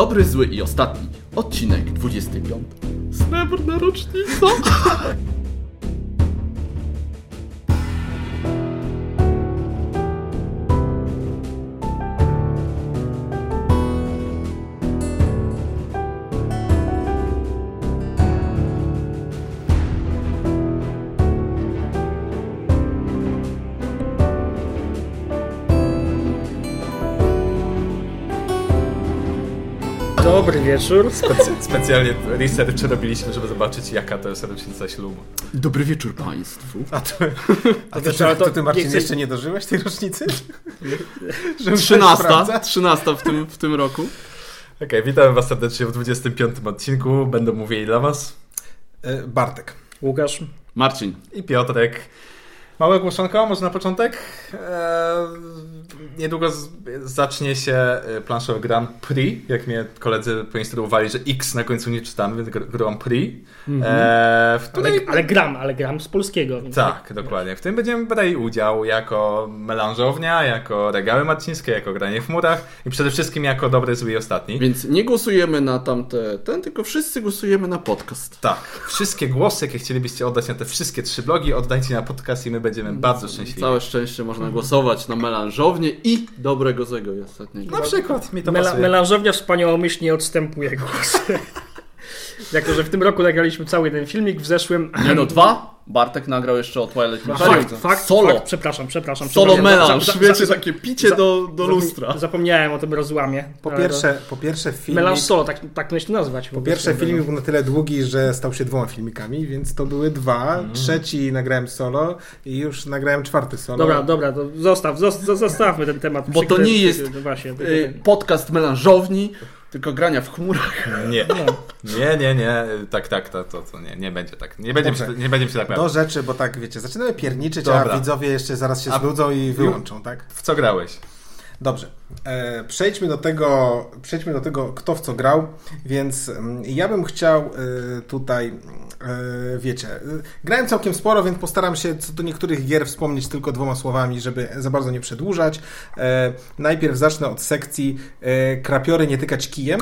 Dobry, zły i ostatni. Odcinek 25. Srebrna rocznica. Dobry wieczór. Specy- specjalnie research robiliśmy, żeby zobaczyć jaka to jest rocznica ślubu. Dobry wieczór państwu. A to, a To to- to ty Marcin, nie jeszcze nie dożyłeś tej rocznicy? Żeby coś 13. sprawdzać? 13 w tym, w tym roku. Okej, witam was serdecznie w 25 odcinku. Będą mówili dla was e, Bartek Łukasz. Marcin. i Piotrek. Małe głoszonko, może na początek? E, niedługo z, zacznie się e, planszowy Grand Prix. Jak mnie koledzy poinstruowali, że X na końcu nie czytamy, więc Gr- Grand Prix. E, w Ale, której ale gram, ale gram z polskiego. Więc Tak, dokładnie. W tym będziemy brali udział jako melanżownia, jako regały marcińskie, jako granie w murach i przede wszystkim jako dobry, zły i ostatni. Więc nie głosujemy na tamte ten, tylko wszyscy głosujemy na podcast. Tak, wszystkie głosy, jakie chcielibyście oddać na te wszystkie trzy blogi, oddajcie na podcast i my będziemy bardzo szczęśliwi. Całe szczęście można głosować na melanżownię i dobrego, złego i ostatniego. Na przykład, mi to Mela, pasuje. melanżownia wspaniałomyślnie odstępuje głos. jako, że w tym roku nagraliśmy cały ten filmik, w zeszłym... Nie no, dwa. Bartek nagrał jeszcze o Twilight Fakt, Imperium. fakt, Solo. Fakt, przepraszam, przepraszam. Solo melanż. Wiecie, takie picie za- do, do lustra. Zapomniałem o tym rozłamie. Po pierwsze, po pierwsze To... filmik, Melanż solo, tak, tak to się nazwać. po pierwsze filmik był na tyle długi, że stał się dwoma filmikami, więc to były dwa. Mm. Trzeci nagrałem solo i już nagrałem czwarty solo. Dobra, dobra, to zostaw, zos- zostawmy ten temat. Bo to nie jest, no Właśnie, Y, podcast melanżowni, tylko grania w chmurach. Nie, nie, nie, nie, tak, tak, to, to, to nie, nie będzie tak. Nie będziemy, się, nie będziemy się tak Do bawić. rzeczy, bo tak wiecie, zaczynamy pierniczyć, Dobra. a widzowie jeszcze zaraz się A- zbudzą i wyłączą, tak? W co grałeś? Dobrze. E, przejdźmy, do tego, przejdźmy do tego, kto w co grał, więc mm, ja bym chciał e, tutaj, e, wiecie, grałem całkiem sporo, więc postaram się co do niektórych gier wspomnieć tylko dwoma słowami, żeby za bardzo nie przedłużać. Najpierw zacznę od sekcji krapiory nie tykać kijem.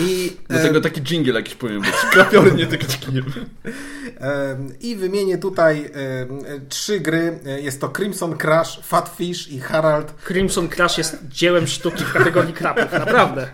E, i, Do e, tego taki jingle jakiś powinien być. Krapiory nie. Em, I wymienię tutaj e, trzy gry. E, Jest to Crimson Crash, Fatfish i Harald. Crimson Crash jest dziełem sztuki w kategorii krapów, naprawdę.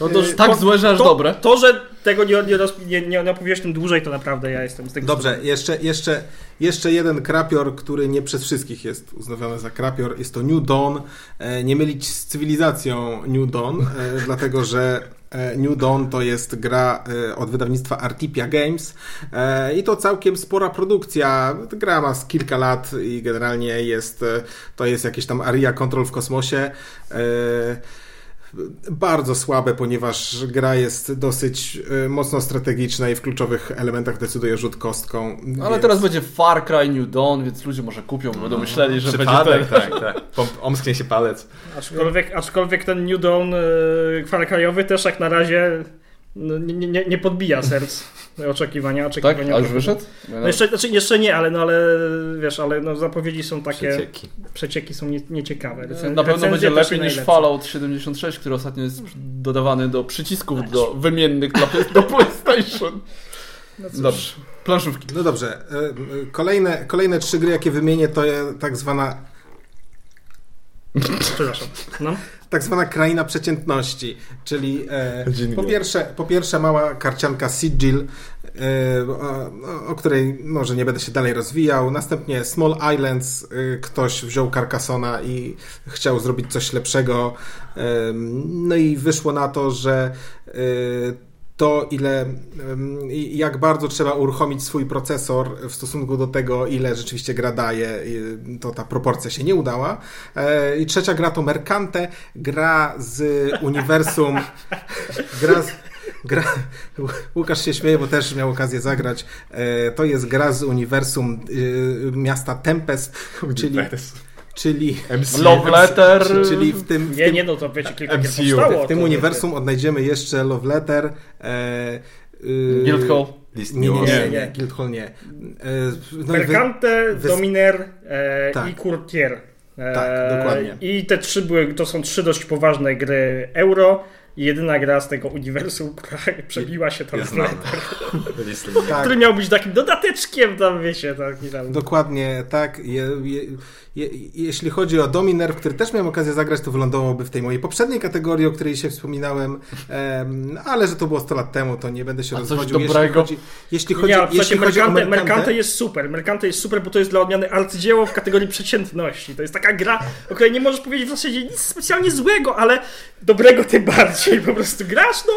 No to, Tak złe, że aż to, dobre. To, że tego nie, nie, nie, nie, opowiesz tym dłużej, to naprawdę ja jestem z tego. Dobrze, jeszcze, jeszcze, jeszcze jeden krapior, który nie przez wszystkich jest uznawany za krapior. Jest to New Dawn. E, Nie mylić z cywilizacją New Dawn, e, dlatego że e, New Dawn to jest gra e, od wydawnictwa Artipia Games e, i to całkiem spora produkcja. Gra ma z kilka lat i generalnie jest, e, to jest jakieś tam Aria Control w kosmosie. Bardzo słabe, ponieważ gra jest dosyć e, mocno strategiczna i w kluczowych elementach decyduje rzut kostką. Ale więc- teraz będzie Far Cry New Dawn, więc ludzie może kupią, będą myśleli, że będzie Przypadek, ten. tak, tak. Pom- Omsknie się palec. Aczkolwiek, aczkolwiek ten New Dawn yy, kwadrajowy też jak na razie no, nie, nie, nie podbija serc oczekiwania. Tak? oczekiwania A już wyszedł? No jeszcze, znaczy jeszcze nie, ale, no, ale wiesz, ale no, zapowiedzi są takie, Przecieki. przecieki są nie, nieciekawe. Recen- Na pewno będzie lepiej niż najlepsze. Fallout 76, który ostatnio jest dodawany do przycisków do wymiennych do PlayStation. No cóż. Dobrze. Planszówki. No dobrze. e, e, Kolejne, kolejne trzy gry, jakie wymienię, to tak zwana, Przepraszam. No. Tak zwana kraina przeciętności, czyli e, po, pierwsze, po pierwsze mała karcianka Sigil, e, o, o której może nie będę się dalej rozwijał. Następnie Small Islands, e, ktoś wziął Carcassona i chciał zrobić coś lepszego. E, no i wyszło na to, że to, ile, jak bardzo trzeba uruchomić swój procesor w stosunku do tego, ile rzeczywiście gra daje, to ta proporcja się nie udała. E, I trzecia gra to Mercante, gra z uniwersum, gra z, Gra, Łukasz się śmieje, bo też miał okazję zagrać. E, To jest gra z uniwersum y, miasta Tempest, czyli, czyli, MC, Love Letter. czyli w tym, w Nie, tym, nie, no to wiecie, kilka gier MCU. powstało. w tym to- uniwersum odnajdziemy jeszcze Love Letter. E, y, Guildhall. List Nie, nie, nie, nie. Guildhall nie. E, no Mercante, wy- Dominer e, Tak. i Courtier. E, Tak, dokładnie. I te trzy były, to są trzy dość poważne gry euro. Jedyna gra z tego uniwersum, która przebiła się tam Jest w Tak. który miał być takim dodateczkiem tam, wiecie, taki tam. Dokładnie tak. Je, je, je, jeśli chodzi o Dominerv, który też miałem okazję zagrać, to wylądowałby w tej mojej poprzedniej kategorii, o której się wspominałem, em, ale że to było 100 lat temu, to nie będę się A rozwodził. Jeśli dobrego? chodzi, jeśli chodzi, Nie, jeśli chodzi o Mercante, Mercante, Mercante jest super. Mercante jest super, bo to jest dla odmiany arcydzieło w kategorii przeciętności. To jest taka gra, o której nie możesz powiedzieć w zasadzie nic specjalnie złego, ale dobrego tym bardziej. Po prostu grasz, no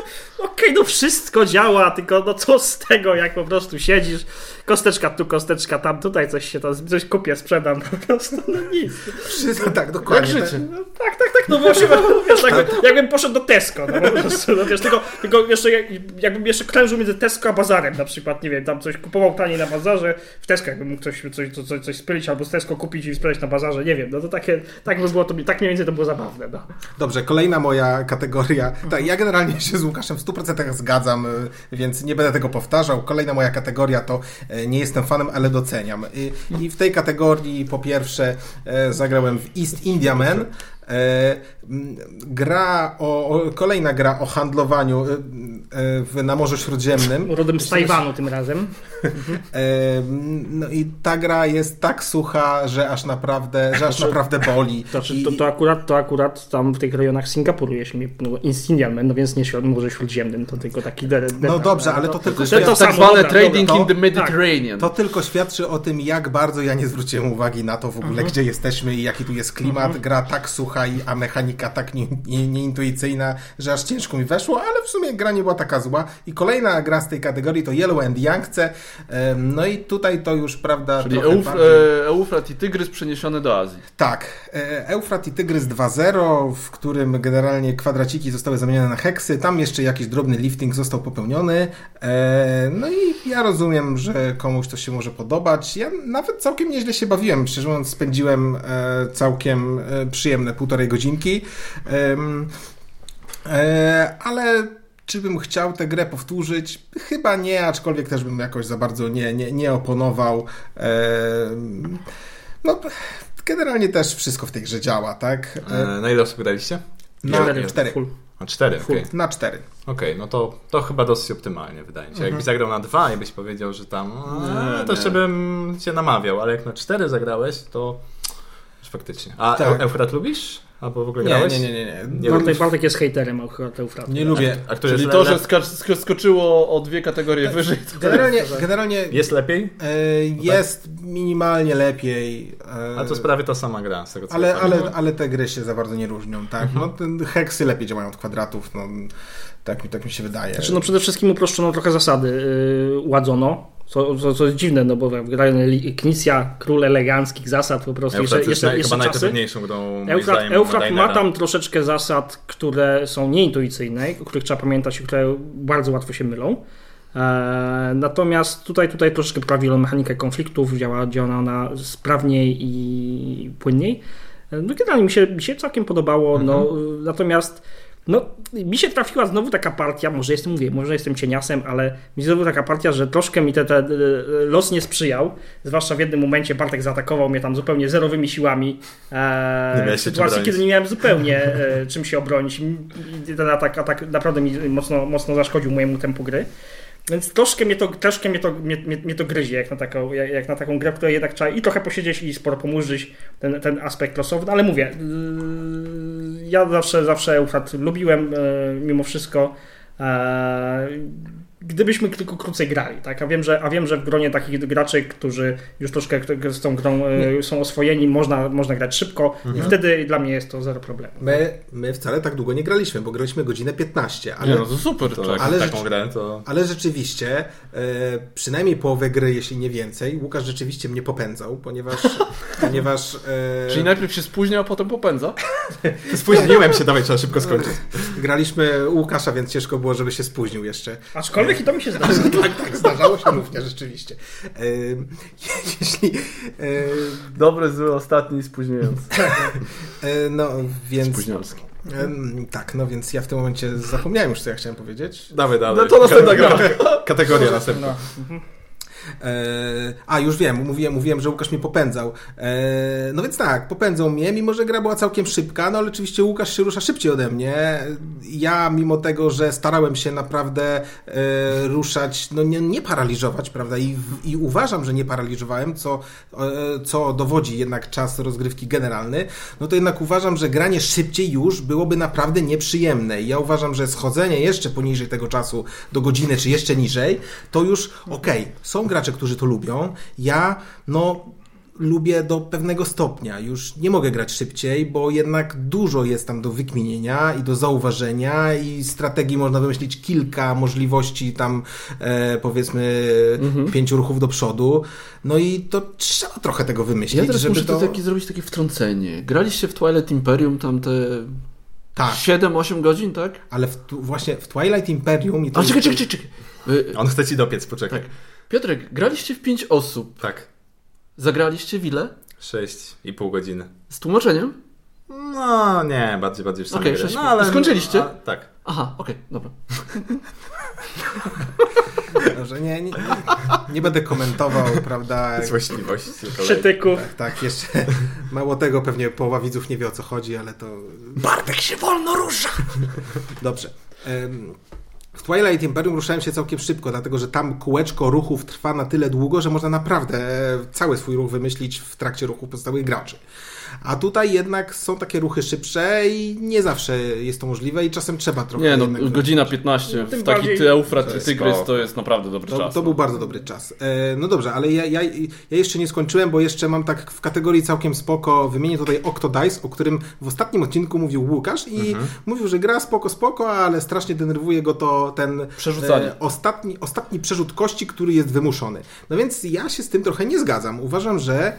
okej, no wszystko działa, tylko no co z tego, jak po prostu siedzisz, kosteczka tu, kosteczka tam, tutaj coś się tam, coś kupię, sprzedam, po prostu, no nic. Wszyscy, tak, dokładnie. Życie. No, tak, tak, tak, no właśnie, wiesz, jakby, jakbym poszedł do Tesco, no po prostu, no wiesz, tylko, tylko jeszcze, jak- jakbym jeszcze krężył między Tesco a bazarem na przykład, nie wiem, tam coś kupował taniej na bazarze, w Tesco jakbym mógł coś, coś, coś, coś, spylić albo z Tesco kupić i sprzedać na bazarze, nie wiem, no to takie, tak by było, to, tak mniej więcej to było zabawne, no. Dobrze, kolejna moja kategoria. Tak, ja generalnie się z Łukaszem w 100% zgadzam, y, więc nie będę tego powtarzał. Kolejna moja kategoria to nie jestem fanem, ale doceniam. I, w tej kategorii po pierwsze e, zagrałem w East India Man. E, Gra o, kolejna gra o handlowaniu y, y, w, na Morzu Śródziemnym. Rodem z Tajwanu tym razem. E, No i ta gra jest tak sucha, że aż naprawdę, że aż naprawdę boli. To, to, I- to, to, akurat, to akurat tam w tych rejonach Singapuru, jeśli mnie, no, Indian Man, no więc nie środ, Morze Śródziemnym, to tylko taki de, de, No dobrze, ale to tylko To to jest tak zwane trading dobra, in the Mediterranean. To tylko świadczy o tym, jak bardzo ja nie zwróciłem uwagi na to w ogóle, Mhm. gdzie jesteśmy i jaki tu jest klimat. Gra tak sucha, i, a mechanika tak nie- nie- nieintuicyjna, że aż ciężko mi weszło, ale w sumie gra nie była taka zła. I kolejna gra z tej kategorii to Yellow and Yangtze. No i tutaj to już, prawda, Czyli Euf, bardziej... e, Eufrat i Tygrys przeniesione do Azji. Tak, e, Eufrat i Tygrys 2.0, w którym generalnie kwadraciki zostały zamienione na heksy, tam jeszcze jakiś drobny lifting został popełniony, e, no i ja rozumiem, że komuś to się może podobać. Ja nawet całkiem nieźle się bawiłem, szczerze mówiąc spędziłem e, całkiem e, przyjemne półtorej godzinki, e, ale czy bym chciał tę grę powtórzyć? Chyba nie, aczkolwiek też bym jakoś za bardzo nie, nie, nie oponował. No, generalnie też wszystko w tej grze działa, tak? E, Na ile osób graliście? Na Cztery. Na cztery, Full. okej. Na cztery. Okej, no to, to chyba dosyć optymalnie wydaje mi się. Jakbyś zagrał na dwa i byś powiedział, że tam, Nie, e, to nie. jeszcze bym cię namawiał, ale jak na cztery zagrałeś, to faktycznie. A Tak. tak. Eufrat lubisz? Albo w ogóle Nie, grałeś? nie, nie, nie. nie. Nie Bartek, Bartek jest hejterem akurat Eufratu. Nie lubię. A który Czyli jest to, że skacz, sk- skoczyło o dwie kategorie wyżej. To Generalnie, generalnie jest lepiej? e, jest minimalnie lepiej. e, A to sprawy ta sama gra, z tego co ale, ale, ale te gry się za bardzo nie różnią, tak? No, te heksy lepiej działają od kwadratów, no, tak, mi- tak mi się wydaje. Znaczy, no przede wszystkim uproszczono trochę zasady, yy, ładzono, co, co, co jest dziwne, no bo grają Knisja, król eleganckich zasad po prostu, Eufrat jeszcze, jest jeszcze, jeszcze chyba czasy. najtrudniejszą grą Eufrat, zdaniem, Eufrat ma tam troszeczkę zasad, które są nieintuicyjne, o których trzeba pamiętać i które bardzo łatwo się mylą. E, natomiast tutaj, tutaj troszeczkę poprawi mechanikę konfliktów, działa, działa ona sprawniej i płynniej. E, No generalnie mi się, mi się całkiem podobało, no, natomiast no, mi się trafiła znowu taka partia, może jestem, mówię, może jestem cieniasem, ale mi znowu taka partia, że troszkę mi te, te, e, los nie sprzyjał, zwłaszcza w jednym momencie Bartek zaatakował mnie tam zupełnie zerowymi siłami, e, w sytuacji, kiedy nie miałem zupełnie e, czym się obronić. Ten atak, atak naprawdę mi mocno, mocno zaszkodził mojemu tempu gry. Więc troszkę mnie to, troszkę mnie to, mnie, mnie, to gryzie, jak na, taką, jak, jak na taką grę, w której jednak trzeba i trochę posiedzieć i sporo pomurzyć ten, ten aspekt losowy, no, ale mówię, yy, ja zawsze, zawsze Eufrat lubiłem yy, mimo wszystko. Gdybyśmy tylko krócej grali, tak? A wiem, że, a wiem, że w gronie takich graczy, którzy już troszkę z tą grą yy, są oswojeni, można, można grać szybko i wtedy dla mnie jest to zero problemu. My, my wcale tak długo nie graliśmy, bo graliśmy godzinę 15, ale, Nie, no to super. To Ale taką grę, to... ale rzeczywiście e, przynajmniej połowę gry, jeśli nie więcej, Łukasz rzeczywiście mnie popędzał, ponieważ, ponieważ e, Czyli najpierw się spóźnia, a potem popędza? Spóźniłem się, dawaj, trzeba szybko skończyć. graliśmy u Łukasza, więc ciężko było, żeby się spóźnił jeszcze. Aczkolwiek i to mi się zdarza. tak, tak, zdarzało się również rzeczywiście. Jeśli... Dobry, zły, ostatni, spóźniający. e, no, więc... Spóźnialski. Em, tak, no więc ja w tym momencie zapomniałem już, co ja chciałem powiedzieć. Dawaj, dawaj. No to następna gra. Kategoria następna. No. E, a, już wiem, mówiłem, mówiłem, że Łukasz mnie popędzał. E, no więc tak, popędzał mnie, mimo że gra była całkiem szybka, no ale oczywiście Łukasz się rusza szybciej ode mnie. Ja, mimo tego, że starałem się naprawdę e, ruszać, no nie, nie paraliżować, prawda, I, i uważam, że nie paraliżowałem, co, co dowodzi jednak czas rozgrywki generalny, no to jednak uważam, że granie szybciej już byłoby naprawdę nieprzyjemne. I ja uważam, że schodzenie jeszcze poniżej tego czasu do godziny, czy jeszcze niżej, to już okej, okay, są gracze, którzy to lubią. Ja, no, lubię do pewnego stopnia. Już nie mogę grać szybciej, bo jednak dużo jest tam do wykminienia i do zauważenia i strategii można wymyślić kilka możliwości tam e, powiedzmy mhm. pięciu ruchów do przodu. No i to trzeba trochę tego wymyślić. Ja teraz muszę to... taki, zrobić takie wtrącenie. Graliście w Twilight Imperium tam te tak. 7-8 godzin, tak? Ale w, właśnie w Twilight Imperium... I to A czekaj, czekaj, czekaj. On chce ci dopiec, poczekaj. Tak. Piotrek, graliście w 5 osób. Tak. Zagraliście w ile? 6,5 godziny. Z tłumaczeniem? No nie, bardziej, bardziej w Okej, okay, no, ale... Skończyliście? A, tak. Aha, okej, okay, dobra. Dobrze, nie, nie, nie, będę komentował, prawda? Złośliwości. Przytyków. Tak, tak, jeszcze mało tego, pewnie połowa widzów nie wie o co chodzi, ale to... Bartek się wolno rusza! Dobrze. W Twilight Imperium ruszałem się całkiem szybko, dlatego że tam kółeczko ruchów trwa na tyle długo, że można naprawdę cały swój ruch wymyślić w trakcie ruchu pozostałych graczy. A tutaj jednak są takie ruchy szybsze i nie zawsze jest to możliwe i czasem trzeba trochę. Nie, no godzina 15 w taki bardziej... Eufrat czy Tygrys to jest naprawdę dobry to, czas. To no. był bardzo dobry czas. E, no dobrze, ale ja, ja, ja jeszcze nie skończyłem, bo jeszcze mam tak w kategorii całkiem spoko, wymienię tutaj Octodice, o którym w ostatnim odcinku mówił Łukasz i mhm. mówił, że gra spoko, spoko, ale strasznie denerwuje go to ten Przerzucanie. E, ostatni, ostatni przerzut kości, który jest wymuszony. No więc ja się z tym trochę nie zgadzam. Uważam, że e,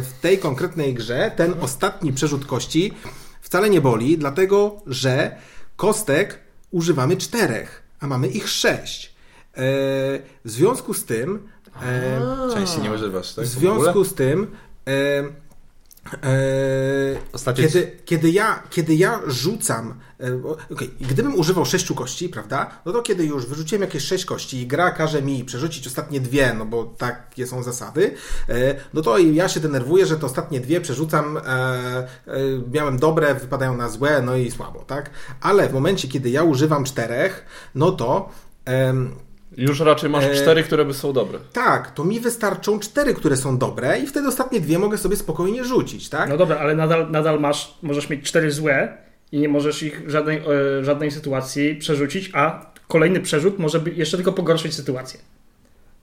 w tej konkretnej grze ten ostatni przerzut kości wcale nie boli, dlatego że kostek używamy czterech, a mamy ich sześć. E, w związku z tym. E, Częściej nie używasz, tak? W związku z tym. E, Eee, kiedy, kiedy, ja, kiedy ja rzucam, e, okay, gdybym używał sześciu kości, prawda, no to kiedy już wyrzuciłem jakieś sześć kości i gra każe mi przerzucić ostatnie dwie, no bo takie są zasady, e, no to ja się denerwuję, że te ostatnie dwie przerzucam, e, e, miałem dobre, wypadają na złe, no i słabo, tak? Ale w momencie, kiedy ja używam czterech, no to już raczej masz e, cztery, które by są dobre. Tak, to mi wystarczą cztery, które są dobre i wtedy ostatnie dwie mogę sobie spokojnie rzucić, tak? No dobra, ale nadal, nadal masz, możesz mieć cztery złe i nie możesz ich w żadnej, e, żadnej sytuacji przerzucić, a kolejny przerzut może jeszcze tylko pogorszyć sytuację.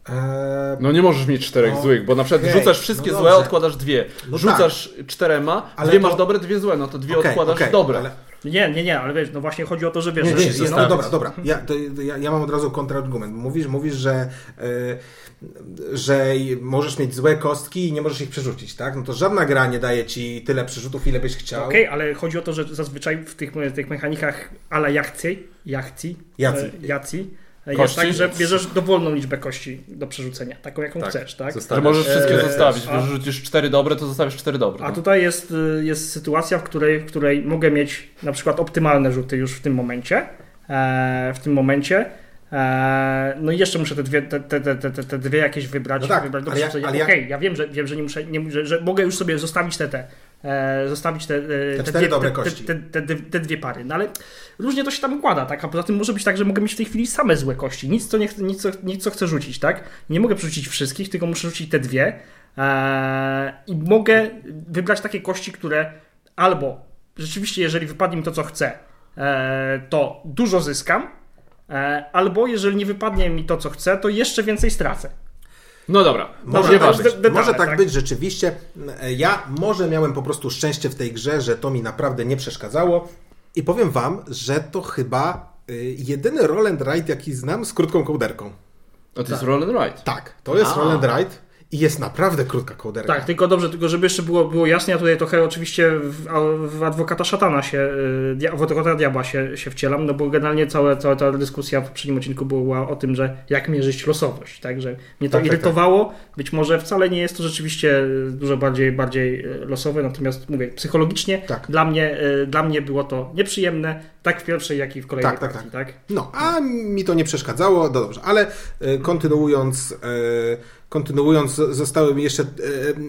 Eee, no nie możesz mieć czterech no, złych, bo na przykład okay, rzucasz wszystkie no złe, odkładasz dwie. No Rzucasz tak. czterema, ale dwie to... masz dobre, dwie złe, no to dwie okay, odkładasz okay, dobre. Ale... Nie, nie, nie, ale wiesz, no właśnie chodzi o to, że wiesz... Nie, nie, że nie, no dobra, dobra. Ja, to, ja, ja mam od razu kontrargument. Mówisz, mówisz że, yy, że możesz mieć złe kostki i nie możesz ich przerzucić, tak? No to żadna gra nie daje ci tyle przerzutów, ile byś chciał. Okej, okay, ale chodzi o to, że zazwyczaj w tych, tych mechanikach ala jachcji, jachcji, jacji, e, jacji jest tak, że bierzesz dowolną liczbę kości do przerzucenia, taką jaką tak, chcesz, tak? Że możesz wszystkie e, zostawić. A, Wyrzucisz cztery dobre, to zostawisz cztery dobre. A no. tutaj jest, y, jest sytuacja, w której, w której mogę mieć na przykład optymalne rzuty już w tym momencie. E, w tym momencie. E, no i jeszcze muszę te dwie, te, te, te, te, te dwie jakieś wybrać. No tak, wybrać ale ja, ale okay, ja wiem, że, wiem, że, nie muszę, nie, że, że mogę już sobie zostawić te, te, e, zostawić te, te, te, dwie, kości. Te, te, te, dwie pary. No ale różnie to się tam układa, tak? A poza tym może być tak, że mogę mieć w tej chwili same złe kości. Nic, co, nie, nic, co, nic, co chcę rzucić, tak? Nie mogę przerzucić wszystkich, tylko muszę rzucić te dwie. Eee, I mogę wybrać takie kości, które albo rzeczywiście, jeżeli wypadnie mi to, co chcę, eee, to dużo zyskam, eee, albo jeżeli nie wypadnie mi to, co chcę, to jeszcze więcej stracę. No dobra, może, tak, być, detale, może tak, tak, być rzeczywiście. Ja może miałem po prostu szczęście w tej grze, że to mi naprawdę nie przeszkadzało. I powiem wam, że to chyba y, jedyny roll and ride, jaki znam z krótką kołderką. A to jest roll and ride? Tak, to jest A. roll and ride. I jest naprawdę krótka kołderka. Tak, tylko dobrze, tylko żeby jeszcze było, było jasne, ja tutaj trochę oczywiście w, w adwokata szatana się, y, w adwokata diabła się, się wcielam, no bo generalnie cała, cała ta dyskusja w poprzednim odcinku była o tym, że jak mierzyć losowość, tak, że mnie to tak, irytowało, tak, tak. być może wcale nie jest to rzeczywiście dużo bardziej, bardziej y, losowe, natomiast mówię, psychologicznie tak. dla, mnie, y, dla mnie było to nieprzyjemne, tak w pierwszej, jak i w kolejnej tak, tak, partii, tak. tak? No, a mi to nie przeszkadzało, no dobrze, ale kontynuując, e, kontynuując, zostały mi jeszcze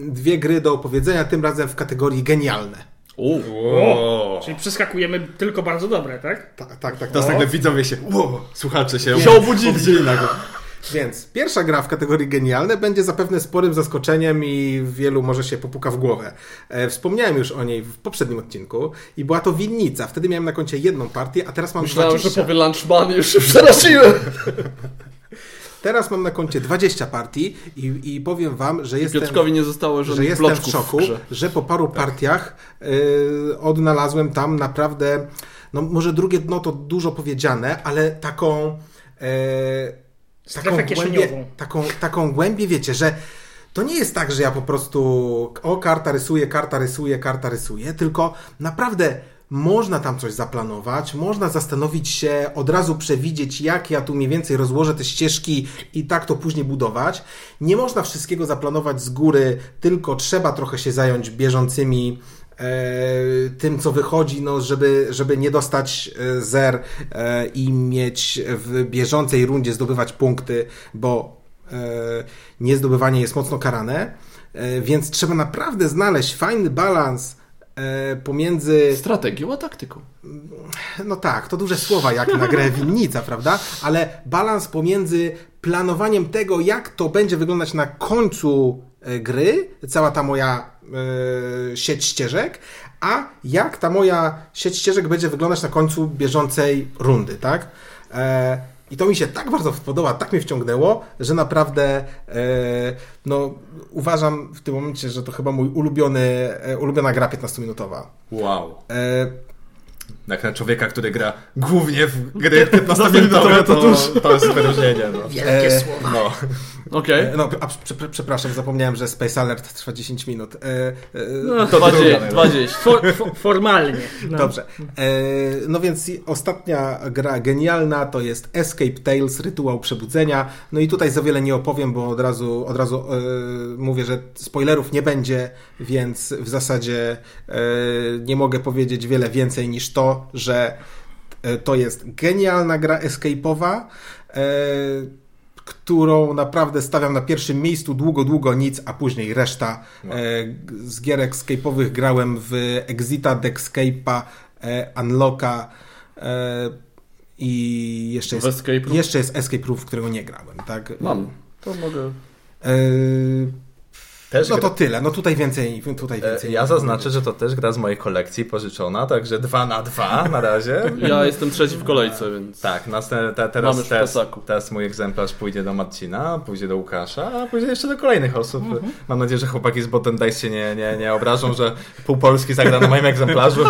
dwie gry do opowiedzenia, tym razem w kategorii genialne. O, Czyli przeskakujemy tylko bardzo dobre, tak? Tak, tak, tak. Teraz nagle widzowie się, wow, słuchacze się, się obudzili nagle. Więc pierwsza gra w kategorii genialne będzie zapewne sporym zaskoczeniem i wielu może się popuka w głowę. E, wspomniałem już o niej w poprzednim odcinku i była to winnica. Wtedy miałem na koncie jedną partię, a teraz mam Myślałem, 20... że powie lunchman już się przeraziłem. Teraz mam na koncie 20 partii i, i powiem wam, że jestem, Piotrkowi nie zostało że jestem w szoku, w że po paru tak. partiach y, odnalazłem tam naprawdę, no może drugie dno to dużo powiedziane, ale taką... Y, taką głębię, taką, taką głębię, wiecie, że to nie jest tak, że ja po prostu o, karta rysuję, karta rysuję, karta rysuję, tylko naprawdę można tam coś zaplanować, można zastanowić się, od razu przewidzieć, jak ja tu mniej więcej rozłożę te ścieżki i tak to później budować. Nie można wszystkiego zaplanować z góry, tylko trzeba trochę się zająć bieżącymi E, tym, co wychodzi, no, żeby, żeby nie dostać e, zer e, i mieć w bieżącej rundzie zdobywać punkty, bo niezdobywanie jest mocno karane. Więc trzeba naprawdę znaleźć fajny balans pomiędzy. Strategią a taktyką. No tak, to duże słowa jak na grę winnica, prawda? Ale balans pomiędzy planowaniem tego, jak to będzie wyglądać na końcu gry, cała ta moja E, sieć ścieżek, a jak ta moja sieć ścieżek będzie wyglądać na końcu bieżącej rundy, tak? E, I to mi się tak bardzo podoba, tak mnie wciągnęło, że naprawdę e, no, uważam w tym momencie, że to chyba mój ulubiony, ulubiona gra 15-minutowa. Wow. Jak na człowieka, który gra głównie w gry 15-minutowe, to, to, to jest wyróżnienie. No. Wielkie e, słowa. No. Okej. Okay. No, a, prze, przepraszam, zapomniałem, że Space Alert trwa 10 minut. E, e, no, to 20. 20. For, for, formalnie. No. Dobrze. E, no więc ostatnia gra genialna to jest Escape Tales, Rytuał Przebudzenia. No i tutaj za wiele nie opowiem, bo od razu, od razu e, mówię, że spoilerów nie będzie, więc w zasadzie e, nie mogę powiedzieć wiele więcej niż to, że e, to jest genialna gra escape'owa którą naprawdę stawiam na pierwszym miejscu długo, długo nic, a później reszta. No. E, z gierek escape'owych grałem w Exita, Dexcape'a, e, Unlocka e, i jeszcze jest, jeszcze jest Escape Room, w którego nie grałem. Tak? Mam, to mogę... Też no gra... to tyle, no tutaj więcej. Tutaj e, więcej ja zaznaczę, że to też gra z mojej kolekcji pożyczona, także dwa na dwa na razie. Ja jestem trzeci w kolejce, więc. Tak, następne, te, teraz, teraz, teraz mój egzemplarz pójdzie do Marcina, pójdzie do Łukasza, a później jeszcze do kolejnych osób. Mhm. Mam nadzieję, że chłopaki z Bottom Dice się nie, nie, nie obrażą, że pół Polski zagra na moim egzemplarzu.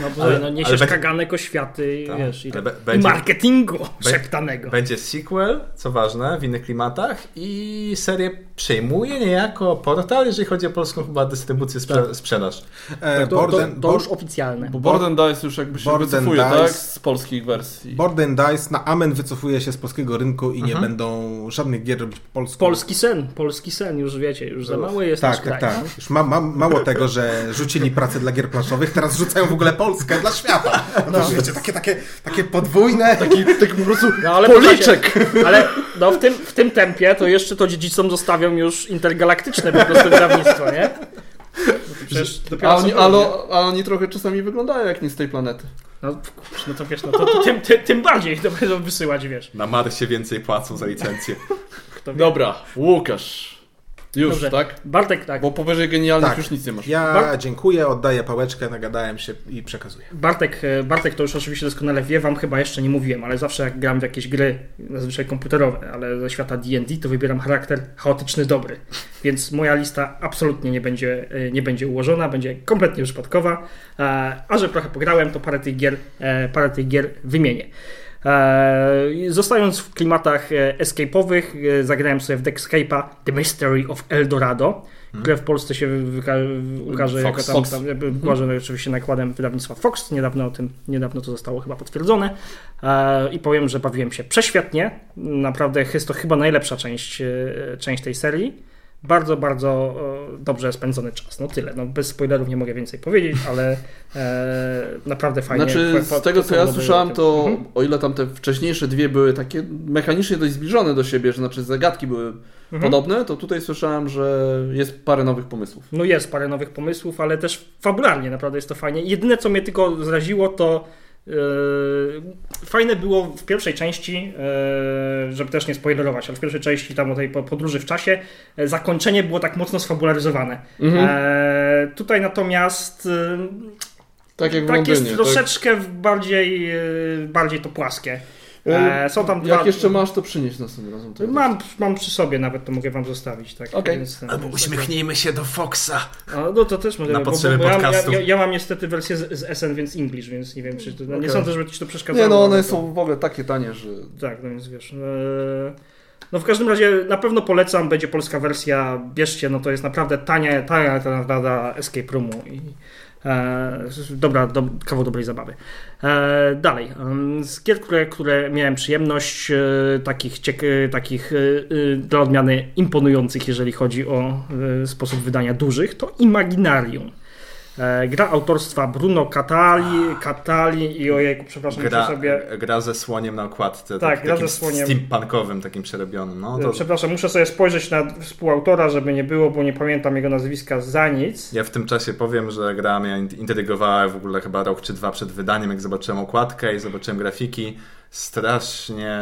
No bo ale, no, niesiesz będzie... kaganek oświaty tak, wiesz, i, będzie, i marketingu be, szeptanego. Będzie sequel, co ważne, w innych klimatach i serię przejmuje niejako portal, jeżeli chodzi o polską chyba dystrybucję, sprze tak. sprzedaż. E, to, Borden, to, to, już oficjalne. Bo Borden Dice już jakby się Borden wycofuje, Dice, tak? Z polskich wersji. Borden Dice na Amen wycofuje się z polskiego rynku i nie mhm. będą żadnych gier robić po polsku. Polski sen, polski sen, już wiecie, już za mało jest Tak, tak, tak. Już ma, ma, mało tego, że rzucili pracę dla gier planszowych, teraz rzucają w ogóle Polskę dla świata. No, no. Wiecie, takie, takie, takie podwójne... Taki, taki po prostu no, ale policzek. Ale no, w, tym, w tym tempie to jeszcze to dziedzicom zostawią już intergalaktyczne po prostu wydawnictwo, nie? No a, oni, ale, a oni trochę czasami wyglądają jak nie z tej planety. No, no to wiesz, no to, to tym, tym, tym, bardziej to będą wysyłać, wiesz. Na Marsie więcej płacą za licencję. Dobra, Łukasz. Już, Dobrze. tak? Bartek, tak. Bo powyżej genialnych tak. już nic nie masz. Ja Bart... dziękuję, oddaję pałeczkę, nagadałem się i przekazuję. Bartek, e, Bartek to już oczywiście doskonale wie, wam chyba jeszcze nie mówiłem, ale zawsze jak gram w jakieś gry, zazwyczaj komputerowe, ale ze świata D&D, to wybieram charakter chaotyczny dobry. Więc moja lista absolutnie nie będzie, e, nie będzie ułożona, będzie kompletnie przypadkowa, e, a że trochę pograłem, to parę tych gier, parę tych gier wymienię. E, zostając w klimatach e, escape'owych, e, zagrałem sobie w Dexcape'a The Mystery of Eldorado, hmm. które w Polsce się ukaże Fox, jako tam, Fox. tam hmm. oczywiście nakładem wydawnictwa Fox. Niedawno o tym, niedawno to zostało chyba potwierdzone. I powiem, że bawiłem się prześwietnie. Naprawdę jest to chyba najlepsza część, część tej serii. Bardzo, bardzo dobrze spędzony czas. No tyle. No, bez spoilerów nie mogę więcej powiedzieć, ale e, naprawdę fajnie. Znaczy, z tego co ja słyszałem, to mhm. o ile tam te wcześniejsze dwie były takie mechanicznie dość zbliżone do siebie, że znaczy zagadki były mhm. podobne, to tutaj słyszałem, że jest parę nowych pomysłów. No jest parę nowych pomysłów, ale też fabularnie naprawdę jest to fajnie. Jedyne co mnie tylko zraziło to fajne było w pierwszej części, yy, żeby też nie spoilerować, ale w pierwszej części tam o tej podróży w czasie yy, zakończenie było tak mocno sfabularyzowane. Mhm. Tutaj natomiast tak, jak tak jest tak? troszeczkę tak? bardziej, bardziej to płaskie. E, są tam dwa... Jak jeszcze masz, to przynieść następnym razem. Mam, mam przy sobie nawet, to mogę wam zostawić. Tak? Okay. Więc, Albo uśmiechnijmy się do Foxa. A, no to też mogę. Na potrzeby bo, bo podcastu. Ja, ja, ja, mam niestety wersję z, z, SN, więc English, więc nie wiem, czy to, okay. nie sądzę, żeby ci to przeszkadzało. Nie, no one są w ogóle takie tanie, że... Tak, no więc wiesz... E... No w każdym razie na pewno polecam, będzie polska wersja, bierzcie, no to jest naprawdę tania, tania ta naprawdę escape roomu i E, dobra, do, kawał dobrej zabawy. E, dalej, z gier, które, które miałem przyjemność, e, takich, takich dla odmiany imponujących, jeżeli chodzi o sposób wydania dużych, to Imaginarium. E, gra autorstwa Bruno Catali, Catali i ojejku, przepraszam, gra, sobie... Gra ze słoniem na okładce, tak, tak gra ze słoniem. steampunkowym, takim przerobionym. No, to... Przepraszam, muszę sobie spojrzeć na współautora, żeby nie było, bo nie pamiętam jego nazwiska za nic. Ja w tym czasie powiem, że gra mnie intrygowała w ogóle chyba rok czy dwa przed wydaniem, jak zobaczyłem okładkę i zobaczyłem grafiki. Strasznie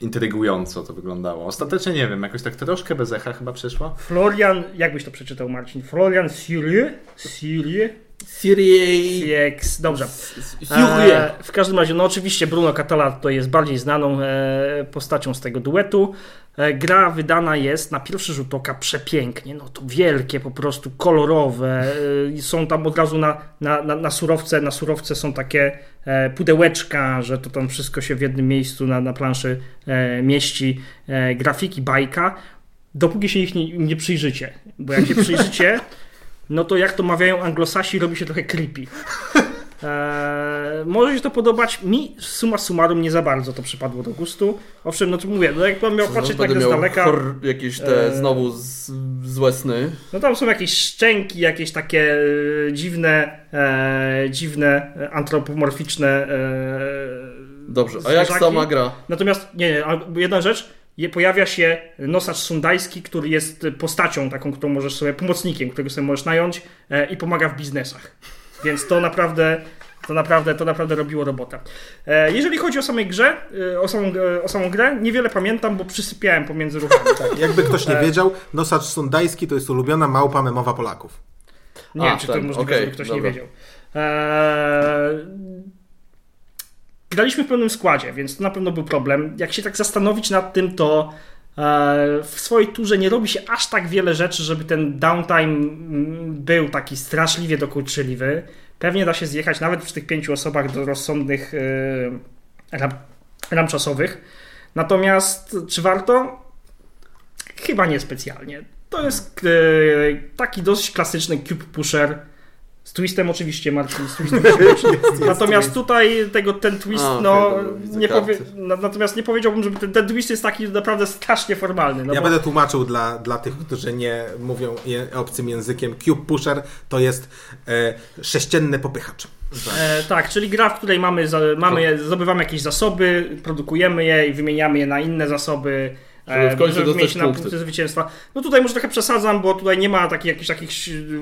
intrygująco to wyglądało. Ostatecznie nie wiem, jakoś tak troszkę bez echa chyba przeszło. Florian, jak byś to przeczytał Marcin? Florian Syrie? Syrie? Syrie. Dobrze. E, w każdym razie, no oczywiście Bruno Catala to jest bardziej znaną e, postacią z tego duetu. E, gra wydana jest na pierwszy rzut oka przepięknie, no to wielkie, po prostu kolorowe. E, są tam od razu na, na, na, na surowce, na surowce są takie e, pudełeczka, że to tam wszystko się w jednym miejscu na, na planszy mieści. Grafiki bajka, dopóki się ich nie, nie przyjrzycie. Bo jak się przyjrzycie, no to jak to mawiają anglosasi, robi się trochę creepy. Eee, może się to podobać. Mi suma summarum nie za bardzo to przypadło do gustu. Owszem, no to mówię, no jak pan miał patrzeć tak z daleka. Hor, jakieś te eee, znowu z, złe sny. No tam są jakieś szczęki, jakieś takie e, dziwne, e, dziwne, antropomorficzne. E, Dobrze, a jak sama gra? Natomiast nie, nie, jedna rzecz. Pojawia się nosacz sundajski, który jest postacią taką, którą możesz sobie, pomocnikiem, którego sobie możesz nająć e, i pomaga w biznesach. Więc to naprawdę, to naprawdę, to naprawdę robiło robotę. E, jeżeli chodzi o samej grze, e, o samą, o samą grę, niewiele pamiętam, bo przysypiałem pomiędzy ruchami. Tak, jakby ktoś nie wiedział, nosacz sundajski to jest ulubiona małpa memowa Polaków. Nie wiem, czy to możliwe, okay, żeby ktoś dobra. nie wiedział. Eee, graliśmy w pełnym składzie, więc to na pewno był problem. Jak się tak zastanowić nad tym, to w swojej turze nie robi się aż tak wiele rzeczy, żeby ten downtime mm, był taki straszliwie dokuczliwy. Pewnie da się zjechać nawet przy tych pięciu osobach do rozsądnych e, ram, ram czasowych. Natomiast czy warto? Chyba niespecjalnie. To jest e, taki dość klasyczny cube pusher z twistem oczywiście, Marcin, z twistem. natomiast tutaj tego, ten twist, A, no, okay, nie powie, natomiast nie powiedziałbym, że ten, ten, twist jest taki naprawdę strasznie formalny. No ja bo... będę tłumaczył dla, dla tych, którzy nie mówią je, obcym językiem. Cube Pusher to jest e, sześcienny popychacz. E, tak, czyli gra, w której mamy, mamy, zdobywamy jakieś zasoby, produkujemy je i wymieniamy je na inne zasoby żeby w końcu dostać na punkty zwycięstwa. No tutaj może trochę przesadzam, bo tutaj nie ma takich jakichś takich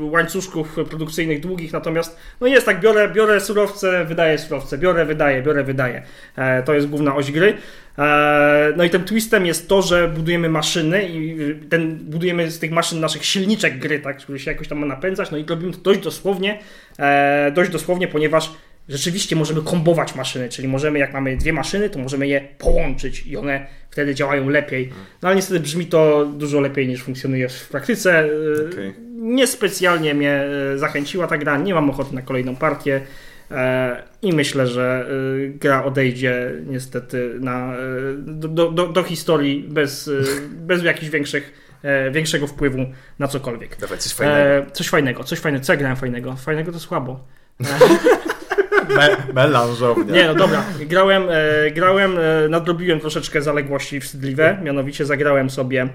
łańcuszków produkcyjnych długich, natomiast no jest tak, biorę, biorę surowce, wydaję surowce, biorę, wydaję, biorę, wydaję. E, to jest główna oś gry. E, no i tym twistem jest to, że budujemy maszyny i ten, budujemy z tych maszyn naszych silniczek gry, tak, który się jakoś tam ma napędzać, no i robimy to dość dosłownie, e, dość dosłownie, ponieważ rzeczywiście możemy kombować maszyny, czyli możemy, jak mamy dwie maszyny, to możemy je połączyć i one wtedy działają lepiej. No ale niestety brzmi to dużo lepiej niż funkcjonuje w praktyce. Okay. Niespecjalnie mnie e, zachęciła ta gra, nie mam ochoty na kolejną partię e, i myślę, że e, gra odejdzie niestety na, do, do, do historii bez, bez jakichś większych większego wpływu na cokolwiek. Dawaj, coś fajnego. coś fajnego, coś fajnego. Co ja grałem fajnego? Fajnego to słabo. Me, melanżownia. Nie, no dobra. Grałem, e, grałem e, nadrobiłem troszeczkę zaległości wstydliwe, mianowicie zagrałem sobie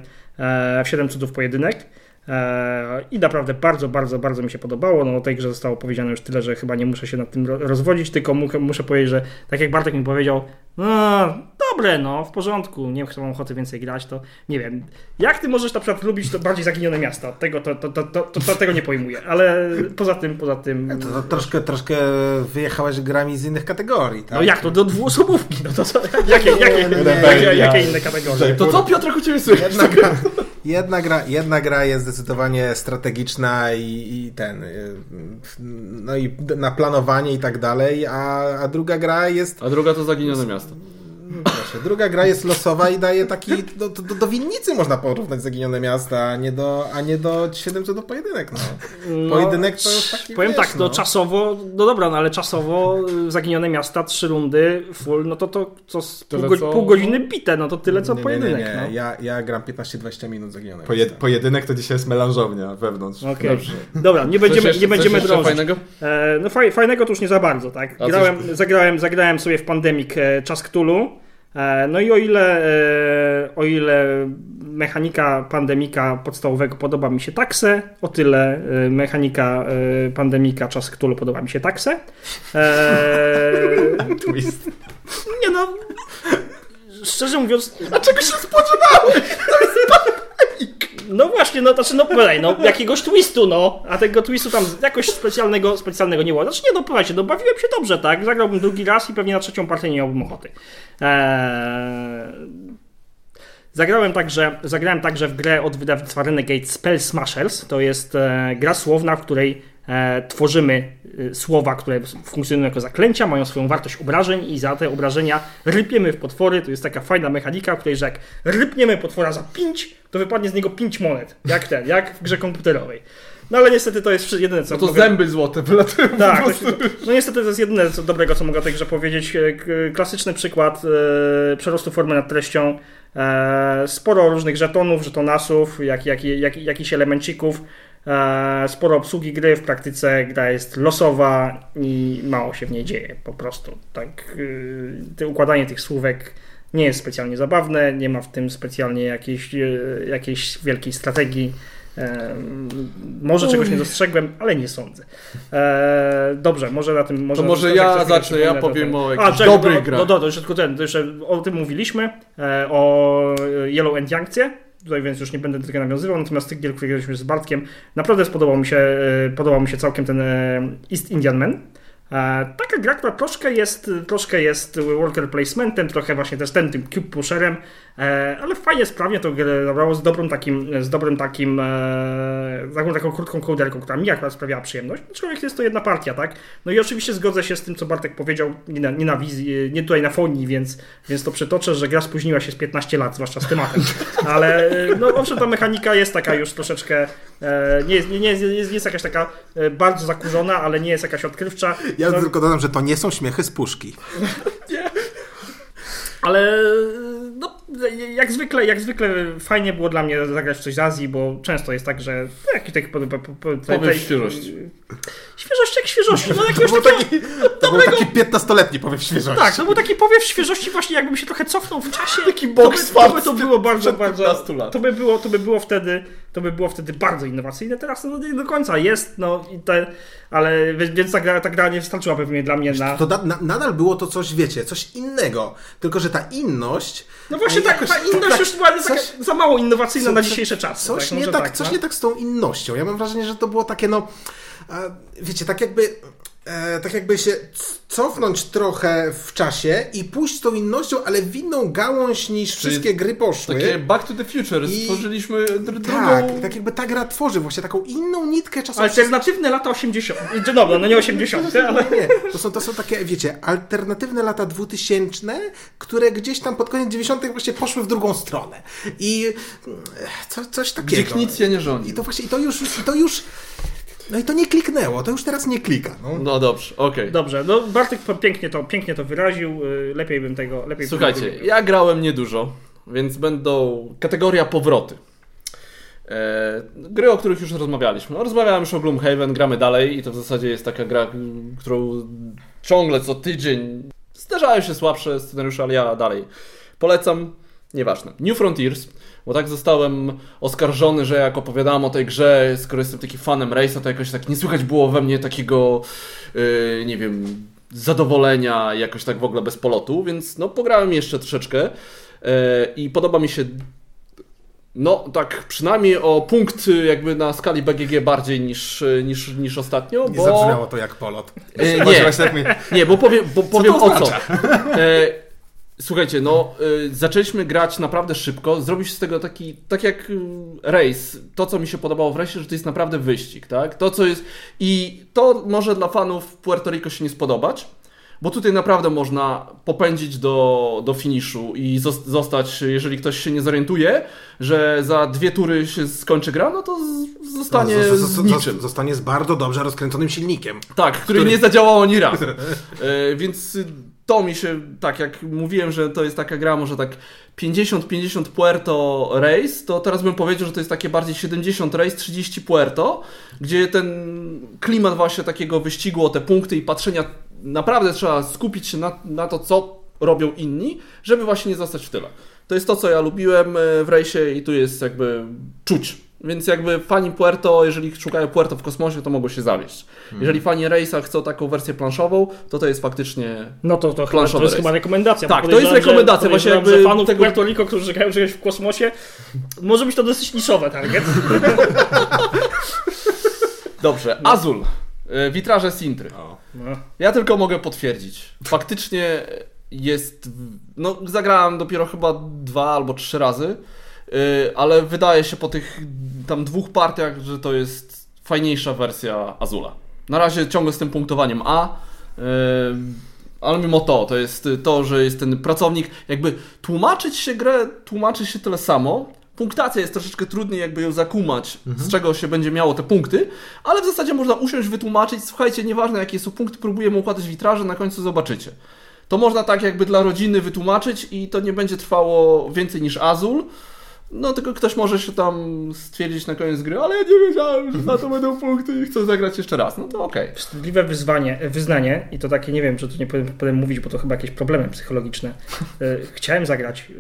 w 7 cudów pojedynek. E, I naprawdę bardzo, bardzo, bardzo mi się podobało. No o tej grze zostało powiedziane już tyle, że chyba nie muszę się nad tym rozwodzić, tylko muszę powiedzieć, że tak jak Bartek mi powiedział, no dobre, no w porządku, nie mam ochoty więcej grać, to nie wiem. Jak ty możesz na przykład lubić to bardziej zaginione miasta? Tego, to, to, to, to, to tego nie pojmuję, ale poza tym, poza tym... To, to troszkę, troszkę wyjechałeś grami z innych kategorii, tak? No jak to? Do dwuosobówki, no to co? Jakie, jakie, jakie, jakie inne kategorie? To co Piotr u Ciebie słychać? Jedna gra, jedna, gra, jest zdecydowanie strategiczna i, i ten, y, no i na planowanie i tak dalej, a, a druga gra jest... A druga to zaginione miasto. Proszę, druga gra jest losowa i daje taki. Do, do, do winnicy można porównać zaginione miasta, a nie do, a nie do 700 do pojedynek. No. no. Pojedynek to już taki. Powiem wiesz, tak, no. czasowo, no dobra, no ale czasowo y, zaginione miasta, trzy rundy, full, no to to co, pół, co... pół, godziny bite, no to tyle co nie, pojedynek. Nie, nie, no. ja, ja gram 15-20 minut zaginione Poje, Pojedynek to dzisiaj jest melanżownia wewnątrz. Okay. Dobra, nie będziemy, jeszcze, nie będziemy drążyć. fajnego? E, no faj, fajnego to już nie za bardzo, tak? Grałem, zagrałem, zagrałem sobie w Pandemic e, Czas Cthulhu. E, no i o ile, e, o ile mechanika pandemika podstawowego podoba mi się taksę, o tyle e, mechanika pandemika czas Cthulhu podoba mi się taksę. Eee, Twist. Nie no, szczerze mówiąc... A czego się spodziewałeś? Właśnie, no to znaczy, no podaj, no jakiegoś twistu, no, a tego twistu tam jakoś specjalnego, specjalnego nie było. Znaczy nie, no powiedzcie, no bawiłem się dobrze, tak, zagrałbym drugi raz i pewnie na trzecią partię nie miałbym ochoty. Eee... Zagrałem także, zagrałem także w grę od wydawnictwa Renegade Spell Smashers. To jest e, gra słowna, w której tworzymy e, słowa, które funkcjonują jako zaklęcia, mają swoją wartość obrażeń i za te obrażenia rypiemy w potwory. To jest taka fajna mechanika, w której że jak rypniemy potwora za 5, to wypadnie z niego 5 monet. Jak ten, jak w grze komputerowej. No ale niestety to jest jedyne, co. No to mogę... zęby złote wylatują. Tak, to, no niestety to jest jedyne co dobrego, co mogę o tej grze powiedzieć. E, klasyczny przykład e, przerostu formy nad treścią. E, sporo różnych żetonów, żetonasów, jak, jak, jak, jakichś elemencików. E, sporo obsługi gry, w praktyce gra jest losowa i mało się w niej dzieje po prostu. Tak, y, układanie tych słówek nie jest specjalnie zabawne, nie ma w tym specjalnie jakiejś, y, jakiejś wielkiej strategii. Może czegoś nie dostrzegłem, ale nie sądzę. E, dobrze, może na tym. Może to może ja zacznę, ja powiem o jakichś dobrych grach. No, no, to jeszcze tylko ten, to jeszcze o tym mówiliśmy, e, o Yellow and Youngcie. Tutaj więc już nie będę tego nawiązywał, natomiast tych gier, które graliśmy z Bartkiem, naprawdę spodobał mi się, podobał mi się całkiem ten East Indian Man. Taka gra, która troszkę jest, troszkę jest worker placementem, trochę właśnie też ten tym cube pusherem, E, ale fajnie, sprawnie to grało z dobrym takim, z dobrym takim, e, taką, taką krótką kołderką, która mi akurat sprawiała przyjemność. Aczkolwiek jest to jedna partia, tak? No i oczywiście zgodzę się z tym, co Bartek powiedział, nie na, nie na wizji, nie tutaj na fonii, więc, więc to przytoczę, że gra spóźniła się z 15 lat, zwłaszcza z tematem. Ale no owszem, ta mechanika jest taka już troszeczkę, e, nie jest, nie, nie, jest, jest jakaś taka bardzo zakurzona, ale nie jest jakaś odkrywcza. Ja no, tylko dodam, że to nie są śmiechy z puszki. nie. Ale no, jak zwykle, jak zwykle fajnie było dla mnie zagrać w coś z Azji, bo często jest tak, że jakiś taki po, po, po, tej, świeżości. Świeżości jak świeżości. No, to, był taki, to był taki 15-letni powiew świeżości. Tak, to był taki powiew świeżości właśnie jakbym się trochę cofnął w czasie. Taki box to, by, to, by to było bardzo, bardzo... Lat. To by było, to by było wtedy to by było wtedy bardzo innowacyjne. Teraz no, nie do końca jest, no i te, ale więc ta gra, ta gra nie wystarczyła pewnie dla mnie na... To na, nadal było to coś, wiecie, coś innego, tylko że ta inność... No właśnie tak, ta inność tak, już była coś, za mało innowacyjna co, na dzisiejsze czasy. Coś, tak, nie, tak, tak, coś no? nie tak z tą innością. Ja mam wrażenie, że to było takie, no... Wiecie, tak jakby e, tak jakby się cofnąć trochę w czasie i pójść z tą innością, ale w inną gałąź niż Czyli wszystkie gry poszły. Takie Back to the Future, I... stworzyliśmy drugą... Tak, tak jakby ta gra tworzy właśnie taką inną nitkę czasową. Alternatywne lata 80. Dobra, no nie 80, ale... Nie, nie. To są, to są takie, wiecie, alternatywne lata 2000, które gdzieś tam pod koniec 90 właśnie poszły w drugą stronę. I co, coś takiego. Gdzie nic nie rządzi. I to właśnie, i to już, i to już no i to nie kliknęło, to już teraz nie klika. No, no dobrze, okej. Okay. Dobrze, no Bartek pięknie to, pięknie to wyraził, y, lepiej bym tego... Lepiej Słuchajcie, bym ja grałem niedużo, więc będą kategoria powroty. E, gry, o których już rozmawialiśmy. No, rozmawiałem już o Gloomhaven, gramy dalej i to w zasadzie jest taka gra, którą ciągle co tydzień zdarzają się słabsze scenariusze, ale ja dalej polecam. Nieważne. New Frontiers Bo tak zostałem oskarżony, że jak opowiadałem o tej grze, skoro jestem taki fanem Race'a, to jakoś tak nie słychać było we mnie takiego, yy, nie wiem, zadowolenia jakoś tak w ogóle bez polotu, więc no pograłem jeszcze troszeczkę yy, i podoba mi się no tak przynajmniej o punkt jakby na skali BGG bardziej niż, niż, niż ostatnio, Nie bo... zabrzmiało to jak polot. E, Właśnie, nie, tak nie, bo powiem, bo powiem to o co. E, słuchajcie, no e, zaczęliśmy grać naprawdę szybko, zrobić z tego taki, tak jak y, race, to co mi się podobało w race, że to jest naprawdę wyścig, tak? To co jest i to może dla fanów Puerto Rico się nie spodobać, bo tutaj naprawdę można popędzić do, do finiszu i zos- zostać, jeżeli ktoś się nie zorientuje, że za dwie tury się skończy gra, no to z- zostanie No, z, z- z- niczym. Zostanie z bardzo dobrze rozkręconym silnikiem. Tak, który, nie zadziałał ani raz. E, więc y, to mi się, tak jak mówiłem, że to jest taka gra może tak 50-50 Puerto Race, to teraz bym powiedział, że to jest takie bardziej 70 Race, 30 Puerto, gdzie ten klimat właśnie takiego wyścigu te punkty i patrzenia, naprawdę trzeba skupić się na, na to, co robią inni, żeby właśnie nie zostać w tyle. To jest to, co ja lubiłem e, w rejsie i tu jest jakby czuć. Więc jakby fani Puerto, jeżeli szukają Puerto w kosmosie, to mogą się zawieść. Jeżeli fani Race'a chcą taką wersję planszową, to to jest faktycznie... No to, to, chyba, to jest chyba rekomendacja. Tak, to jest rekomendacja, że, właśnie jakby że fanów tego- Puerto Rico, którzy grają czegoś w kosmosie, może być to dosyć niszowe target. Dobrze, Azul. e, Witraże Sintry. No. Ja tylko mogę potwierdzić. Faktycznie jest. No, zagrałem dopiero chyba dwa albo trzy razy, ale wydaje się po tych tam dwóch partiach, że to jest fajniejsza wersja Azula. Na razie ciągle z tym punktowaniem A. Yy, ale mimo to, to jest to, że jest ten pracownik, jakby tłumaczyć się grę, tłumaczy się tyle samo. Punktacja jest troszeczkę trudniej jakby ją zakumać, z czego się będzie miało te punkty, ale w zasadzie można usiąść, wytłumaczyć, słuchajcie, nieważne jakie są punkty, próbujemy układać witraże, na końcu zobaczycie. To można tak jakby dla rodziny wytłumaczyć i to nie będzie trwało więcej niż Azul. No tylko ktoś może się tam stwierdzić na koniec gry, ale ja nie wiedziałem, że na to będą punkty i chcę zagrać jeszcze raz. No to okej. Wstydliwe wyzwanie, wyznanie i to takie, nie wiem, czy tu nie powiem, powiem mówić, bo to chyba jakieś problemy psychologiczne. E, Chciałem zagrać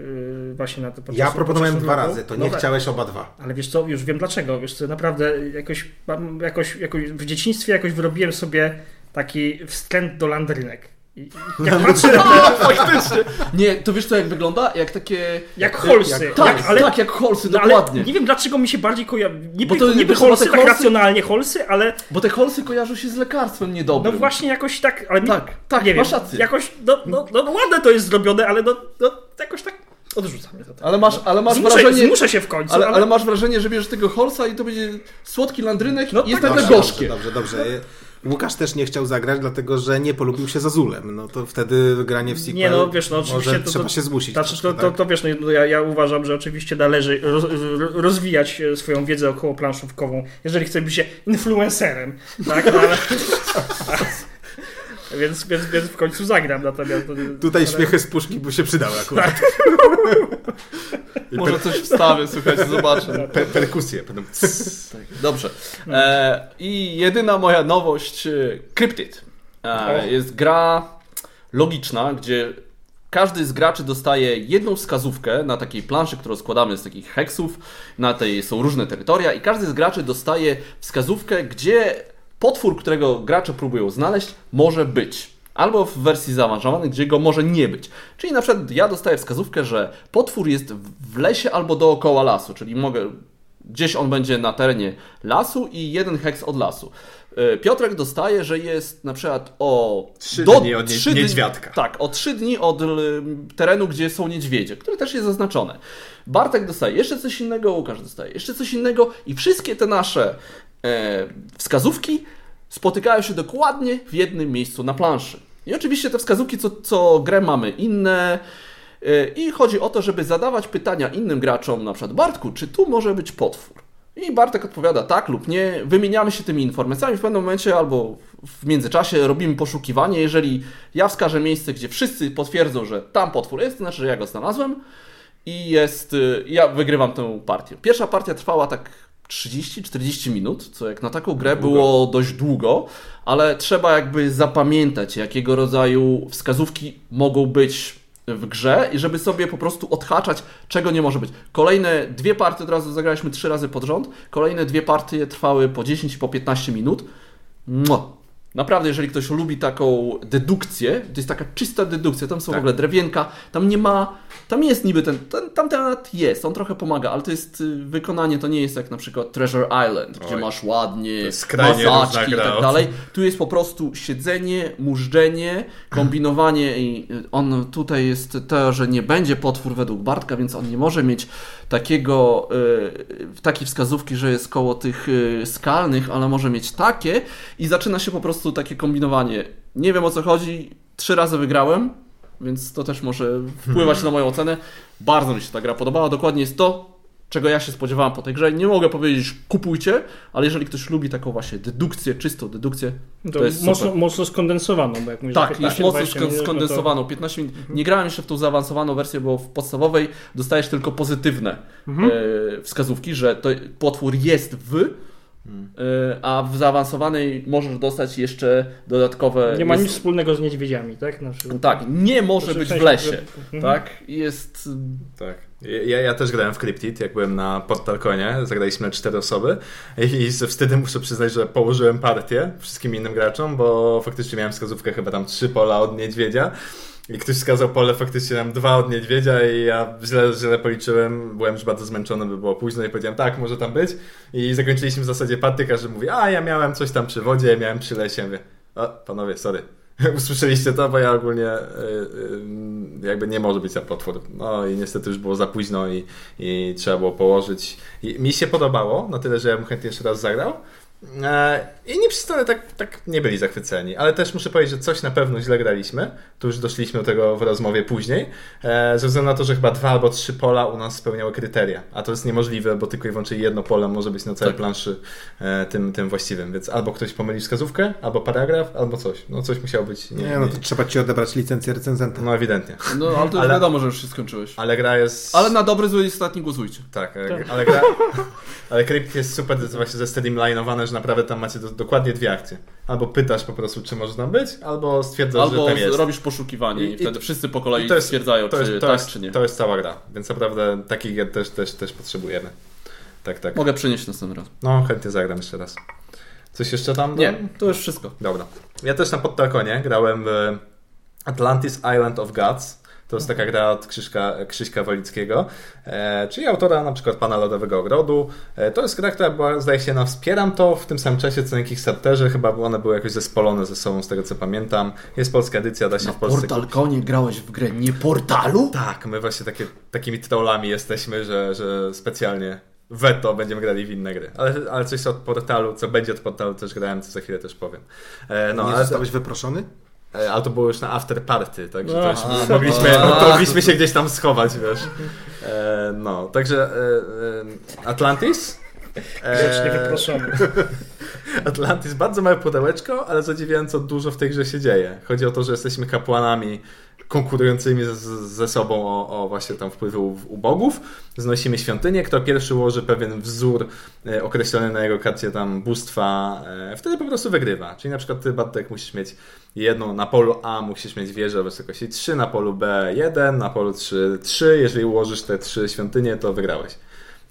e, właśnie na to podczas Ja proponowałem dwa roku. razy, to No nie tak. chciałeś oba dwa. Ale wiesz co, już wiem dlaczego. Wiesz co, naprawdę jakoś, mam- jakoś, jakoś w dzieciństwie jakoś wyrobiłem sobie taki wstręt do landrynek. I, i jak A, faktycznie! Nie, to wiesz co jak wygląda? Jak takie... jak holsy. jak- Tak, ale, tak, jak holsy, no, ale dokładnie. nie wiem dlaczego mi się bardziej kojarzy. Niby, Bo to- niby wiesz, holsy, tak holsy- racjonalnie holsy, ale Bo te holsy kojarzą się z lekarstwem no niedobrym. właśnie jakoś tak. Ale mi- Tak, tak, nie wiem, masz rację. Jakoś, no, no, no, no ładne to jest zrobione, ale no, no jakoś tak odrzucam mnie to. Tak. Ale masz, ale masz zmuszę, wrażenie... zmuszę się w końcu, Ale, ale, ale masz wrażenie, że bierzesz tego holsa i to będzie słodki landrynek No i jest tak, nagle Dobrze, gorzkie. Dobrze, dobrze. dobrze. Łukasz też nie chciał zagrać, dlatego że nie polubił się za Zulem. No to wtedy granie w sequel Nie, no, wiesz, no, oczywiście może to- to- trzeba się zmusić. Znaczy, to, troszkę, to, tak? to wiesz, no, ja, ja uważam, że oczywiście należy roz, rozwijać e, swoją wiedzę około planszówkową, jeżeli chce być się influencerem, tak? No, ale, więc, więc, więc w końcu zagram, natomiast... Tutaj ale- śmiechy z puszki by się przydały akurat. I Może coś wstawię, słuchajcie, zobaczę. per, perkusje. Będą Tak, dobrze. E, I jedyna moja nowość, e, Cryptid. E, jest gra logiczna, gdzie każdy z graczy dostaje jedną wskazówkę na takiej planszy, którą składamy z takich heksów. Na tej są różne terytoria i każdy z graczy dostaje wskazówkę, gdzie potwór, którego gracze próbują znaleźć, może być. Albo w wersji zaawansowanej, gdzie go może nie być. Czyli na przykład ja dostaję wskazówkę, że potwór jest w lesie albo dookoła lasu, czyli mogę gdzieś on będzie na terenie lasu i jeden heks od lasu. E, Piotrek dostaje, że jest na przykład o Trzy dni od trzy dni- niedźwiadka. tak, o trzy dni od terenu, gdzie są niedźwiedzie, które też jest zaznaczone. Bartek dostaje jeszcze coś innego, Łukasz dostaje jeszcze coś innego i wszystkie te nasze wskazówki spotykają się dokładnie w jednym miejscu na planszy. I oczywiście te wskazówki co, co grę mamy inne e, i chodzi o to, żeby zadawać pytania innym graczom, na przykład Bartku, czy tu może być potwór? I Bartek odpowiada tak lub nie, wymieniamy się tymi informacjami w pewnym momencie albo w międzyczasie robimy poszukiwanie. Jeżeli ja wskażę miejsce, gdzie wszyscy potwierdzą, że tam potwór jest, to znaczy, że ja go znalazłem i jest, y, ja wygrywam tę partię. Pierwsza partia trwała tak 30-40 minut, co jak na taką grę było dość długo, ale trzeba jakby zapamiętać, jakiego rodzaju wskazówki mogą być w grze i żeby sobie po prostu odhaczać, czego nie może być. Kolejne dwie partie, od razu zagraliśmy trzy razy pod rząd, kolejne dwie partie trwały po 10 i po 15 minut. Naprawdę, jeżeli ktoś lubi taką dedukcję, to jest taka czysta dedukcja, tam są Tak. w ogóle drewienka, tam nie ma, tam jest niby ten, ten tam temat jest, on trochę pomaga, ale to jest, y, wykonanie to nie jest jak na przykład Treasure Island, gdzie Oj. masz ładnie masaczki i tak dalej. Tu jest po prostu siedzenie, mużdżenie, kombinowanie i on tutaj jest to, że nie będzie potwór według Bartka, więc on nie może mieć takiego, y, takiej wskazówki, że jest koło tych y, skalnych, ale może mieć takie i zaczyna się po prostu takie kombinowanie. Nie wiem o co chodzi, trzy razy wygrałem, więc to też może wpływać na moją ocenę. Bardzo mi się ta gra podobała, dokładnie jest to, czego ja się spodziewałem po tej grze. Nie mogę powiedzieć kupujcie, ale jeżeli ktoś lubi taką właśnie dedukcję, czystą dedukcję, To, to jest mocno, super. mocno skondensowaną, bo jak mówisz, Tak, jest mocno 15-20 minut, no skondensowaną. 15 minut. Nie grałem jeszcze w tą zaawansowaną wersję, bo w podstawowej dostajesz tylko pozytywne Mhm. e, wskazówki, że to potwór jest w, e, a w zaawansowanej możesz dostać jeszcze dodatkowe. Nie ma jest, nic wspólnego z niedźwiedziami, tak? Tak, nie może Znaczy, być w lesie. Mhm. Tak, jest. Tak. Ja, ja też grałem w Cryptid, jak byłem na Portalconie, zagraliśmy cztery osoby i ze wstydem muszę przyznać, że położyłem partię wszystkim innym graczom, bo faktycznie miałem wskazówkę chyba tam trzy pola od niedźwiedzia i ktoś wskazał pole faktycznie tam dwa od niedźwiedzia i ja źle, źle policzyłem, byłem już bardzo zmęczony, by było późno i powiedziałem tak, może tam być i zakończyliśmy w zasadzie partię, każdy mówi, a ja miałem coś tam przy wodzie, miałem przy lesie, mówię, o panowie, sorry. Usłyszeliście to, bo ja ogólnie y, y, jakby nie może być tam potwór. No i niestety już było za późno i, i trzeba było położyć. I mi się podobało, na tyle, że ja bym chętnie jeszcze raz zagrał. E, Inni przystole tak, tak nie byli zachwyceni, ale też muszę powiedzieć, że coś na pewno źle graliśmy. Tu już doszliśmy do tego w rozmowie później. E, Ze względu na to, że chyba dwa albo trzy pola u nas spełniały kryteria, a to jest niemożliwe, bo tylko i wyłącznie jedno pole może być na całej Tak. planszy e, tym, tym właściwym. Więc albo ktoś pomyli wskazówkę, albo paragraf, albo coś. No coś musiało być. Nie, no to trzeba ci odebrać licencję recenzenta. no ewidentnie. No, ale to już Ale- wiadomo, że już się skończyłeś. Ale gra jest. Ale na dobry, zły i ostatni głosujcie. Tak, ale, ale gra. Ale Crypt jest super właśnie zestreamlinowane, że naprawdę tam macie do, dokładnie dwie akcje. Albo pytasz po prostu, czy może tam być, albo stwierdzasz, Albo że tam jest. robisz poszukiwanie i, I- i- wtedy wszyscy po kolei i to jest- stwierdzają, To czy jest, to, tak, jest, czy nie. to jest cała gra, więc naprawdę takich gier też, też, też potrzebujemy. Tak, tak. Mogę przynieść następny raz. No, chętnie zagram jeszcze raz. Coś jeszcze tam? Nie, to już wszystko. Dobra. Ja też na Podtalkonie grałem w Atlantis Island of Gods. To jest taka gra od Krzyśka, Krzyśka Wolickiego, e, czyli autora na przykład Pana Lodowego Ogrodu. E, to jest gra, która była, zdaje się, na Wspieram to w tym samym czasie co na Kickstarterze. Chyba one były jakoś zespolone ze sobą, z tego co pamiętam. Jest polska edycja, da się Na w Polsce Portalkonie grałeś w grę nie portalu? tak, my właśnie takie, takimi trollami jesteśmy, że, że specjalnie weto będziemy grali w inne gry. Ale, ale coś od portalu, co będzie od portalu też grałem, co za chwilę też powiem. E, no, nie ale, zostałeś wyproszony? E, ale to było już na after party, także to już Aha. mogliśmy, A. to mogliśmy się gdzieś tam schować, wiesz. E, no, także e, e, Atlantis. Grzecznie E, wyproszony. Atlantis, bardzo małe pudełeczko, ale zadziwiająco dużo w tej grze się dzieje. Chodzi o to, że jesteśmy kapłanami konkurującymi ze, ze sobą o, o właśnie tam wpływy u, u bogów. Znosimy świątynię, kto pierwszy ułoży pewien wzór e, określony na jego karcie tam bóstwa, e, wtedy po prostu wygrywa. Czyli na przykład ty, Bartek, musisz mieć jedną, na polu A musisz mieć wieżę o wysokości 3, na polu B 1, na polu 3 3. Jeżeli ułożysz te trzy świątynie, to wygrałeś.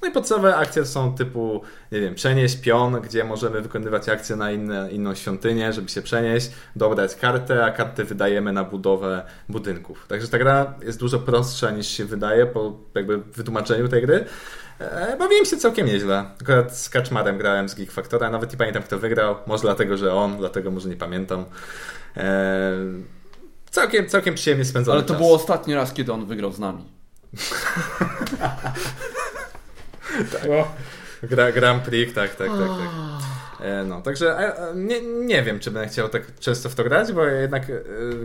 No i podstawowe akcje są typu, nie wiem, przenieść pion, gdzie możemy wykonywać akcje na inne, inną świątynię, żeby się przenieść, dobrać kartę, a karty wydajemy na budowę budynków. Także ta gra jest dużo prostsza niż się wydaje po jakby wytłumaczeniu tej gry. E, Bawiłem się całkiem nieźle. Akurat z Kaczmarem grałem z Geek Factora, nawet nie pamiętam kto wygrał. Może dlatego, że on, dlatego może nie pamiętam. E, Całkiem, całkiem przyjemnie spędzony Ale to czas. było ostatni raz, kiedy on wygrał z nami. O, Gra, Grand Prix, tak, tak, tak. tak. E, No, także nie, nie wiem, czy będę chciał tak często w to grać, bo jednak e,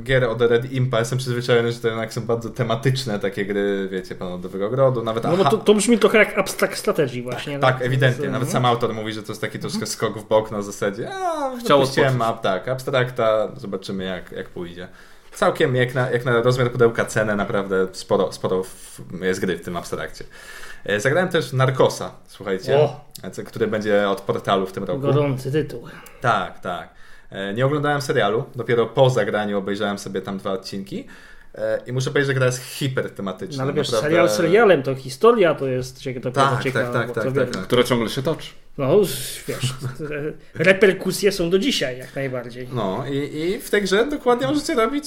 gier od Red Impa jestem przyzwyczajony, że to jednak są bardzo tematyczne takie gry, wiecie, Pan Lodowego Ogrodu, nawet no bo to, to brzmi trochę jak abstrakt strategii właśnie. tak, no. ewidentnie. Nawet sam autor mówi, że to jest taki troszkę skok w bok na zasadzie. A, Chciał dopuściłem odpocząć. map, tak, abstrakta, zobaczymy jak, jak pójdzie. Całkiem jak na, jak na rozmiar pudełka cenę, naprawdę sporo, sporo jest gry w tym abstrakcie. E, Zagrałem też Narcosa, słuchajcie, O! który będzie od portalu w tym roku. Gorący tytuł. Tak, tak. E, Nie oglądałem serialu, dopiero po zagraniu obejrzałem sobie tam dwa odcinki. E, I muszę powiedzieć, że gra jest hipertematyczna. No ale wiesz, naprawdę. serial serialem, to historia to jest Tak, ciekawa. tak, bo tak, to tak, wiesz, tak, tak. Która ciągle się toczy. No wiesz, reperkusje są do dzisiaj jak najbardziej. No i, i w tej grze dokładnie możecie robić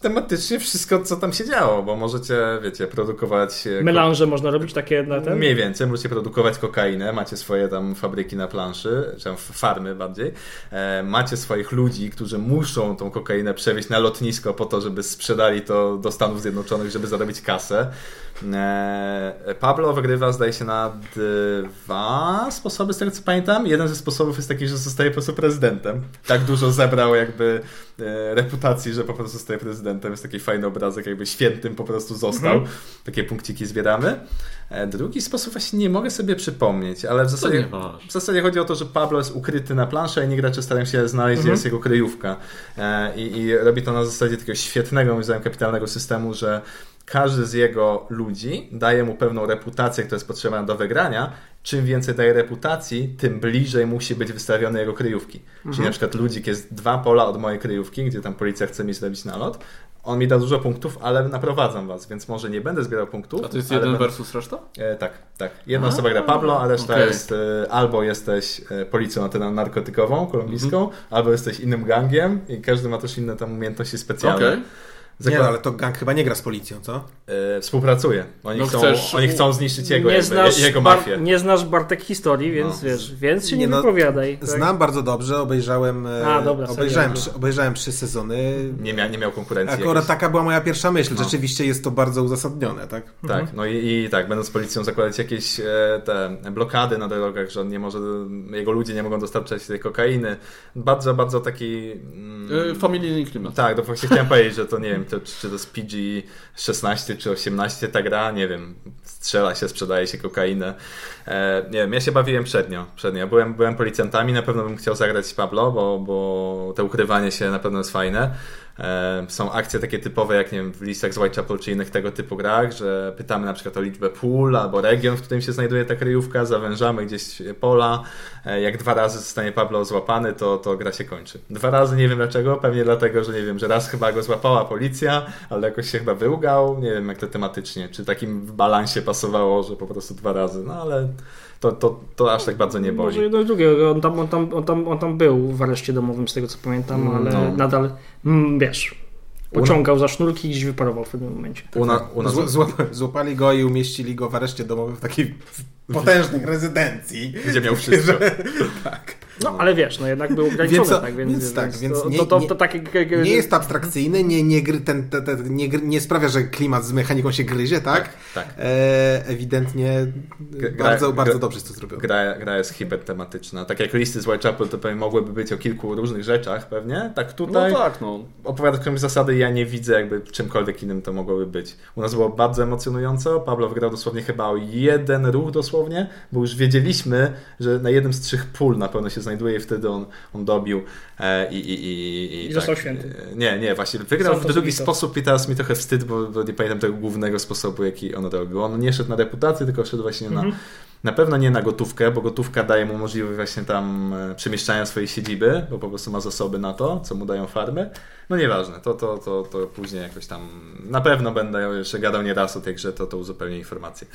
tematycznie wszystko, co tam się działo, bo możecie, wiecie, produkować... e, Melanże można robić takie na ten? Mniej więcej, możecie produkować kokainę, macie swoje tam fabryki na planszy, czy tam farmy bardziej. E, macie swoich ludzi, którzy muszą tą kokainę przewieźć na lotnisko po to, żeby sprzedali to do Stanów Zjednoczonych, żeby zarobić kasę. E, Pablo wygrywa, zdaje się, na dwa sposoby, z tego co pamiętam. Jeden ze sposobów jest taki, że zostaje po prostu prezydentem. Tak dużo zebrał jakby e, reputacji, że po prostu zostaje prezydentem. Jest taki fajny obrazek, jakby świętym po prostu został. Takie punkciki zbieramy. E, Drugi sposób właśnie nie mogę sobie przypomnieć, ale w zasadzie, w zasadzie chodzi o to, że Pablo jest ukryty na planszy, a inni gracze starają się znaleźć, gdzie jest jego kryjówka. I, I robi to na zasadzie takiego świetnego, moim zdaniem, kapitalnego systemu, że każdy z jego ludzi daje mu pewną reputację, która jest potrzebna do wygrania. Czym więcej daje reputacji, tym bliżej musi być wystawione jego kryjówki. Czyli na przykład ludzik jest dwa pola od mojej kryjówki, gdzie tam policja chce mi zrobić nalot. On mi da dużo punktów, ale naprowadzam was, więc może nie będę zbierał punktów. A to jest jeden będę- versus reszta? E, tak, tak. Jedna osoba gra Pablo, a reszta okej. jest e, albo jesteś e, policją antyna- narkotykową, kolumbijską, Mhm. albo jesteś innym gangiem i każdy ma też inne tam umiejętności specjalne. Okej. Nie, Zakład- no, ale to gang chyba nie gra z policją, co? e, współpracuje. Oni, No chcą, chcesz- oni chcą zniszczyć jego, nie, jakby, znasz jego Bar- mafię. nie znasz Bartek historii, więc No. wiesz, więc się nie, Nie, no, wypowiadaj. tak? Znam bardzo dobrze, obejrzałem, e, A, dobra, obejrzałem, trzy, obejrzałem trzy sezony. Nie, mia, nie miał konkurencji. Akurat jakiejś. taka była moja pierwsza myśl. No. Rzeczywiście jest to bardzo uzasadnione, tak? Tak, no i, i tak, będąc policją zakładać jakieś e, te blokady na drogach, że on nie może, jego ludzie nie mogą dostarczać tej kokainy. Bardzo, bardzo taki... Mm, Familijny klimat. Tak, to właśnie chciałem powiedzieć, że to nie wiem, to, czy to jest PG 16 czy 18 ta gra, nie wiem, strzela się, sprzedaje się kokainę. E, nie wiem, ja się bawiłem przednio. przednio. Byłem, byłem policjantami, na pewno bym chciał zagrać Pablo, bo, bo to ukrywanie się na pewno jest fajne. E, są akcje takie typowe, jak nie wiem, w listach z Whitechapel czy innych tego typu grach, że pytamy na przykład o liczbę pól albo region, w którym się znajduje ta kryjówka, zawężamy gdzieś pola. E, jak dwa razy zostanie Pablo złapany, to, to gra się kończy. Dwa razy, nie wiem dlaczego, pewnie dlatego, że nie wiem, że raz chyba go złapała policja, ale jakoś się chyba wyłgał, nie wiem jak to tematycznie, czy takim w balansie pasowało, że po prostu dwa razy, no ale to, to, to aż tak bardzo nie boli. Może jedno i drugie. On tam, on, tam, on, tam, on tam był w areszcie domowym, z tego co pamiętam, ale No. nadal, mm, wiesz, pociągał za sznurki i gdzieś wyparował w pewnym momencie. U, na, u nas... Zł- złap- złapali go i umieścili go w areszcie domowym w takiej potężnej rezydencji. Gdzie miał wszystko. tak. No, ale wiesz, no jednak był ograniczony, Więc to- tak, więc, więc tak, więc to, nie- to, to, nie- to takie... Nie jest abstrakcyjny, nie, nie, gry, ten, ten, ten, nie, nie sprawia, że klimat z mechaniką się gryzie, tak? tak. E, ewidentnie Gra- bardzo, gra- bardzo dobrze jest to zrobione. Gra, gra jest hipertematyczna. Tak jak listy z Whitechapel to pewnie mogłyby być o kilku różnych rzeczach pewnie, tak tutaj No tak, no. opowiada którymś zasady ja nie widzę jakby czymkolwiek innym to mogłoby być. U nas było bardzo emocjonująco, Pablo wygrał dosłownie chyba o jeden ruch dosłownie, bo już wiedzieliśmy, że na jednym z trzech pól na pewno się znajduje i wtedy on, on dobił e, i, i, i, I został święty. E, Nie, nie, właśnie wygrał Sam w drugi to. sposób i teraz mi trochę wstyd, bo, bo nie pamiętam tego głównego sposobu, jaki on robił. On nie szedł na reputację, tylko szedł właśnie Mhm. na na pewno nie na gotówkę, bo gotówka daje mu możliwość właśnie tam e, przemieszczania swojej siedziby, bo po prostu ma zasoby na to, co mu dają farmy. No nieważne, to, to, to, to później jakoś tam na pewno będę jeszcze gadał nie raz o tej grze, to, to uzupełnię informacje.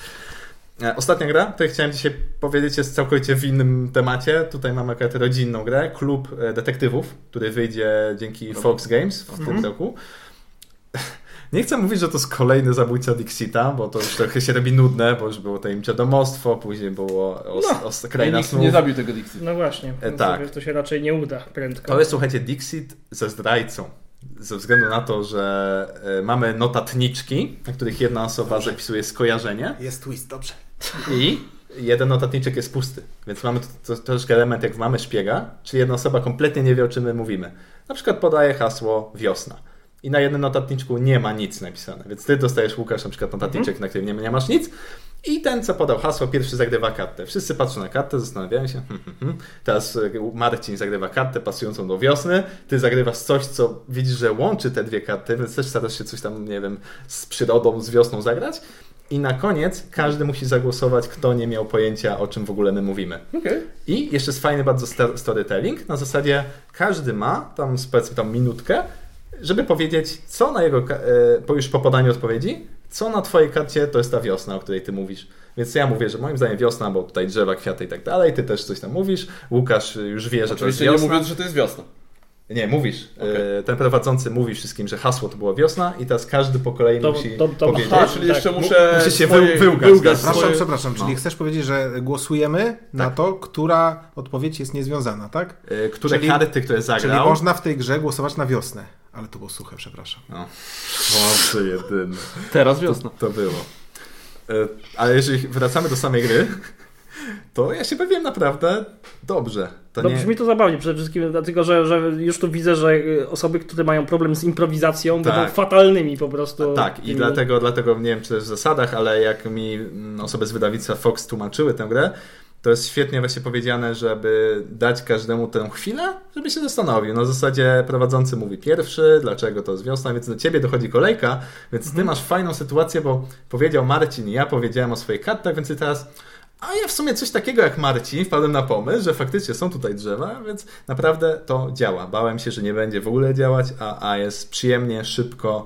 E, Ostatnia gra, o której chciałem dzisiaj powiedzieć, jest całkowicie w innym temacie. Tutaj mamy akurat rodzinną grę, klub e, detektywów, który wyjdzie dzięki Fox Games w tym roku. Nie chcę mówić, że to jest kolejny zabójca Dixita, bo to już trochę się robi nudne, bo już było tajemnicze domostwo, później było os, No. os, kraina snów. nie zabił tego Dixie. No właśnie, E, tak. to, się raczej nie uda prędko. To jest, słuchajcie, Dixit ze zdrajcą. Ze względu na to, że mamy notatniczki, na których jedna osoba zapisuje skojarzenie Jest twist, dobrze. I jeden notatniczek jest pusty. Więc mamy tu to, troszkę element jak Mamy Szpiega, czyli jedna osoba kompletnie nie wie, o czym my mówimy. Na przykład podaje hasło wiosna. I na jednym notatniczku nie ma nic napisane. Więc ty dostajesz, Łukasz, na przykład notatniczek, na którym nie, nie masz nic. I ten, co podał hasło, pierwszy zagrywa kartę. Wszyscy patrzą na kartę, zastanawiają się. Hmm, hmm, hmm. Teraz e, Marcin zagrywa kartę pasującą do wiosny. Ty zagrywasz coś, co widzisz, że łączy te dwie karty, więc też starasz się coś tam, nie wiem, z przyrodą, z wiosną zagrać. I na koniec każdy musi zagłosować, kto nie miał pojęcia, o czym w ogóle my mówimy. Okej. I jeszcze jest fajny bardzo sto- storytelling. Na zasadzie każdy ma tam powiedzmy tam minutkę żeby powiedzieć, co na jego, e, już po podaniu odpowiedzi, co na twojej karcie to jest ta wiosna, o której ty mówisz. Więc ja mówię, że moim zdaniem wiosna, bo tutaj drzewa, kwiaty i tak dalej, ty też coś tam mówisz, Łukasz już wie, że to jest Oczywiście nie wiosna. mówiąc, że to jest wiosna. Nie, mówisz. Okej. E, Ten prowadzący mówi wszystkim, że hasło to była wiosna i teraz każdy po kolei To- musi to- to- powiedzieć. Aha, czyli tak. jeszcze muszę Musi się swoje- wył- wyłgać, tak. Przepraszam, swoje... przepraszam, czyli No. chcesz powiedzieć, że głosujemy na to, która odpowiedź jest niezwiązana, tak? e, Które Czyli- karty, które Czyli zagrał. można w tej grze głosować na wiosnę. Ale to było suche, przepraszam. No. Boże jedyny. Teraz wiosna. To było. E, Ale jeżeli wracamy do samej gry, to ja się bawiłem naprawdę dobrze. To No nie... brzmi to zabawnie przede wszystkim, dlatego że, że już tu widzę, że y, osoby, które mają problem z improwizacją, Tak. będą fatalnymi po prostu. Tak, i dlatego, dlatego nie wiem, czy też w zasadach, ale jak mi mm, osoby z wydawnictwa Fox tłumaczyły tę grę, to jest świetnie właśnie powiedziane, żeby dać każdemu tę chwilę, żeby się zastanowił. Na zasadzie prowadzący mówi pierwszy, dlaczego to jest wiosna, więc do ciebie dochodzi kolejka, więc ty masz fajną sytuację, bo powiedział Marcin, ja powiedziałem o swoich kartach, więc ty teraz a ja w sumie coś takiego jak Marcin wpadłem na pomysł, że faktycznie są tutaj drzewa, więc naprawdę to działa. Bałem się, że nie będzie w ogóle działać, a, a jest przyjemnie, szybko.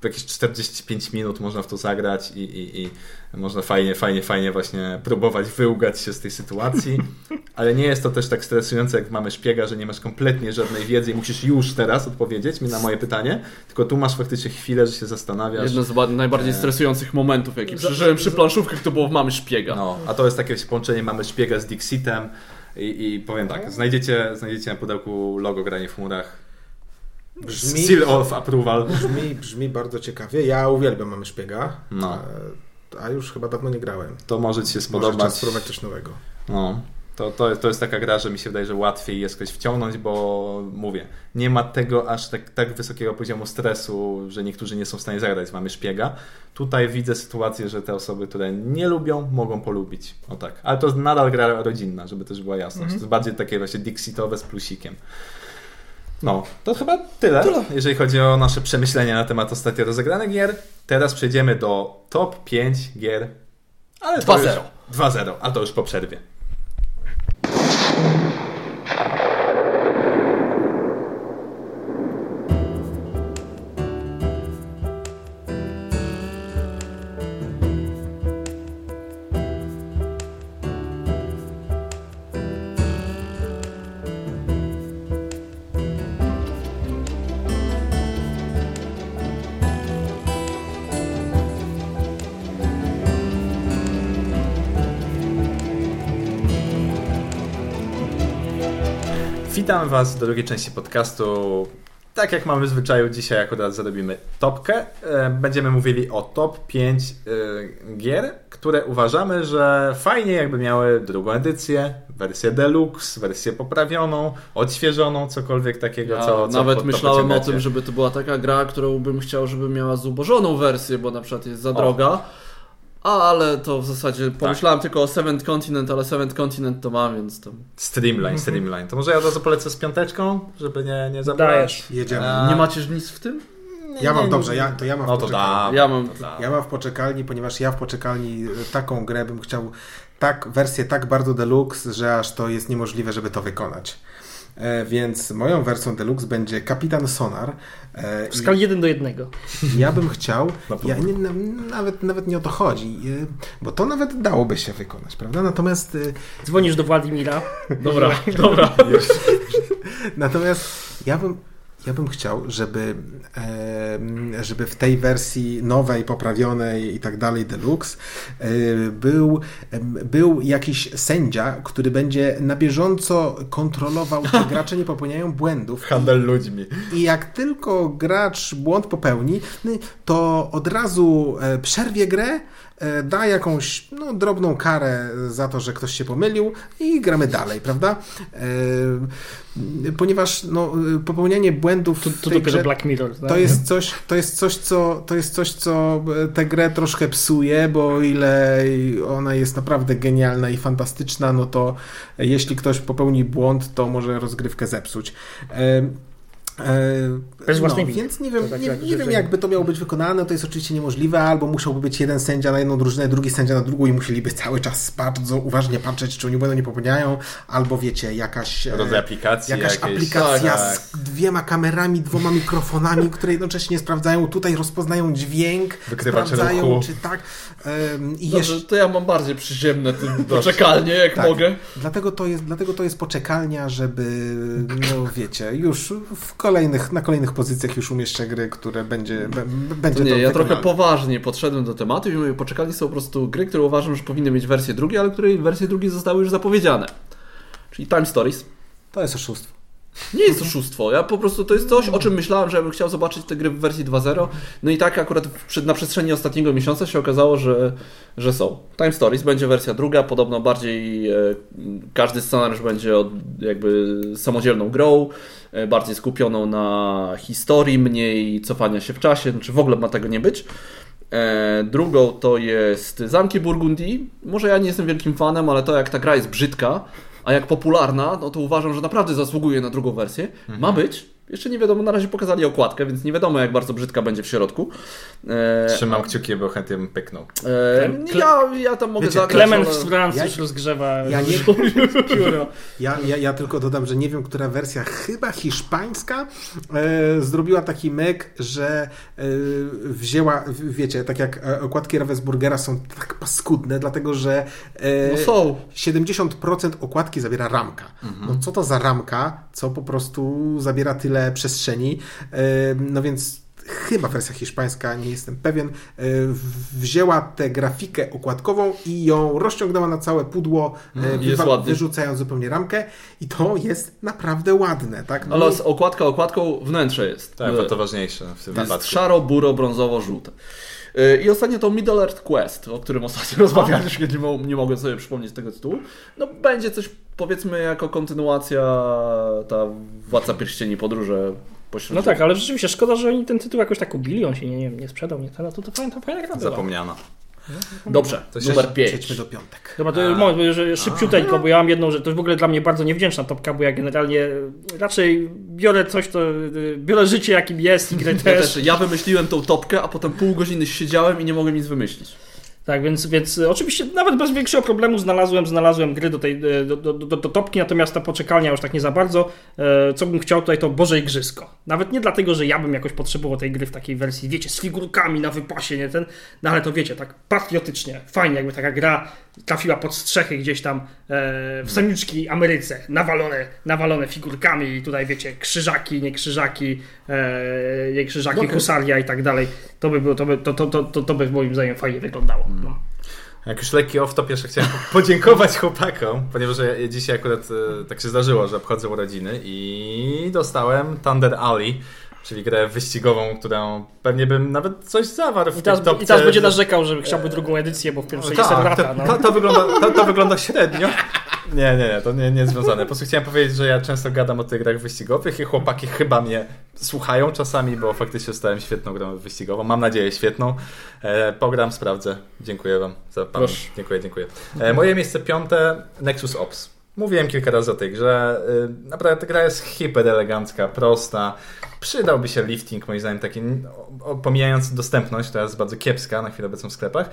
W jakieś 45 minut można w to zagrać i, i, i można fajnie, fajnie, fajnie właśnie próbować wyłgać się z tej sytuacji. Ale nie jest to też tak stresujące, jak mamy szpiega, że nie masz kompletnie żadnej wiedzy i musisz już teraz odpowiedzieć mi na moje pytanie, tylko tu masz faktycznie chwilę, że się zastanawiasz. Jedno z ba- najbardziej E. stresujących momentów, jaki przeżyłem przy planszówkach, to było w Mamy Szpiega. No, a to jest takie połączenie, mamy szpiega z Dixitem i, i powiem tak, znajdziecie, znajdziecie na pudełku logo Granie w chmurach. Brzmi, Seal of approval. brzmi, brzmi bardzo ciekawie. Ja uwielbiam Mamy Szpiega, No. e, a już chyba dawno nie grałem. To może Ci się Może spodobać. czas spróbować coś nowego. No. To, to, to jest taka gra, że mi się wydaje, że łatwiej jest kogoś wciągnąć, bo mówię, nie ma tego aż tak, tak wysokiego poziomu stresu, że niektórzy nie są w stanie zagrać, mamy szpiega. Tutaj widzę sytuację, że te osoby, które nie lubią, mogą polubić. O tak. Ale to nadal gra rodzinna, żeby też była jasność. To jest bardziej takie właśnie Dixitowe z plusikiem. No, to chyba tyle, jeżeli chodzi o nasze przemyślenia na temat ostatnio rozegranych gier. Teraz przejdziemy do top 5 gier. Ale to 2-0. już- 2-0, a to już po przerwie. Witam Was do drugiej części podcastu. Tak jak mamy w zwyczaju, dzisiaj akurat zrobimy topkę. E, Będziemy mówili o top 5 e, gier, które uważamy, że fajnie jakby miały drugą edycję, wersję deluxe, wersję poprawioną, odświeżoną, cokolwiek takiego, Ja co, co nawet pod myślałem o tym, żeby to była taka gra, którą bym chciał, żeby miała zubożoną wersję, bo na przykład jest za droga. Ale to w zasadzie Tak. pomyślałem tylko o Seventh Continent, ale Seventh Continent to mam, więc to Streamline, Streamline. To może ja od razu polecę z piąteczką, żeby nie, nie zabrać. Dajesz. Jedziemy. A- nie macie nic w tym? Ja mam, nie, dobrze, ja, to ja mam No w to poczekalni. da. Ja mam. Ja mam w poczekalni, ponieważ ja w poczekalni y, taką grę bym chciał, tak, wersję tak bardzo deluxe, że aż to jest niemożliwe, żeby to wykonać. E, więc moją wersją deluxe będzie Kapitan Sonar. E, W skali 1 do 1. i ja bym chciał, ja nie, na, nawet, nawet nie o to chodzi, e, bo to nawet dałoby się wykonać, prawda? Natomiast, Dzwonisz do Władimira. Dobra, dobra. natomiast ja bym ja bym chciał, żeby, żeby w tej wersji nowej, poprawionej i tak dalej, deluxe, e, był, był jakiś sędzia, który będzie na bieżąco kontrolował, czy gracze nie popełniają błędów. Handel ludźmi. I jak tylko gracz błąd popełni, to od razu e, przerwie grę, da jakąś no, drobną karę za to, że ktoś się pomylił i gramy dalej, prawda? E, Ponieważ no, popełnianie błędów tu tej dopiero grze Black Mirror. tak? to jest coś, to jest coś, co, to jest coś, co e, tę grę troszkę psuje, bo o ile ona jest naprawdę genialna i fantastyczna, no to jeśli ktoś popełni błąd, to może rozgrywkę zepsuć. E, Bez własnej no, winy. Więc nie wiem, tak nie, jak- nie wiem jakby to miało być wykonane, to jest oczywiście niemożliwe, albo musiałby być jeden sędzia na jedną drużynę, drugi sędzia na drugą i musieliby cały czas bardzo uważnie patrzeć, czy oni błędu nie popełniają, albo wiecie, jakaś... e, Rodzaj aplikacji Jakaś jakieś. aplikacja Tak. z dwiema kamerami, dwoma mikrofonami, które jednocześnie sprawdzają, tutaj rozpoznają dźwięk, Wykrywacze sprawdzają, ruchu. czy tak. Em, I Dobrze, jeszcze, to ja mam bardziej przyziemne poczekalnie, jak Tak. mogę. dlatego, to jest, dlatego to jest poczekalnia, żeby, no wiecie, już w kolejnych, na kolejnych pozycjach już umieszczę gry, które będzie, będzie nie, to ja trochę wykonalne. poważnie podszedłem do tematu i mówię, poczekalni są po prostu gry, które uważam, że powinny mieć wersję drugie, ale której wersje drugie zostały już zapowiedziane. Czyli Time Stories. To jest oszustwo. Nie jest oszustwo. Ja po prostu to jest coś, o czym myślałem, że bym chciał zobaczyć te gry w wersji 2.0. No i tak akurat na przestrzeni ostatniego miesiąca się okazało, że, że są. Time Stories będzie wersja druga, podobno bardziej e, każdy scenariusz będzie od, jakby samodzielną grą, e, bardziej skupioną na historii, mniej cofania się w czasie, czy w ogóle ma tego nie być. E, drugą to jest Zamki Burgundii. Może ja nie jestem wielkim fanem, ale to jak ta gra jest brzydka, a jak popularna, no to uważam, że naprawdę zasługuje na drugą wersję. Ma być. Jeszcze nie wiadomo, na razie pokazali okładkę, więc nie wiadomo jak bardzo brzydka będzie w środku. E, Trzymam kciuki, bo chętnie bym pyknął. e, Kle- ja, ja tam mogę Wiecie, zagrać, Klement ale- z Francji Ja- już rozgrzewa ja nie-. Ja, ja, ja tylko dodam, że nie wiem, która wersja, chyba hiszpańska, e, zrobiła taki mek, że e, wzięła, w- wiecie, tak jak e, okładki Ravensburgera są tak paskudne, dlatego że e, No są. 70% okładki zabiera ramka. No co to za ramka, co po prostu zabiera tyle przestrzeni, E, no więc chyba wersja hiszpańska, nie jestem pewien, e, wzięła tę grafikę okładkową i ją rozciągnęła na całe pudło, e, Mm, wyrzucając zupełnie ramkę i to jest naprawdę ładne, tak? Ale z okładka okładką wnętrze jest. Tak, to ważniejsze w tym jest wypadku. szaro, buro, brązowo, żółte. Yy, I ostatnio to Middle Earth Quest, o którym ostatnio rozmawialiśmy, nie, mo- nie mogę sobie przypomnieć tego tytułu. No będzie coś, powiedzmy, jako kontynuacja ta Władca Pierścieni Podróże pośród... No tak, ale rzeczywiście szkoda, że oni ten tytuł jakoś tak ubili, on się nie, nie, nie sprzedał, nie to, to fajna, to fajna gra była. Dobrze, To numer 5. Przejdźmy do piątek. Dobra, to moment, bo że szybciuteńko, bo ja mam jedną rzecz, to jest w ogóle dla mnie bardzo niewdzięczna topka, bo ja generalnie raczej biorę coś, to biorę życie jakim jest i grę Ja, też. też, ja wymyśliłem tą topkę, a potem pół godziny siedziałem i nie mogłem nic wymyślić. Tak, więc, więc y, oczywiście nawet bez większego problemu znalazłem, znalazłem gry do tej y, do, do, do, do topki, natomiast ta poczekalnia już tak nie za bardzo. E, Co bym chciał tutaj to Boże Igrzysko. Nawet nie dlatego, że ja bym jakoś potrzebował tej gry w takiej wersji, wiecie, z figurkami na wypasie, nie ten, no ale to wiecie, tak patriotycznie, fajnie jakby taka gra trafiła pod strzechy gdzieś tam e, w samiuczki Ameryce, nawalone, nawalone figurkami i tutaj wiecie, krzyżaki, nie krzyżaki, e, nie krzyżaki, Okej. husaria i tak dalej. To by, było, to, by, to, to, to, to, to by moim zdaniem fajnie wyglądało. No. Jak już lekki off-top, jeszcze chciałem podziękować chłopakom, ponieważ ja, dzisiaj akurat e, tak się zdarzyło, że obchodzę urodziny i dostałem Thunder Alley, czyli grę wyścigową, którą pewnie bym nawet coś zawarł w I teraz, topce. I teraz będzie narzekał, że chciałby drugą edycję, bo w pierwszej jest tak, lata. to, No. to, to, wygląda, to, to wygląda średnio. Nie, nie, nie, to nie, nie związane. Po prostu chciałem powiedzieć, że ja często gadam o tych grach wyścigowych i chłopaki chyba mnie słuchają czasami, bo faktycznie stałem świetną grą wyścigową. Mam nadzieję świetną. E, pogram, sprawdzę. Dziękuję wam za. Proszę. Dziękuję, dziękuję. E, moje miejsce piąte, Nexus Ops. Mówiłem kilka razy o tej grze. Y, Naprawdę ta gra jest hiper elegancka, prosta. Przydałby się lifting, moim zdaniem, taki, pomijając dostępność, która jest bardzo kiepska na chwilę obecną w sklepach,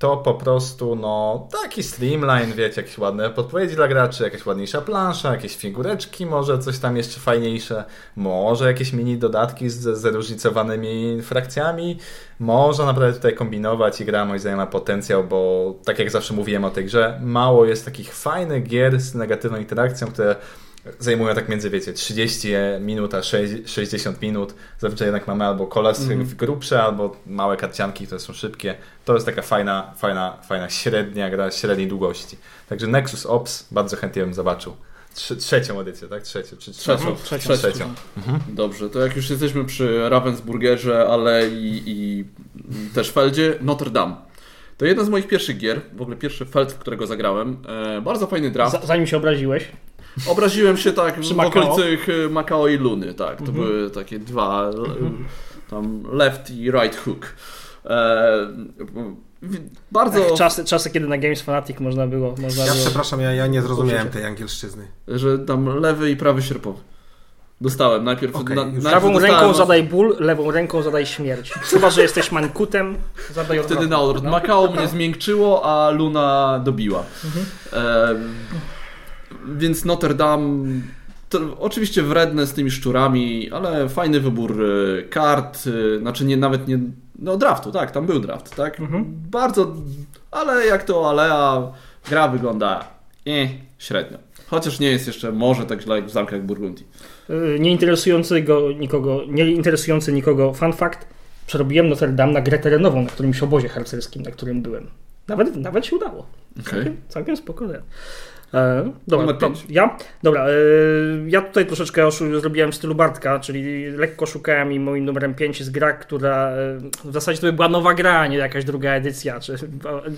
to po prostu, no, taki streamline, wiecie, jakieś ładne podpowiedzi dla graczy, jakaś ładniejsza plansza, jakieś figureczki, może coś tam jeszcze fajniejsze, może jakieś mini dodatki z zróżnicowanymi frakcjami. Można naprawdę tutaj kombinować i gra moim zdaniem ma potencjał, bo tak jak zawsze mówiłem o tej grze, mało jest takich fajnych gier z negatywną interakcją, które zajmują tak między, wiecie, 30 minut a 60 minut. Zazwyczaj jednak mamy albo kolasy grubsze, albo małe karcianki, które są szybkie. To jest taka fajna, fajna, fajna średnia gra średniej długości. Także Nexus Ops bardzo chętnie bym zobaczył. Trze- trzecią edycję, tak? Trzecią. Czy Trzecią. Trzecią. Trzecią. Dobrze, to jak już jesteśmy przy Ravensburgerze, ale i, i też Feldzie, Notre Dame. To jeden z moich pierwszych gier, w ogóle pierwszy Feld, w którego zagrałem. E, bardzo fajny draft. Z- Zanim się obraziłeś. Obraziłem się tak Przy w Macao? okolicy e, Macao i Luny, tak. To były takie dwa, e, tam left i right hook. E, bardzo, Tak, czasy, czasy, kiedy na Games Fanatic można było. Można Ja było... przepraszam, ja, ja nie zrozumiałem tej angielszczyzny. że tam lewy i prawy sierpowy. Dostałem najpierw. Okej, na, najpierw Prawą dostałem ręką zadaj ból, lewą ręką zadaj śmierć. Chyba, że jesteś mankutem, zadaj odwrotnie. Wtedy na odwrót. No. Makao mnie zmiękczyło, a Luna dobiła. Em, więc Notre Dame. To, oczywiście wredne z tymi szczurami, ale fajny wybór e, kart. e, Znaczy nie nawet nie. No draftu, tak, tam był draft, tak? Mhm. Bardzo. Ale jak to Alea, gra wygląda eh, średnio. Chociaż nie jest jeszcze może tak źle jak w zamkach Burgundii. Y, Nie interesujący go, nikogo, nie interesujący nikogo fun fact. Przerobiłem Notre Dame na grę terenową na którymś obozie harcerskim, na którym byłem. Nawet, nawet się udało. Okej. Całkiem, całkiem spokojnie. E, dobra, to ja? Dobra, e, ja tutaj troszeczkę oszu- zrobiłem w stylu Bartka, czyli lekko szukałem i moim numerem 5 jest gra, która e, w zasadzie to by była nowa gra, a nie jakaś druga edycja. Czy,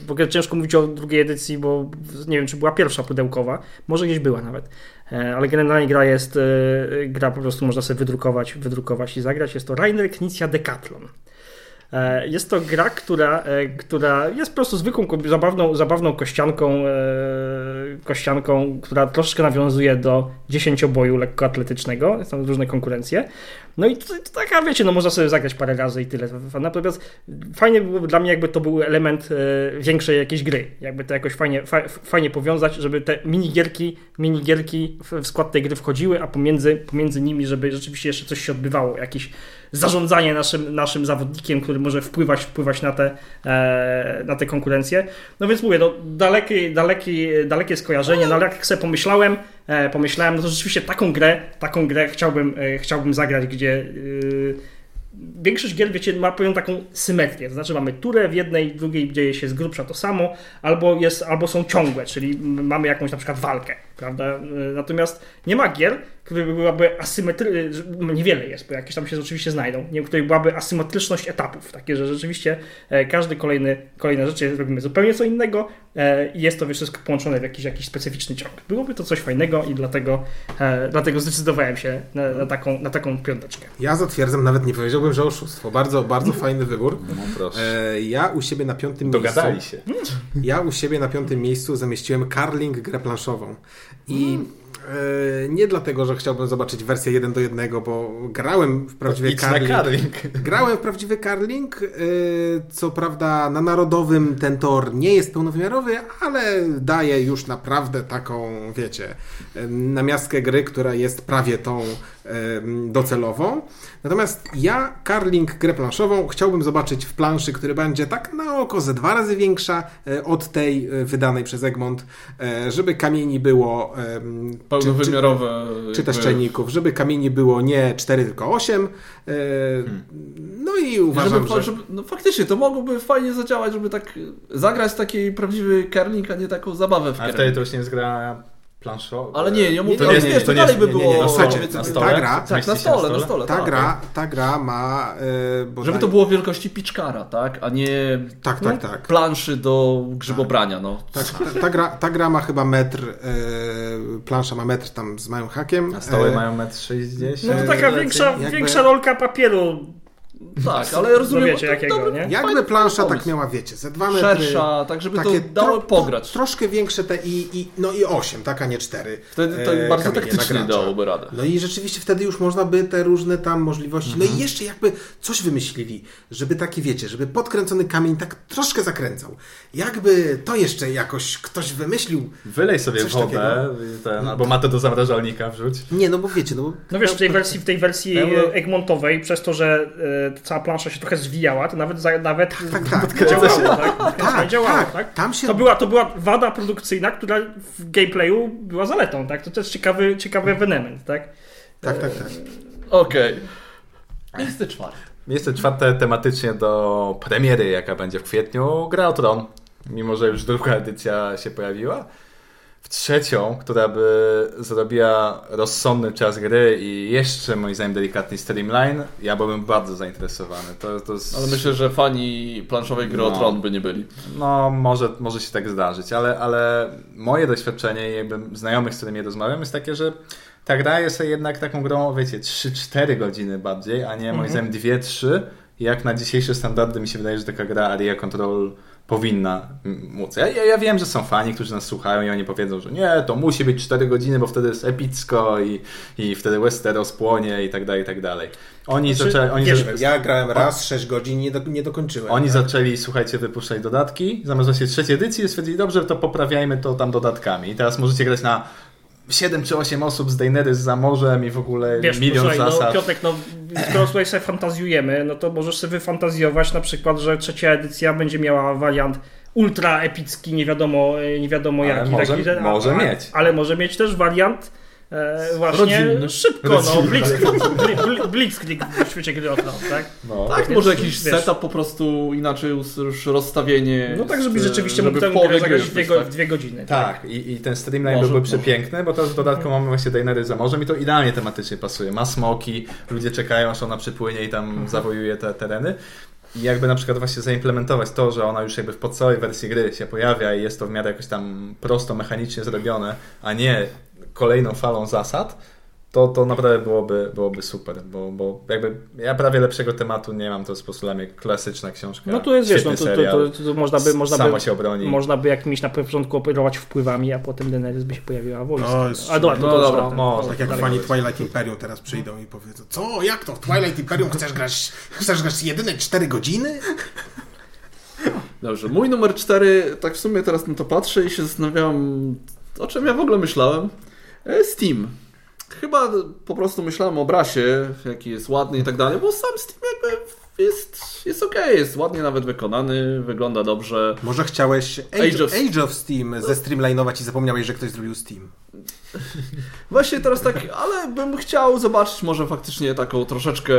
w ogóle ciężko mówić o drugiej edycji, bo nie wiem, czy była pierwsza pudełkowa. Może gdzieś była nawet. E, Ale generalnie gra jest, gra po prostu można sobie wydrukować, wydrukować i zagrać. Jest to Rainer Knizia Decathlon. E, Jest to gra, która, e, która jest po prostu zwykłą, zabawną, zabawną kościanką, e, kościanką, która troszeczkę nawiązuje do dziesięcioboju lekkoatletycznego. Są różne konkurencje. No i to, to taka, wiecie, no można sobie zagrać parę razy i tyle. Natomiast fajnie byłoby dla mnie, jakby to był element większej jakiejś gry. Jakby to jakoś fajnie, fa, fajnie powiązać, żeby te minigierki, minigierki w skład tej gry wchodziły, a pomiędzy, pomiędzy nimi, żeby rzeczywiście jeszcze coś się odbywało. Jakiś zarządzanie naszym, naszym zawodnikiem, który może wpływać, wpływać na te, e, na te konkurencje. No więc mówię, no, dalekie, dalekie, dalekie skojarzenie, no ale jak sobie pomyślałem, e, pomyślałem, no to rzeczywiście taką grę, taką grę chciałbym, e, chciałbym zagrać, gdzie większość gier, wiecie, ma pewną taką symetrię. To znaczy mamy turę w jednej, drugiej dzieje się z grubsza to samo, albo, jest, albo są ciągłe, czyli mamy jakąś na przykład walkę, prawda? Natomiast nie ma gier, które byłaby asymetryczna, niewiele jest, bo jakieś tam się oczywiście znajdą, nie, w której byłaby asymetryczność etapów, takie, że rzeczywiście e, każdy kolejny, kolejne rzeczy robimy zupełnie co innego e, i jest to wszystko połączone w jakiś, jakiś specyficzny ciąg. Byłoby to coś fajnego i dlatego, e, dlatego zdecydowałem się na, na, taką, na taką piąteczkę. Ja zatwierdzam, nawet nie powiedziałbym, że oszustwo. Bardzo, bardzo fajny wybór. No proszę. E, ja u siebie na piątym Dogadali miejscu... się. Ja u siebie na piątym miejscu zamieściłem Carling grę planszową. I e, nie dlatego, że chciałbym zobaczyć wersję 1 do 1, bo grałem w prawdziwy Carling. Carling. Grałem w prawdziwy Carling. e, Co prawda na narodowym ten tor nie jest pełnowymiarowy, ale daje już naprawdę taką, wiecie, e, namiastkę gry, która jest prawie tą e, docelową. Natomiast ja Carling grę planszową chciałbym zobaczyć w planszy, która będzie tak na oko ze dwa razy większa e, od tej e, wydanej przez Egmont, e, żeby kamieni było Pełnowymiarowe. czy, czy też czajników, żeby kamieni było nie 4, tylko 8. E, No i uważam, Żeby, że... żeby, no faktycznie, to mogłoby fajnie zadziałać, żeby tak zagrać taki prawdziwy kerling, a nie taką zabawę w Ale kerling. wtedy to już nie jest gra planszowa. Ale nie, nie mówię, to to nie nie, jest- to, nie dalej by nie, nie, było... nie, no, słuchajcie, powiedzmy, ta stole? gra- Tak, na stole, na stole. Ta tak. gra, ta gra ma... e, Żeby to było wielkości piczkara, tak? A nie Tak, tak, tak. planszy do grzybobrania, no. Tak, ta, ta, gra, ta gra ma chyba metr, e, plansza ma metr tam z małym hakiem. A stoły E, mają 1,60 No to taka większa, większa rolka papieru. Tak, ale ja rozumiem... No wiecie to jakiego, dobry- nie? Jakby plansza pomysł. tak miała, wiecie, ze 2 metry. Szersza, tak żeby to takie dało tro- pograć. Troszkę większe te i, i, no i 8, tak, a nie 4. Wtedy to bardzo kamienie taktycznie dałoby radę. No i rzeczywiście wtedy już można by te różne tam możliwości. No Mhm. i jeszcze jakby coś wymyślili, żeby taki wiecie, żeby podkręcony kamień tak troszkę zakręcał. Jakby to jeszcze jakoś ktoś wymyślił. Wylej sobie Coś wodę, ten, albo matę do zamrażalnika wrzuć. Nie, no bo wiecie, no bo No wiesz, w tej wersji, w tej wersji Egmontowej, przez to, że e, cała plansza się trochę zwijała, to nawet, nawet tak, tak. działało, tak? Tak, działało, tak, tak? tam się To była, to była wada produkcyjna, która w gameplayu była zaletą, tak? To też ciekawy, ciekawy ewenement, tak? Tak, tak, tak. Okej. Miejsce czwarte. Miejsce czwarte tematycznie do premiery, jaka będzie w kwietniu, Gra o Tron. Mimo, że już druga edycja się pojawiła. W trzecią, która by zrobiła rozsądny czas gry i jeszcze moim zdaniem delikatny streamline, ja byłbym bardzo zainteresowany. To, to jest... Ale myślę, że fani planszowej gry o No. Tron by nie byli. No, może, może się tak zdarzyć, ale, ale moje doświadczenie i jakby znajomych, z którymi rozmawiam, jest takie, że ta gra jest jednak taką grą, wiecie, 3-4 godziny bardziej, a nie moim zdaniem 2-3. Jak na dzisiejsze standardy mi się wydaje, że taka gra Area Control powinna móc. Ja, ja, wiem, że są fani, którzy nas słuchają i oni powiedzą, że nie, to musi być 4 godziny, bo wtedy jest epicko i, i wtedy Westeros płonie i tak dalej, i tak dalej. Oni Znaczy, zaczęli... Oni wiesz, Ja grałem raz 6 godzin i nie, do, nie dokończyłem. oni tak? zaczęli, słuchajcie, wypuszczać dodatki, zamiast właśnie trzeciej edycji, stwierdzili, dobrze, to poprawiajmy to tam dodatkami. I teraz możecie grać na 7 czy 8 osób z Daenerys za morzem i w ogóle Wiesz, milion posłuchaj, no, zasad. Piotrek, no, skoro tutaj sobie fantazjujemy, no to możesz sobie wyfantazjować na przykład, że trzecia edycja będzie miała wariant ultra epicki, nie wiadomo, e, nie wiadomo Ale jaki. może- taki, że- może a, mieć. Ale może mieć też wariant e, właśnie Rodzinny. szybko, no, Rodzinny. blitzkrieg, bli, bli, blitzkrieg w świecie gry o tron, tak? No. Tak, więc, może jakiś wiesz- setup po prostu inaczej już- rozstawienie. No tak, żeby z- rzeczywiście mógł żeby tę grę zagrać w dwie, tak? dwie godziny. Tak, i, i ten streamline Może, byłby może. przepiękny, bo teraz w dodatku mamy właśnie Daenerys za morzem i to idealnie tematycznie pasuje. Ma smoki, ludzie czekają aż ona przypłynie i tam Mhm. zawojuje te tereny. I jakby na przykład właśnie zaimplementować to, że ona już jakby w podstawowej wersji gry się pojawia i jest to w miarę jakoś tam prosto, mechanicznie zrobione, a nie kolejną falą zasad, to, to naprawdę byłoby, byłoby super, bo, bo jakby ja prawie lepszego tematu nie mam, to jest po prostu dla mnie klasyczna książka. No to jest, wiesz, no to, to, to, to można by, można sama by, się obroni. można by jakimś na początku operować wpływami, a potem Daenerys by się pojawiła wojska. No, jest- a dobra, no to, dobra, to, może. Tak jak fani Twilight Imperium teraz przyjdą i powiedzą, co, jak to, w Twilight Imperium chcesz grać, chcesz grać jedyne 4 godziny? Dobrze, mój numer 4, tak w sumie teraz na to patrzę i się zastanawiam, o czym ja w ogóle myślałem. E, Steam. Chyba po prostu myślałem o obrazie, jaki jest ładny i tak dalej, bo sam Steam jakby jest, jest okej, jest ładnie nawet wykonany, wygląda dobrze. Może chciałeś Age, Age of- Age of Steam zestreamlinować i zapomniałeś, że ktoś zrobił Steam. Właśnie teraz tak, ale bym chciał zobaczyć może faktycznie taką troszeczkę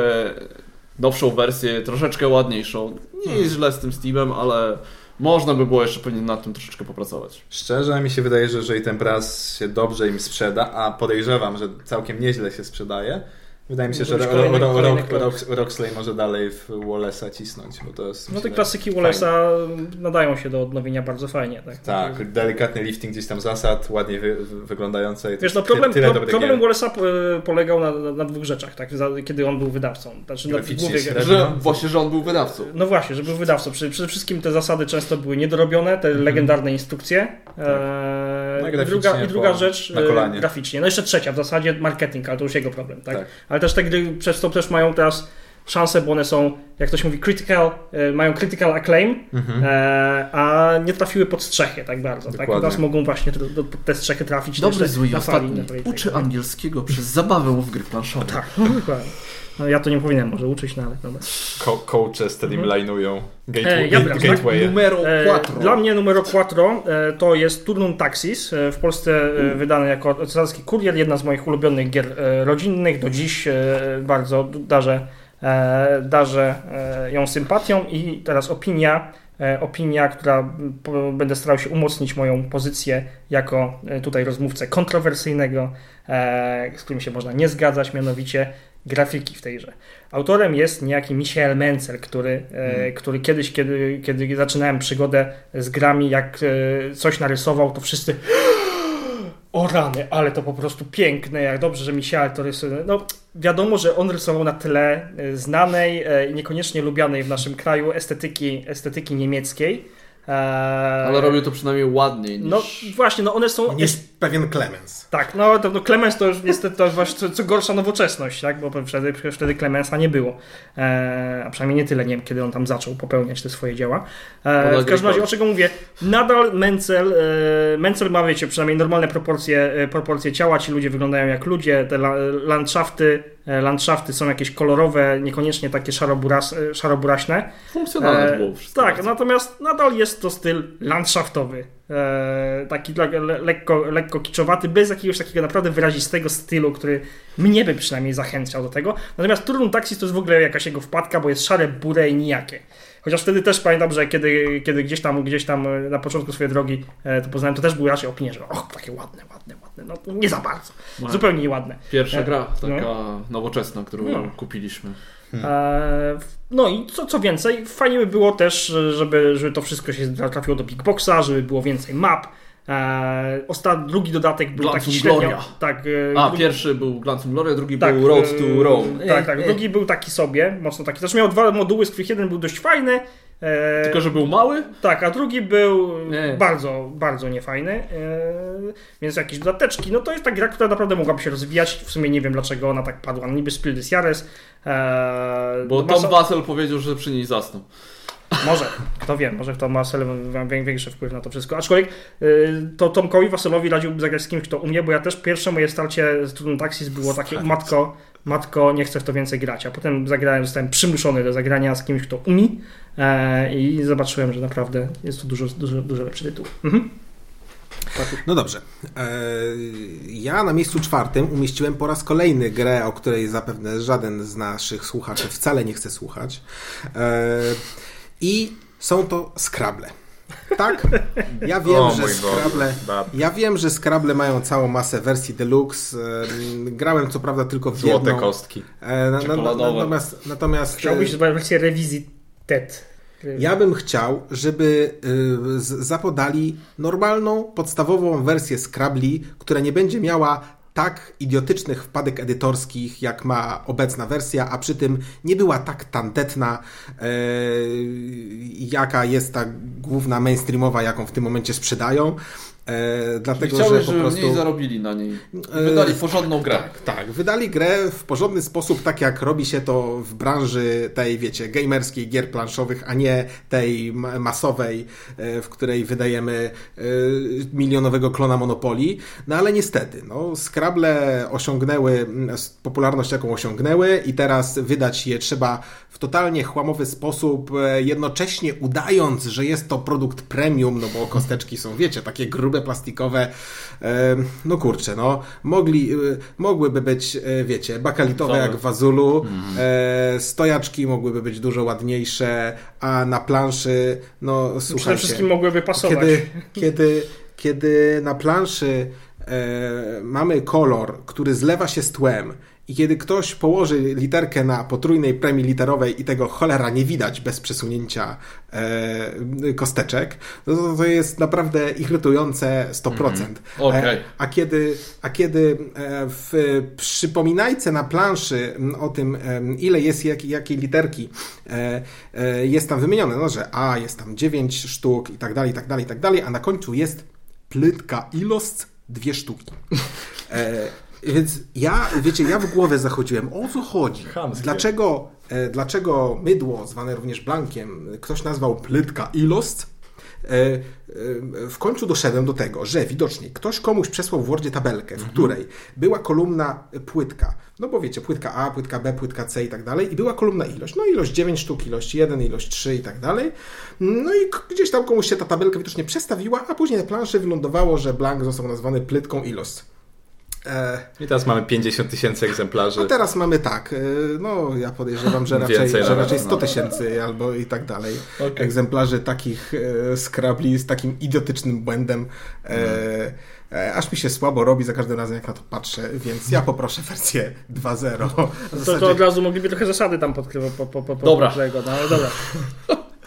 nowszą wersję, troszeczkę ładniejszą. Nie jest źle z tym Steamem, ale można by było jeszcze pewnie nad tym troszeczkę popracować. Szczerze mi się wydaje, że jeżeli ten braz się dobrze im sprzeda, a podejrzewam, że całkiem nieźle się sprzedaje, wydaje mi się, że Ro- kolejny- Ro- krok. Rock- Roxley może dalej w Wallace'a cisnąć, bo to jest... No myślę, te klasyki Wallace'a nadają się do odnowienia bardzo fajnie. Tak, Tak, delikatny lifting gdzieś tam zasad, ładnie wy, wyglądające. Wiesz, no problem, ty- tyle problem. Wallace'a e, polegał na, na, na dwóch rzeczach, tak, za, kiedy on był wydawcą. Znaczy, na, Graficznie głównie- średnio. Że właśnie, że on był wydawcą. no właśnie, że był wydawcą. Przede, przede wszystkim te zasady często były niedorobione, te legendarne instrukcje. E, No i druga, graficznie I druga rzecz na kolanie. graficznie. No jeszcze trzecia, w zasadzie marketing, ale to już jego problem, tak? Tak. Ale też te gry przez to też mają teraz szansę, bo one są, jak ktoś mówi, critical, e, mają critical acclaim, Mhm. e, a nie trafiły pod strzechy tak bardzo. Tak? Teraz mogą właśnie pod te strzechy trafić. Dobry, zły na fali, Uczy angielskiego przez zabawę w gry planszowe. Tak, no, dokładnie. No, ja to nie powinienem może uczyć, no ale dobra. Co- Coache streamlinują gateway, E, ja bram, tak? gateway. Numero E, 4. Dla mnie numer 4 e, to jest Turnum Taxis, e, w Polsce e, wydany jako cesarski kurier, jedna z moich ulubionych gier e, rodzinnych. Do dziś e, bardzo darzę, e, darzę e, ją sympatią i teraz opinia, e, opinia, która będę starał się umocnić moją pozycję jako e, tutaj rozmówcę kontrowersyjnego, e, z którym się można nie zgadzać, mianowicie grafiki w tej grze. Autorem jest niejaki Michael Menzel, który, e, który kiedyś, kiedy, kiedy zaczynałem przygodę z grami, jak e, coś narysował, to wszyscy o rany, ale to po prostu piękne, jak dobrze, że Michael to rysuje. No, wiadomo, że on rysował na tle e, znanej i niekoniecznie lubianej w naszym kraju estetyki, estetyki niemieckiej. Ale robią to przynajmniej ładniej niż... No właśnie, no one są... Niż pewien Clemens. Tak, no to no, Clemens to już niestety to właśnie co, co gorsza nowoczesność, tak? Bo wtedy, wtedy Clemensa nie było. E, a przynajmniej nie tyle, nie wiem, kiedy on tam zaczął popełniać te swoje dzieła. E, w każdym razie, o czego mówię, nadal Menzel, e, Menzel ma, wiecie, przynajmniej normalne proporcje, e, proporcje ciała, ci ludzie wyglądają jak ludzie, te la, landschafty, e, landschafty są jakieś kolorowe, niekoniecznie takie szaroburas, e, szaroburaśne. Funkcjonalne E, było wszystko. tak, natomiast nadal jest to styl landschaftowy. E, taki le, le, lekko, lekko kiczowaty, bez jakiegoś takiego naprawdę wyrazistego stylu, który mnie by przynajmniej zachęcał do tego. Natomiast Turnum Taxis to jest w ogóle jakaś jego wpadka, bo jest szare, bure i nijakie. Chociaż wtedy też pamiętam, że kiedy, kiedy gdzieś tam gdzieś tam e, na początku swojej drogi e, to poznałem, to też były raczej opinie, że och, takie ładne, ładne, ładne. No nie za bardzo. No. Zupełnie nieładne. Pierwsza gra, no. taka nowoczesna, którą No. kupiliśmy. E, No i co, co więcej, fajnie by było też, żeby, żeby to wszystko się trafiło do Big Boxa, żeby było więcej map. E, osta, drugi dodatek był Glancum taki średnio... Gloria. Tak, e, A, drugi- pierwszy był Glancum Gloria, drugi tak, był Road e, to Rome. Tak, tak. Drugi był taki sobie, mocno taki. Zresztą miał dwa moduły, z których jeden był dość fajny, E, Tylko, że był mały? Tak, a drugi był Nie. bardzo, bardzo niefajny. E, więc jakieś dodateczki. No to jest ta gra, która naprawdę mogłaby się rozwijać. W sumie nie wiem dlaczego ona tak padła. No Niby Spiritus Jares. E, Bo no Tom Basel powiedział, że przy niej zasnął. Może, kto wie, może kto ma większy wpływ na to wszystko. Aczkolwiek y, to Tomkowi Waselowi radziłbym zagrać z kimś, kto umie, bo ja też pierwsze moje starcie z Trudnym Taxis było takie matko, matko, nie chcę w to więcej grać. A potem zagrałem, zostałem przymuszony do zagrania z kimś, kto umie e, i zobaczyłem, że naprawdę jest to dużo, dużo, dużo lepszy tytuł. Mhm. No dobrze. E, Ja na miejscu czwartym umieściłem po raz kolejny grę, o której zapewne żaden z naszych słuchaczy wcale nie chce słuchać. E, I są to Scrabble. Tak? Ja wiem, O że Scrabble. Ja wiem, że Scrabble mają całą masę wersji deluxe. E, Grałem co prawda tylko w Złote jedną. kostki. E, na, na, na, natomiast natomiast Chciałbyś e, zobaczyć wersję rewizji TED. ja bym chciał, żeby y, z- zapodali normalną, podstawową wersję Scrabli, która nie będzie miała tak idiotycznych wpadek edytorskich, jak ma obecna wersja, a przy tym nie była tak tandetna, e, jaka jest ta główna mainstreamowa, jaką w tym momencie sprzedają. E, dlatego, Chciałbym, że po żeby prostu... mniej zarobili na niej. E, Wydali porządną grę. Tak, wydali grę w porządny sposób, tak jak robi się to w branży tej, wiecie, gamerskiej gier planszowych, a nie tej ma- masowej, e, w której wydajemy e, milionowego klona Monopolii. No ale niestety, no, Scrabble osiągnęły popularność, jaką osiągnęły i teraz wydać je trzeba w totalnie chłamowy sposób, jednocześnie udając, że jest to produkt premium, no bo kosteczki są, wiecie, takie grube, plastikowe. E, No kurczę, no, mogli, e, mogłyby być, e, wiecie, bakalitowe jak w Azulu, e, stojaczki mogłyby być dużo ładniejsze, a na planszy, no Przede słuchajcie, wszystkim mogłyby pasować. kiedy, kiedy, kiedy na planszy e, mamy kolor, który zlewa się z tłem i kiedy ktoś położy literkę na potrójnej premii literowej i tego cholera nie widać bez przesunięcia e, kosteczek, no to, to jest naprawdę irytujące 100%. Okej. E, a kiedy, a kiedy e, w przypominajce na planszy o tym, em, ile jest jak, jakiej literki, e, e, jest tam wymienione, no, że A jest tam 9 sztuk i tak dalej, i tak dalej, i tak dalej, a na końcu jest plytka ilość dwie sztuki. Więc ja, wiecie, ja w głowę zachodziłem, o co chodzi? Chamskie. Dlaczego, e, dlaczego mydło, zwane również blankiem, ktoś nazwał plytka ilość? E, e, W końcu doszedłem do tego, że widocznie ktoś komuś przesłał w Wordzie tabelkę, w której była kolumna płytka. No bo wiecie, płytka A, płytka B, płytka C i tak dalej. I była kolumna ilość. No ilość 9 sztuk, ilość 1, ilość 3 i tak dalej. No i gdzieś tam komuś się ta tabelka widocznie przestawiła, a później na planszy wylądowało, że blank został nazwany plytką ilość. E, I teraz mamy 50 tysięcy egzemplarzy. a teraz mamy tak, y, no ja podejrzewam, że raczej, Więcej że raczej no. 100 tysięcy albo i tak dalej Okej. egzemplarzy takich e, Scrabli z takim idiotycznym błędem. E, e, aż mi się słabo robi za każdym razem, jak na to patrzę, więc ja poproszę wersję 2.0. W To, zasadzie- to od razu mogliby trochę zasady tam podkrywać po, po, po, po Dobra. no dobra.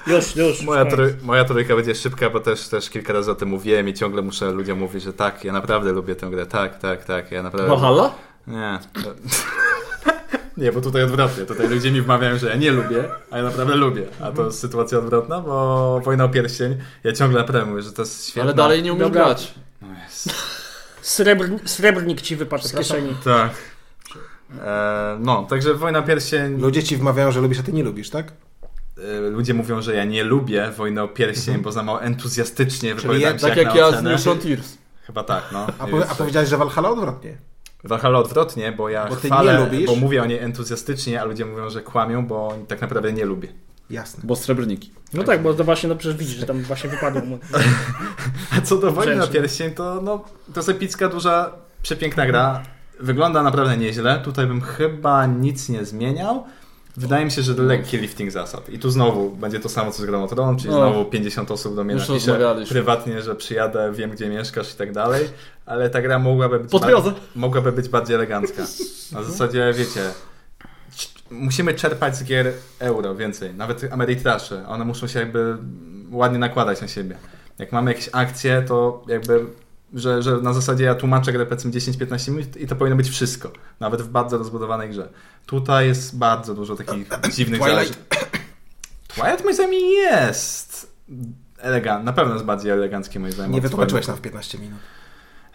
Już, już. Moja, koniec. trój, moja trójka będzie szybka, bo też, też kilka razy o tym mówiłem i ciągle muszę ludziom mówić, że tak, ja naprawdę lubię tę grę, tak, tak, tak, ja naprawdę... Valhalla? Nie. Nie, bo tutaj odwrotnie. Tutaj ludzie mi wmawiają, że ja nie lubię, a ja naprawdę lubię. A to jest sytuacja odwrotna, bo Wojna o Pierścień, ja ciągle naprawdę mówię, że to jest świetne. Ale dalej nie Dobra. grać. No jest. Srebr, srebrnik ci wypadł z kieszeni. Tak. E, no, także Wojna o Pierścień... Ludzie ci wmawiają, że lubisz, a ty nie lubisz, tak? E, Ludzie mówią, że ja nie lubię Wojny o Pierścień, bo za mało entuzjastycznie wypowiadam ja- się Tak jak, jak na ja z ocenę. New Frontiers. Chyba tak, no. A, powie, a powiedziałeś, że Valhalla odwrotnie. Valhalla odwrotnie, bo ja Bo ty chwalę, nie lubisz? bo mówię o niej entuzjastycznie, a ludzie mówią, że kłamią, bo tak naprawdę nie lubię. Jasne. Bo srebrniki. No tak, bo to właśnie, no przecież widzisz, że tam właśnie wypadło mu. A co do Wojny na Brzęczy. Pierścień, to no, to jest epicka, duża, przepiękna gra. Wygląda naprawdę nieźle. Tutaj bym chyba nic nie zmieniał. Wydaje mi się, że lekki lifting zasad. I tu znowu będzie to samo, co z Grą o Tron, czyli No. znowu 50 osób do mnie Już napisze prywatnie, że przyjadę, wiem gdzie mieszkasz i tak dalej, ale ta gra mogłaby być, Podwiozę. mogłaby być bardziej elegancka. Na zasadzie, wiecie, musimy czerpać z gier euro więcej, nawet Ameritrasze. One muszą się jakby ładnie nakładać na siebie. Jak mamy jakieś akcje, to jakby że, że na zasadzie ja tłumaczę grę powiedzmy 10-15 minut i to powinno być wszystko. Nawet w bardzo rozbudowanej grze. Tutaj jest bardzo dużo takich dziwnych Twilight? zależy- Wyatt moim zdaniem jest elegant, na pewno jest bardziej elegancki moim zdaniem. Nie wytłumaczyłeś nam w 15 minut.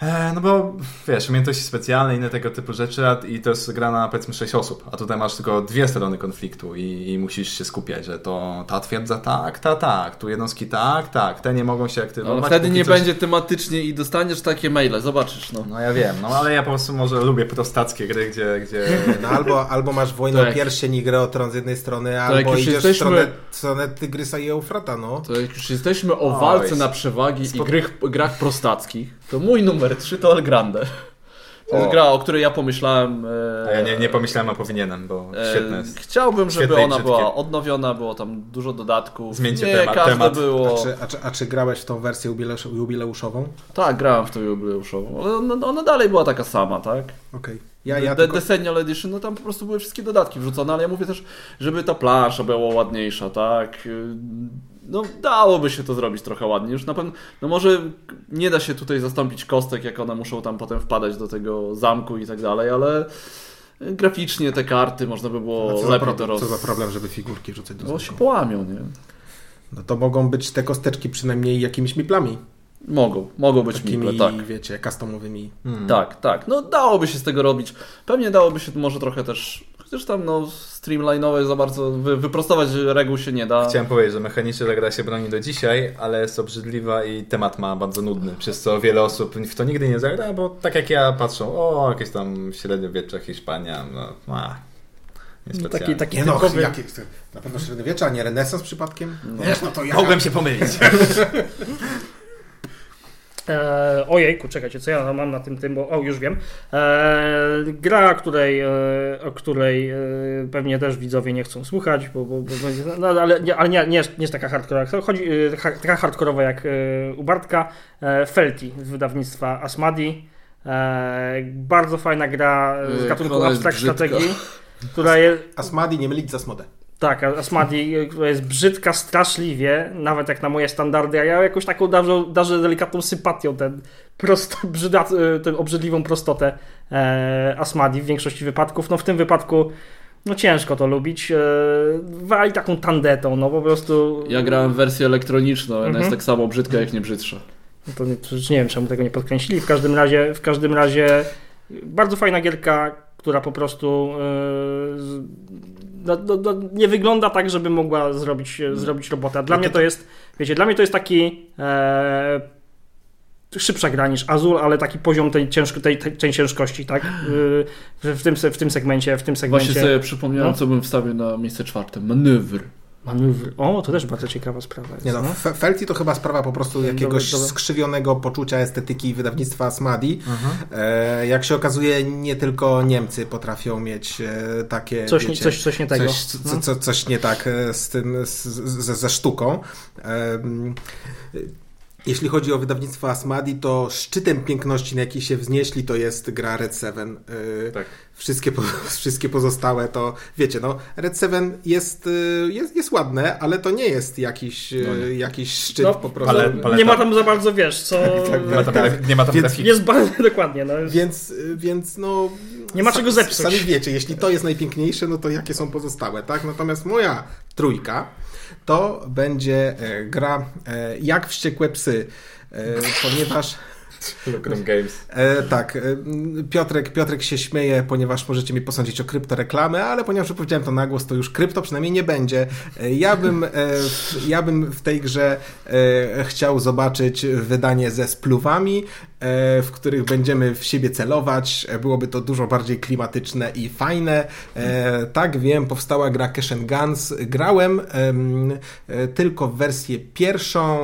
E, No bo wiesz, umiejętności specjalne, inne tego typu rzeczy a- i to jest gra na powiedzmy 6 osób, a tutaj masz tylko dwie strony konfliktu i, i musisz się skupiać, że to ta twierdza tak, ta tak, tu jednostki tak, tak, te nie mogą się No, aktywować. ale wtedy nie coś- będzie tematycznie i dostaniesz takie maile, zobaczysz no. No ja wiem, no ale ja po prostu może lubię prostackie gry, gdzie... gdzie... No, albo, albo masz wojnę Tak. o pierścień i grę o tron z jednej strony, jak albo idziesz jesteśmy- w stronę, stronę Tygrysa i Eufrata, no. To jak już jesteśmy o Oj, walce na przewagi i spod- grach, grach prostackich, to mój numer 3 to El Grande. To jest O. gra, o której ja pomyślałem. E, A ja nie, nie pomyślałem, a powinienem, bo e, świetne jest. Chciałbym, żeby Świetne i ona brzydkie. była odnowiona, było tam dużo dodatków. Zmieńcie nie temat- każde temat. było. A czy, a, czy, a czy grałeś w tą wersję jubileusz, jubileuszową? Tak, grałem w tą jubileuszową, ale ona, ona dalej była taka sama, tak? Okej. Ja, ja The, tylko... The Senior Edition, no tam po prostu były wszystkie dodatki wrzucone, ale ja mówię też, żeby ta plansza była ładniejsza, tak? No dałoby się to zrobić trochę ładniej. Już na pewno, no może nie da się tutaj zastąpić kostek, jak one muszą tam potem wpadać do tego zamku i tak dalej, ale graficznie te karty można by było lepiej to roz... co za problem, żeby figurki wrzucać do No się połamią, nie? No to mogą być te kosteczki przynajmniej jakimiś miplami. Mogą, mogą być Takimi, migle, tak. wiecie, customowymi. Hmm. Tak, tak. No dałoby się z tego robić. Pewnie dałoby się może trochę też, chociaż tam no streamline'owe za bardzo wy, wyprostować reguł się nie da. Chciałem powiedzieć, że mechanicznie ta gra się broni do dzisiaj, ale jest obrzydliwa i temat ma bardzo nudny, przez co wiele osób w to nigdy nie zagra, bo tak jak ja patrzą, o, jakieś tam średniowiecze Hiszpania, no, a, No, taki, taki Nie no, typowy... jakie, na pewno średniowiecza, a nie renesans przypadkiem? Wiesz, no to ja... Mogłem się pomylić. E, ojejku, czekajcie, co ja mam na tym tym, bo o, już wiem. E, gra, której, e, o której e, pewnie też widzowie nie chcą słuchać, bo, bo, bo będzie, no, ale, nie, ale nie, nie, jest- nie jest taka hardkorowa. Chodzi, e, ha, taka hardkorowa jak e, u Bartka. E, Felti z wydawnictwa Asmadi. E, bardzo fajna gra z gatunku brzydka. strategii, która jest, Asmadi nie mylić z Asmodę. Tak, Asmadi, która jest brzydka straszliwie, nawet jak na moje standardy, a ja jakoś taką darzę, darzę delikatną sympatią ten prosto, brzyda, tę obrzydliwą prostotę e, Asmadi w większości wypadków. No w tym wypadku no ciężko to lubić. E, wali taką tandetą, no po prostu... Ja grałem w wersję elektroniczną, ona Mhm. jest tak samo brzydka jak nie brzydsza. No To nie, nie wiem, czemu tego nie podkręcili. W każdym razie, w każdym razie bardzo fajna gierka, która po prostu e, no, no, no, nie wygląda tak, żeby mogła zrobić, e, zrobić robotę. Dla mnie to- jest, wiecie, dla mnie to jest taki e, szybsza gra niż Azul, ale taki poziom tej, ciężko, tej, tej, ciężkości, tak? W, w, tym, w tym segmencie, w tym segmencie. Właśnie sobie przypomniałem, No. co bym wstawił na miejsce czwarte. Manewr. Manewr. O, to też bardzo ciekawa sprawa jest. Nie no, no. Felti to chyba sprawa po prostu jakiegoś dobra. skrzywionego poczucia estetyki wydawnictwa Asmadi. Mhm. E, jak się okazuje, nie tylko Niemcy potrafią mieć e, takie, Coś, nie, wiecie, coś, coś nie tego. Coś, co, no. co, coś nie tak e, z tym, z, z, ze sztuką. Em, Jeśli chodzi o wydawnictwo Asmadi, to szczytem piękności, na jaki się wznieśli, to jest gra Red Seven. E, Tak. Wszystkie, po, wszystkie pozostałe to, wiecie, no, Red Seven jest, e, jest, jest ładne, ale to nie jest jakiś, e, No nie. jakiś szczyt No, po prostu. ale- paleta. Nie ma tam za bardzo, wiesz, co... Nie ma tam, graf- nie ma tam Więc grafiki. Jest bardzo dokładnie, no. Więc, więc no. Nie ma czego zepsuć. Sami wiecie, jeśli to jest najpiękniejsze, no to jakie są pozostałe, tak? Natomiast moja trójka to będzie e, gra e, jak wściekłe psy, e, ponieważ. Lucrum Games. E, tak, e, Piotrek, Piotrek się śmieje, ponieważ możecie mi posądzić o kryptoreklamę, ale ponieważ wypowiedziałem to na głos, to już krypto przynajmniej nie będzie. E, ja, bym, e, ja bym w tej grze chciał zobaczyć wydanie ze spluwami, w których będziemy w siebie celować. Byłoby to dużo bardziej klimatyczne i fajne. Tak, wiem, powstała gra Cash Guns. Grałem em, tylko w wersję pierwszą.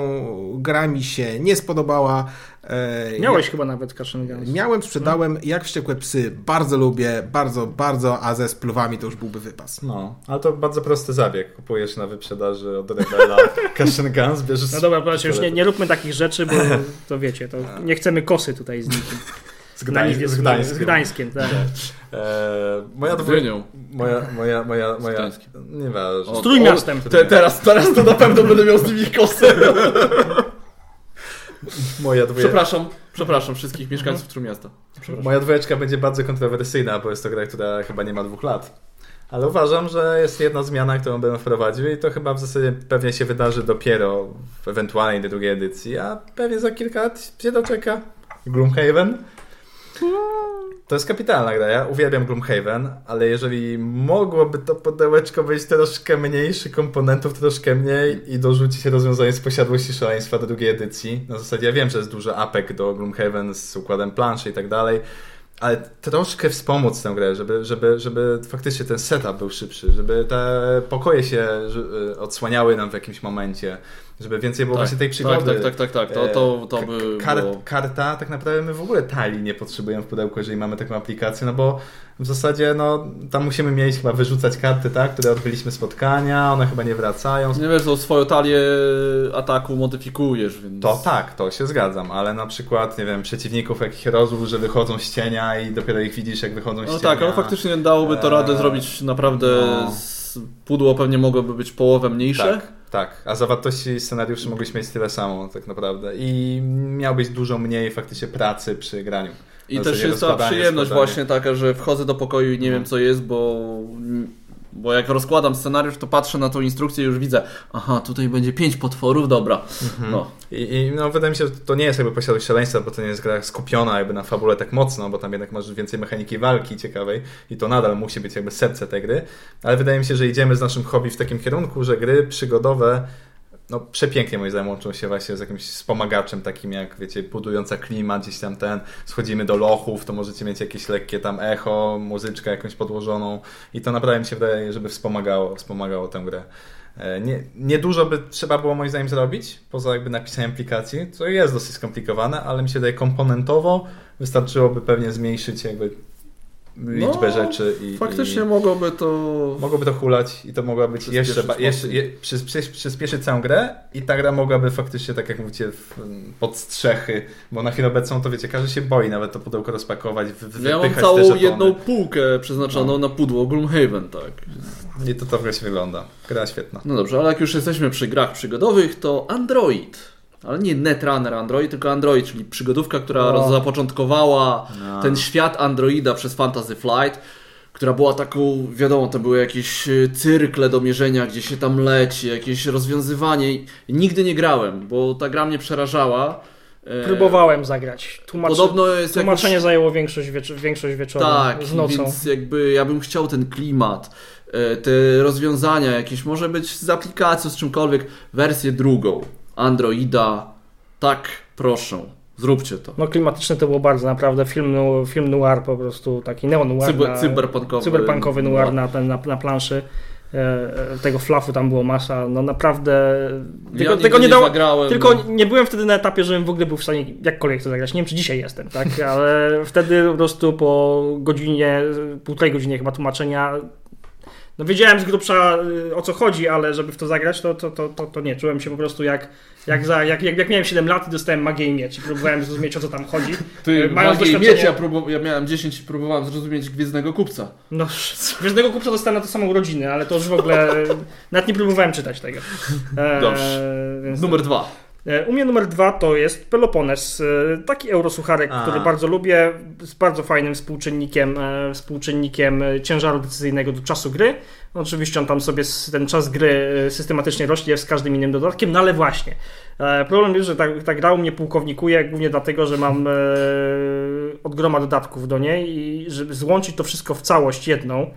Gra mi się nie spodobała. E, Miałeś chyba nawet Cashin Guns. Miałem, sprzedałem, jak wściekłe psy, bardzo lubię, bardzo, bardzo, a ze spluwami to już byłby wypas. No, ale to bardzo prosty zabieg. Kupujesz na wyprzedaży od Rebela Guns, bierzesz... No dobra, proszę, już nie, nie róbmy takich rzeczy, bo to wiecie, to nie chcemy kosy tutaj z nikim. z, Gdań, z Gdańskiem. Z Gdańskiem, tak. Eee, moja dwójka... Moja, moja, moja, moja... Gdańskiem. Nieważne. O, Z Trójmiastem. Te, teraz, teraz to na pewno będę miał z nimi kosę. Moja dwójka... Przepraszam, przepraszam wszystkich mieszkańców Trójmiasta. Przepraszam. Moja dwójeczka będzie bardzo kontrowersyjna, bo jest to gra, która chyba nie ma dwóch lat. Ale uważam, że jest jedna zmiana, którą bym wprowadził i to chyba w zasadzie pewnie się wydarzy dopiero w ewentualnej drugiej edycji, a pewnie za kilka lat się doczeka Gloomhaven. To jest kapitalna gra, ja uwielbiam Gloomhaven, ale jeżeli mogłoby to pudełeczko być troszkę mniejszy komponentów, troszkę mniej i dorzucić rozwiązanie z posiadłości szaleństwa do drugiej edycji, na zasadzie ja wiem, że jest dużo apek do Gloomhaven z układem planszy i tak dalej, ale troszkę wspomóc tę grę, żeby, żeby, żeby faktycznie ten setup był szybszy, żeby te pokoje się że- odsłaniały nam w jakimś momencie, żeby więcej było właśnie tej przygody. Tak, tak, tak, tak, tak. To, to, to E, by Kar- było... Karta, tak naprawdę my w ogóle talii nie potrzebujemy w pudełku, jeżeli mamy taką aplikację, no bo w zasadzie no, tam musimy mieć chyba wyrzucać karty, tak, które odbyliśmy spotkania, one chyba nie wracają. Nie wiesz, to swoją talię ataku modyfikujesz, więc... To tak, to się zgadzam, ale na przykład, nie wiem, przeciwników jakich rozłóż, że wychodzą z cienia i dopiero ich widzisz, jak wychodzą z No cienia. tak, ale faktycznie dałoby to radę Eee, zrobić naprawdę... no. Z... Pudło pewnie mogłoby być połowę mniejsze. Tak, tak. A zawartości scenariuszy mogliśmy mieć tyle samo, tak naprawdę. I miał być dużo mniej faktycznie pracy przy graniu. I Na też jest ta przyjemność składanie. właśnie taka, że wchodzę do pokoju i nie wiem co jest, bo, bo jak rozkładam scenariusz, to patrzę na tą instrukcję i już widzę, aha, tutaj będzie pięć potworów, dobra. No. I, I no, wydaje mi się, że to nie jest jakby posiadłość szaleństwa, bo to nie jest gra skupiona jakby na fabule tak mocno, bo tam jednak masz więcej mechaniki walki ciekawej i to nadal musi być jakby serce tej gry, ale wydaje mi się, że idziemy z naszym hobby w takim kierunku, że gry przygodowe no przepięknie moim zdaniem łączą się właśnie z jakimś wspomagaczem takim jak, wiecie, budująca klimat, gdzieś tam ten, schodzimy do lochów, to możecie mieć jakieś lekkie tam echo, muzyczkę jakąś podłożoną i to naprawdę mi się wydaje, żeby wspomagało, wspomagało tę grę. E, Nie, nie dużo by trzeba było moim zdaniem zrobić, poza jakby napisaniem aplikacji, co jest dosyć skomplikowane, ale mi się wydaje komponentowo wystarczyłoby pewnie zmniejszyć jakby liczbę No, rzeczy i Faktycznie i mogłoby to... mogłoby to hulać i to mogła być jeszcze, jeszcze je, przy, przy, przyspieszyć całą grę i ta gra mogłaby faktycznie, tak jak mówicie, w, pod strzechy, bo na chwilę obecną to wiecie, każdy się boi nawet to pudełko rozpakować, wy, Ja mam całą jedną półkę przeznaczoną na pudło Gloomhaven, tak. I to to wreszcie wygląda. Gra świetna. No dobrze, ale jak już jesteśmy przy grach przygodowych, to Android. Ale nie Netrunner Android, tylko Android, czyli przygodówka, która O. zapoczątkowała No. ten świat Androida przez Fantasy Flight, która była taką, wiadomo, to były jakieś y, cyrkle do mierzenia, gdzie się tam leci, jakieś rozwiązywanie. I Nigdy nie grałem, bo ta gra mnie przerażała. E, Próbowałem zagrać. Tłumacz... Podobno jest Tłumaczenie jakoś... zajęło większość, wiecz... większość wieczoru Tak, z nocą. więc jakby ja bym chciał ten klimat, e, te rozwiązania jakieś, może być z aplikacją, z czymkolwiek, wersję drugą, Androida, tak, proszę, zróbcie to. No klimatyczne to było bardzo, naprawdę film, film noir po prostu, taki neo-noir. Cyber, na- cyberpunkowy. cyberpunkowy no. noir na, ten- na, na planszy. E, e, Tego flafu tam było masa, no naprawdę. Ja Tego, nie nie dało. zagrałem, Tylko no. nie byłem wtedy na etapie, żebym w ogóle był w stanie jakkolwiek to zagrać. Nie wiem, czy dzisiaj jestem, tak? Ale wtedy po prostu po godzinie, półtorej godzinie chyba tłumaczenia. No wiedziałem z grubsza y, o co chodzi, ale żeby w to zagrać, to, to, to, to, nie. Czułem się po prostu jak, jak, za, jak, jak, jak miałem 7 lat i dostałem magię i miecz i próbowałem zrozumieć o co tam chodzi. Ty, E, mając magię i mieć, ja, próbu- ja miałem 10 i próbowałem zrozumieć Gwiezdnego Kupca. No, Gwiezdnego Kupca dostałem na to samą urodziny, ale to już w ogóle nawet nie próbowałem czytać tego. E, Dobrze. Numer dwa. E, U mnie numer dwa to jest Pelopones, e, taki eurosucharek, A. który bardzo lubię, z bardzo fajnym współczynnikiem, e, współczynnikiem ciężaru decyzyjnego do czasu gry. Oczywiście on tam sobie ten czas gry systematycznie rośnie z każdym innym dodatkiem, no ale właśnie. Problem jest, że ta, ta gra u mnie pułkownikuje głównie dlatego, że mam od groma dodatków do niej i żeby złączyć to wszystko w całość jedną,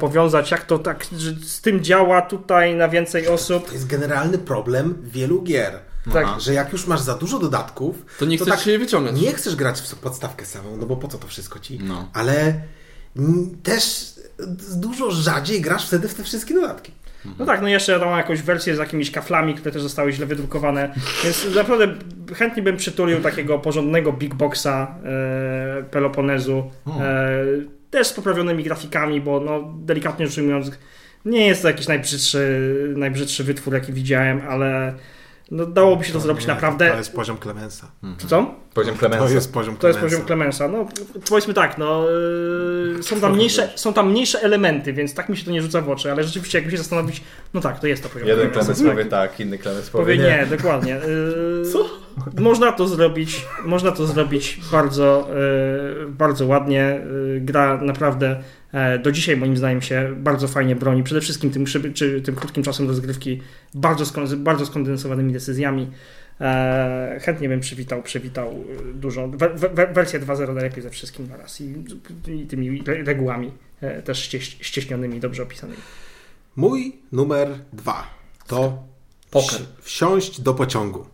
powiązać jak to tak, że z tym działa tutaj na więcej osób. To jest generalny problem wielu gier. Tak. Że jak już masz za dużo dodatków, To nie chcesz tak się je wyciągać. nie chcesz grać w podstawkę samą, no bo po co to wszystko ci? No. Ale też dużo rzadziej grasz wtedy w te wszystkie dodatki. No tak, no jeszcze tam jakąś wersję z jakimiś kaflami, które też zostały źle wydrukowane, więc naprawdę chętnie bym przytulił takiego porządnego big boxa e, Peloponezu, e, też z poprawionymi grafikami, bo no delikatnie rzecz ujmując nie jest to jakiś najbrzydszy, najbrzydszy wytwór jaki widziałem, ale no, dałoby się to, zrobić nie, naprawdę... To jest poziom Clemensa. Co? Poziom Clemensa. To jest poziom To jest poziom Clemensa. No, powiedzmy tak, no, yy, są, tam mniejsze, są tam mniejsze elementy, więc tak mi się to nie rzuca w oczy, ale rzeczywiście jakby się zastanowić, no tak, to jest to poziom Jeden. Clemens powie tak, inny Clemens powie Powie nie. nie, dokładnie. Yy, Co? można to zrobić, można to zrobić bardzo, e, bardzo ładnie. E, gra naprawdę do dzisiaj moim zdaniem się bardzo fajnie broni. Przede wszystkim tym, szyby- czy, tym krótkim czasem rozgrywki, bardzo, skon- bardzo skondensowanymi decyzjami. E, chętnie bym przywitał, przywitał e, dużo. We, we, wersję 2.0 najlepiej ze wszystkim naraz i, i tymi re- regułami e, też ścieś, ścieśnionymi, dobrze opisanymi. Mój numer dwa to Poker. wsi- wsiąść do pociągu.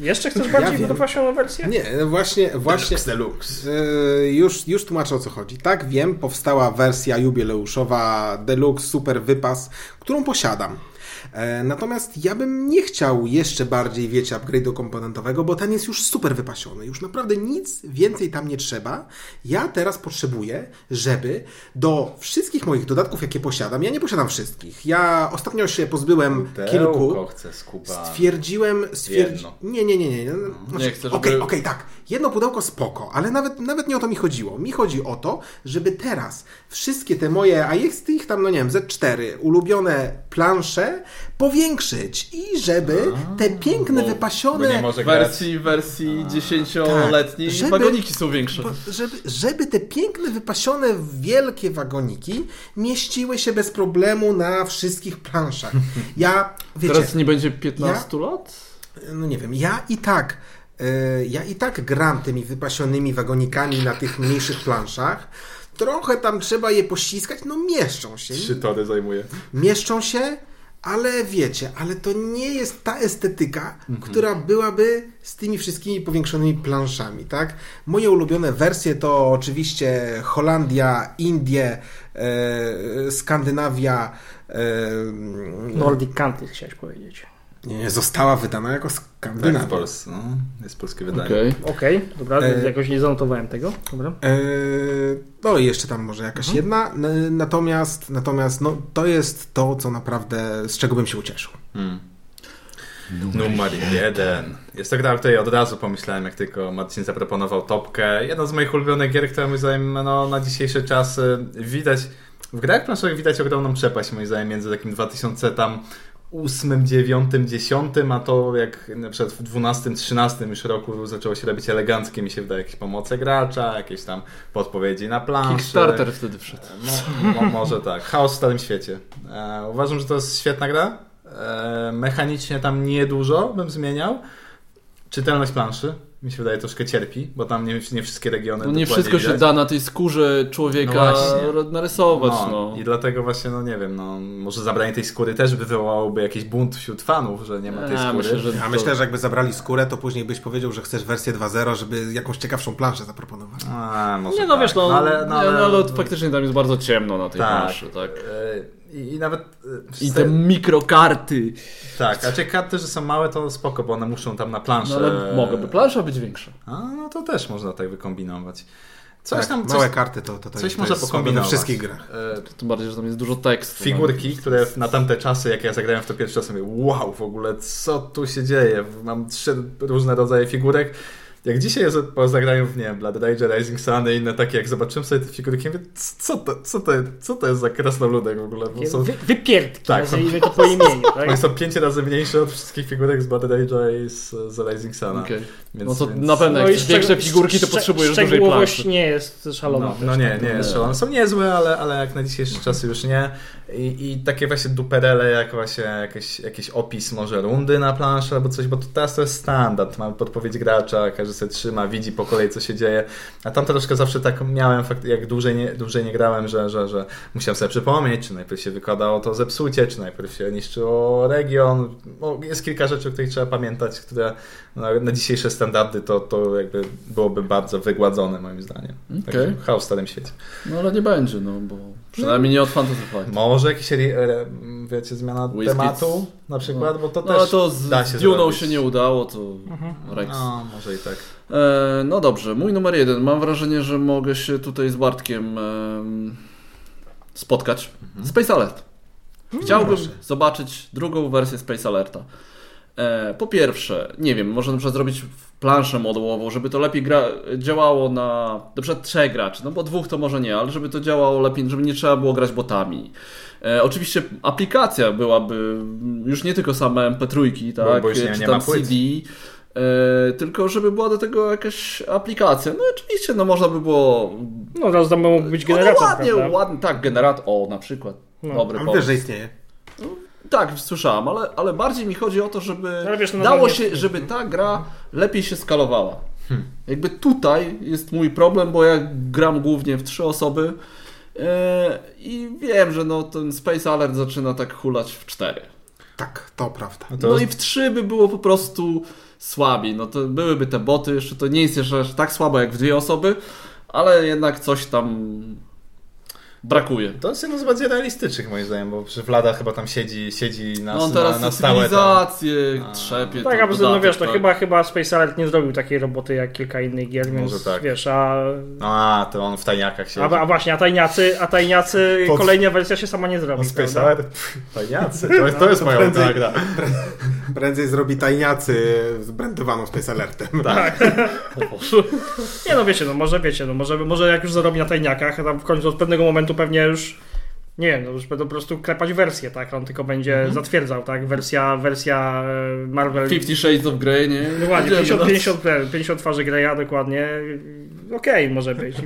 Jeszcze chcesz bardziej wiem. wypasioną wersję? Nie, właśnie, właśnie Deluxe. e, już, już tłumaczę o co chodzi. Tak, wiem, powstała wersja jubileuszowa Deluxe Super Wypas, którą posiadam. E, Natomiast ja bym nie chciał jeszcze bardziej, wiecie, upgrade'u komponentowego, bo ten jest już super wypasiony. Już naprawdę nic więcej tam nie trzeba. Ja teraz potrzebuję, żeby do wszystkich moich dodatków, jakie posiadam, ja nie posiadam wszystkich. Ja ostatnio się pozbyłem kilku. Pudełko chcę skupa. Stwierdziłem, stwierdzi... Nie, nie, nie, nie. nie. Znaczy, Nie chcę, żeby- Okej, okej, tak. Jedno pudełko spoko, ale nawet, nawet nie o to mi chodziło. Mi chodzi o to, żeby teraz wszystkie te moje, a jest ich tam, no nie wiem, Z4, ulubione plansze powiększyć i żeby te piękne, Bo wypasione... grać. wersji, wersji 10-letniej Tak, żeby- wagoniki są większe. Bo, żeby, żeby te piękne, wypasione, wielkie wagoniki mieściły się bez problemu na wszystkich planszach. Ja, wiecie... Teraz nie będzie 15 lat? no nie wiem, ja i tak, e, ja i tak gram tymi wypasionymi wagonikami na tych mniejszych planszach. Trochę tam trzeba je pościskać, no mieszczą się. Trzy tory zajmuje. Mieszczą się, ale wiecie, ale to nie jest ta estetyka, która byłaby z tymi wszystkimi powiększonymi planszami, tak? Moje ulubione wersje to oczywiście Holandia, Indie, e, Skandynawia, e, Nordic Country chciałeś powiedzieć. Nie, została wydana jako Tak, z Skandynawia. Polsce. No, jest polskie wydanie. Okej. Okej, dobra, E, jakoś nie zanotowałem tego. Dobra. Eee, no i jeszcze tam może jakaś jedna, n- natomiast, natomiast no, to jest to, co naprawdę, z czego bym się ucieszył. Hmm. Numer jeden. Jest to gra, o której od razu pomyślałem, jak tylko Marcin zaproponował topkę. Jedna z moich ulubionych gier, która moim zdaniem no, na dzisiejsze czasy widać. W grach planszowych widać ogromną przepaść, moim zdaniem, między takim 2000 tam 8, 9, 10, a to jak na przykład w 12, 13 już roku zaczęło się robić eleganckie, mi się wydaje, jakieś pomoce gracza, jakieś tam podpowiedzi na planszy. Kickstarter wtedy wszedł. No, mo, może tak. Chaos w Starym Świecie. E, uważam, że to jest świetna gra. E, mechanicznie tam niedużo bym zmieniał. Czytelność planszy mi się wydaje troszkę cierpi, bo tam nie, nie wszystkie regiony No nie wszystko się widać. da na tej skórze człowieka No narysować. No, No, I dlatego właśnie, no nie wiem, no, może zabranie tej skóry też wywołałoby jakiś bunt wśród fanów, że nie ma tej skóry. myślę, że Ja to- myślę, że jakby zabrali skórę, to później byś powiedział, że chcesz wersję 2.0, żeby jakąś ciekawszą planszę zaproponować. A, może Nie no tak. wiesz, no, ale, ale, no, ale, nie, no, ale faktycznie tam jest bardzo ciemno na tej tak. planszy, tak? E, I, I nawet... e, I te te- mikrokarty. Tak, a czy karty, że są małe, to spoko, bo one muszą tam na planszę... No ale mogłaby plansza być większa. A, no to też można tak wykombinować. Coś tak, tam, małe coś, karty to, to, to, coś we pokombinować. wszystkich grach. E, Tym bardziej, że tam jest dużo tekstu. Figurki, które na tamte czasy, jak ja zagrałem w to pierwszy raz, mówię, wow, w ogóle co tu się dzieje? Mam trzy różne rodzaje figurek. Jak dzisiaj jest po zagraniu w, nie wiem, Blood Rage, Rising Sun i inne takie, jak zobaczyłem sobie te figurki, mówię, co to, co to, co to jest za krasnoludek w ogóle? Bo są, Wy, wypierdki, Tak, nazwijmy to po imieniu. Tak? one są pięć razy mniejsze od wszystkich figurek z Blood Rage'a i z, z Rising Suna. Okej. Więc, No to więc... na pewno No jak i chcesz większe figurki, to potrzebujesz dużej Szczegółowość planszy. nie jest szalona. No, no nie, tak? nie jest szalone. Są niezłe, ale, ale jak na dzisiejsze czasy już nie. I, i takie właśnie duperele, jak właśnie jakiś, jakiś opis może rundy na planszy albo coś, bo to teraz to jest standard. Mamy podpowiedź gracza, każdy sobie trzyma, widzi po kolei co się dzieje. A tam troszkę zawsze tak miałem, jak dłużej nie, dłużej nie grałem, że, że, że musiałem sobie przypomnieć, czy najpierw się wykładało to zepsucie, czy najpierw się niszczyło region. No, jest kilka rzeczy, o których trzeba pamiętać, które no, na dzisiejsze standardy to, to jakby byłoby bardzo wygładzone moim zdaniem. Także chaos w starym świecie. No ale nie będzie, no bo przynajmniej nie od Fantasy Flight. Może jakieś, re- re- wiecie, zmiana Whiskey. tematu na przykład, bo to No ale też to z da się Duną zrobić. się nie udało, to Mhm. Rex. No, może i tak. E, no dobrze, mój numer jeden. Mam wrażenie, że mogę się tutaj z Bartkiem em, spotkać. Space Alert. Chciałbym proszę. zobaczyć drugą wersję Space Alerta. E, po pierwsze, nie wiem, może na przykład zrobić planszę modułową, żeby to lepiej gra, działało na na przykład trzech graczy, no bo dwóch to może nie, ale żeby to działało lepiej, żeby nie trzeba było grać botami. E, oczywiście aplikacja byłaby już nie tylko same MP3, tak, bo już nie- czy nie tam. CD, E, tylko żeby była do tego jakaś aplikacja. No oczywiście, no można by było... No teraz tam mógł być generator, no, ładnie, prawda? ładnie, tak, generator, o na przykład. No. Dobry Ale pomysł. że istnieje. Tak, słyszałem, ale, ale bardziej mi chodzi o to, żeby Ale wiesz, no dało się, żeby ta gra lepiej się skalowała. Jakby tutaj jest mój problem, bo ja gram głównie w trzy osoby e, i wiem, że no ten Space Alert zaczyna tak hulać w cztery. Tak, to prawda. No to No i w trzy by było po prostu słabiej. No to byłyby te boty, jeszcze to nie jest jeszcze aż tak słabo jak w dwie osoby, ale jednak coś tam brakuje. To jest jedno z bardziej realistycznych moim zdaniem, bo przy Vlada chyba tam siedzi, siedzi na, No on na, teraz na stałe. Tam. A. trzepie. Tak, a no wiesz, to tak. chyba, chyba Space Alert nie zrobił takiej roboty jak kilka innych gier, więc Może tak. wiesz, a, A, to on w tajniakach siedzi. a, a właśnie, a tajniacy, a tajniacy Pod- kolejna wersja się sama nie zrobi, On Space prawda? Alert? Tajniacy. To jest, to jest moja prędzej- gra. Prędzej zrobi tajniacy z brandowaną Space Alertem. Tak. Nie no wiecie, no może wiecie, no może, może jak już zarobi na tajniakach, a tam w końcu od pewnego momentu pewnie już nie wiem, no już będą po prostu klepać wersję, tak? On tylko będzie Mhm. zatwierdzał, tak? Wersja, wersja e, Marvel. Fifty Shades of Grey, nie? Dokładnie, Idziemy, 50, no. 50, 50 twarzy Greya, dokładnie. Okej, może być.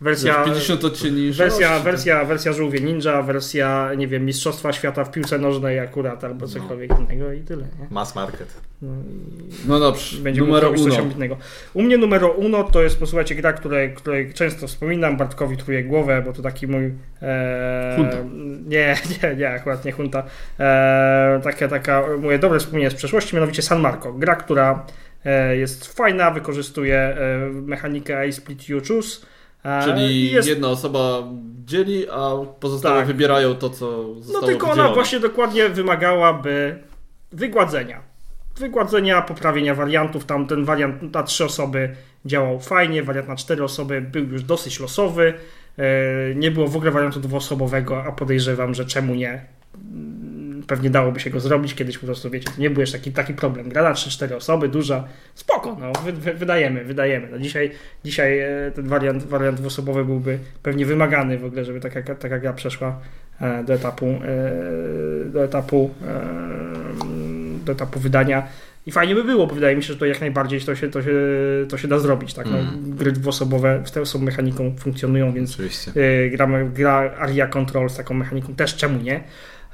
Wersja, Wiesz, 50 odcieni wersja, wersja, wersja Żółwie Ninja, wersja, nie wiem, Mistrzostwa Świata w piłce nożnej akurat, albo cokolwiek innego i tyle, nie? Mass market. No, i- No dobrze, będzie numero coś uno. ambitnego. U mnie numero uno to jest, posłuchajcie, gra, której, której często wspominam, Bartkowi truje głowę, bo to taki mój... E, Hunta. Nie, nie, nie, akurat nie Hunta. E, taka, taka moje dobre wspomnienie z przeszłości, mianowicie San Marco. Gra, która jest fajna, wykorzystuje e, mechanikę I split you choose. E, Czyli jest jedna osoba dzieli, a pozostałe Tak. wybierają to, co No zostało tylko ona wydzielone. właśnie dokładnie wymagałaby wygładzenia. Wygładzenia, poprawienia wariantów. Tam ten wariant na trzy osoby działał fajnie, wariant na cztery osoby był już dosyć losowy. E, Nie było w ogóle wariantu dwuosobowego, a podejrzewam, że czemu nie. Pewnie dałoby się go zrobić kiedyś po prostu, wiecie, to nie był jeszcze taki, taki problem. Gra na 3-4 osoby, duża, spoko, no, wy, wy, wydajemy, wydajemy. No, dzisiaj dzisiaj e, ten wariant, wariant dwuosobowy byłby pewnie wymagany w ogóle, żeby taka, taka gra przeszła e, do etapu, e, do etapu, do etapu wydania. I fajnie by było, bo wydaje mi się, że to jak najbardziej to się, to się, to się da zrobić. Tak? No, Mm. Gry dwuosobowe z tą mechaniką funkcjonują, więc Oczywiście. y, gramy, gra Aria Control z taką mechaniką też, czemu nie?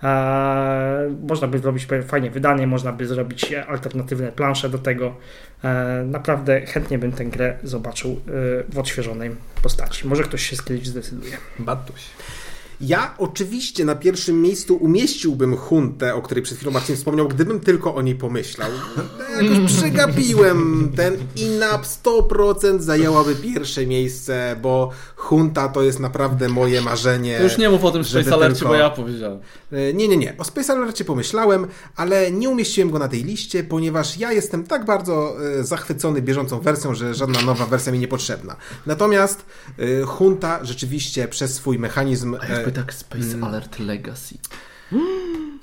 E, można by zrobić fajnie wydanie, można by zrobić alternatywne plansze do tego. E, naprawdę chętnie bym tę grę zobaczył e, w odświeżonej postaci. Może ktoś się kiedyś zdecyduje. Batuś. Ja oczywiście na pierwszym miejscu umieściłbym Huntę, o której przed chwilą Marcin wspomniał, gdybym tylko o niej pomyślał. Jakoś przegapiłem ten INAP 100% zajęłaby pierwsze miejsce, bo Hunta to jest naprawdę moje marzenie. Już nie mów o tym Space Alercie, tylko- bo ja powiedziałem. E, Nie, nie, nie. O Space Alercie pomyślałem, ale nie umieściłem go na tej liście, ponieważ ja jestem tak bardzo e, zachwycony bieżącą wersją, że żadna nowa wersja mi niepotrzebna. Natomiast e, Hunta rzeczywiście przez swój mechanizm tak Space Mm. Alert Legacy.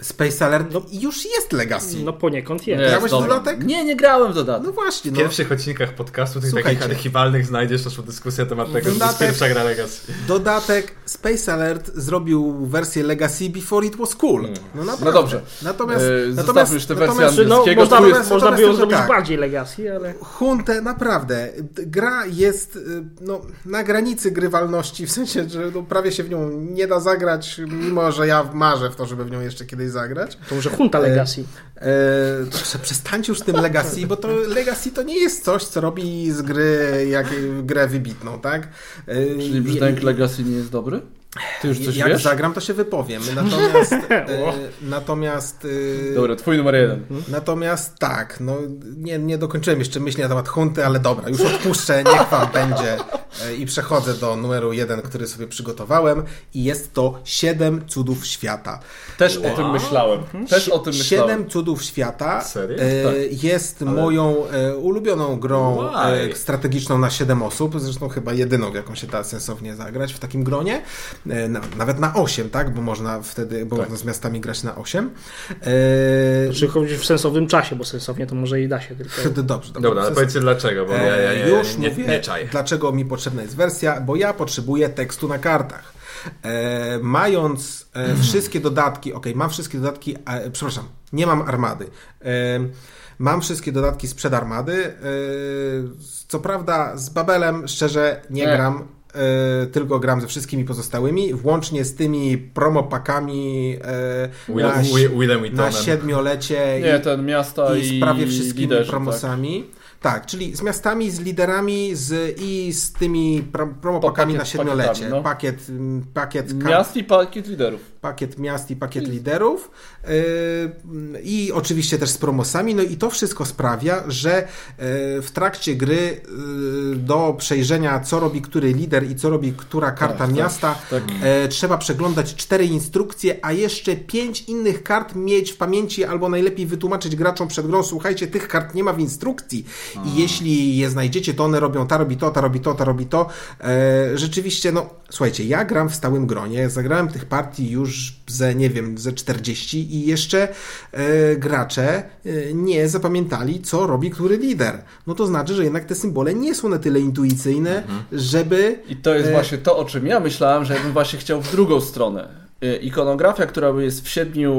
Space Alert już jest Legacy. No poniekąd jest. Nie, Grałeś w dodatek? Nie, nie grałem w dodatek. No właśnie, W no. pierwszych odcinkach podcastu, tych Słuchajcie. takich archiwalnych, znajdziesz naszą dyskusję na temat tego, że to jest Dodatek- pierwsza gra Legacy. Dodatek Space Alert zrobił wersję Legacy before it was cool. No, naprawdę. No dobrze. Natomiast, E, natomiast, już tę wersję natomiast Znaczy, no, angielskiego, można, jest- można by ją zrobić tak. bardziej Legacy, ale... Huntę, naprawdę. Gra jest y, no, na granicy grywalności, w sensie, że no, prawie się w nią nie da zagrać, mimo że ja marzę w to, żeby w nią jeszcze kiedyś zagrać. To może Hunta Legacy. E, proszę, przestańcie już z tym Legacy, bo to Legacy to nie jest coś, co robi z gry jak grę wybitną, tak? E, Czyli brzdęk Legacy nie jest dobry? Ty już coś jak wiesz? zagram, to się wypowiem. Natomiast, e, natomiast, e, Dobra, twój numer jeden. natomiast tak, no nie, nie dokończyłem jeszcze myśli na temat hunty, ale dobra, już odpuszczę, niech wam będzie e, i przechodzę do numeru jeden, który sobie przygotowałem i jest to Siedem cudów świata. Też o tym myślałem. Też o tym myślałem. Siedem cudów świata Serio? Tak. jest moją e, ulubioną grą Why? strategiczną na 7 osób, zresztą chyba jedyną, w jaką się da sensownie zagrać w takim gronie. E, na, nawet na 8, tak? Bo można wtedy, bo można z miastami grać na 8. E, Czy chodzi w sensownym czasie, bo sensownie to może i da się tylko. dobrze, dobrze. Dobra, ale Sens- powiedzcie dlaczego, bo ja, ja, ja, E, już nie, mówię, nie czaję. dlaczego mi potrzebna jest wersja, bo ja potrzebuję tekstu na kartach. E, mając e, wszystkie dodatki, ok, mam wszystkie dodatki, e, przepraszam, nie mam armady. E, mam wszystkie dodatki sprzed armady. E, co prawda z Babelem szczerze nie, Nie. gram. E, tylko gram ze wszystkimi pozostałymi, włącznie z tymi promopakami e, na, Willem na siedmiolecie Nie, i, ten miasta i, prawie wszystkimi liderzy, tak. promosami. Tak. Czyli z miastami, z liderami z, i z tymi pro, promopakami na siedmiolecie. no. Pakiet, mm, pakiet, Tak. Miast i pakiet liderów. pakiet miast i pakiet liderów yy, i oczywiście też z promosami. No i to wszystko sprawia, że yy, w trakcie gry yy, do przejrzenia co robi który lider i co robi która karta Tak, tak, miasta tak. e, trzeba przeglądać cztery instrukcje, a jeszcze pięć innych kart mieć w pamięci albo najlepiej wytłumaczyć graczom przed grą, słuchajcie, tych kart nie ma w instrukcji i jeśli je znajdziecie, to one robią ta robi to, ta robi to, ta robi to. E, rzeczywiście, no słuchajcie, ja gram w stałym gronie, zagrałem tych partii już ze, nie wiem, ze 40 i jeszcze e, gracze e, nie zapamiętali, co robi który lider. No to znaczy, że jednak te symbole nie są na tyle intuicyjne, żeby I to jest E, właśnie to, o czym ja myślałem, że ja bym właśnie chciał w drugą stronę. Y, Ikonografia, która jest w siedmiu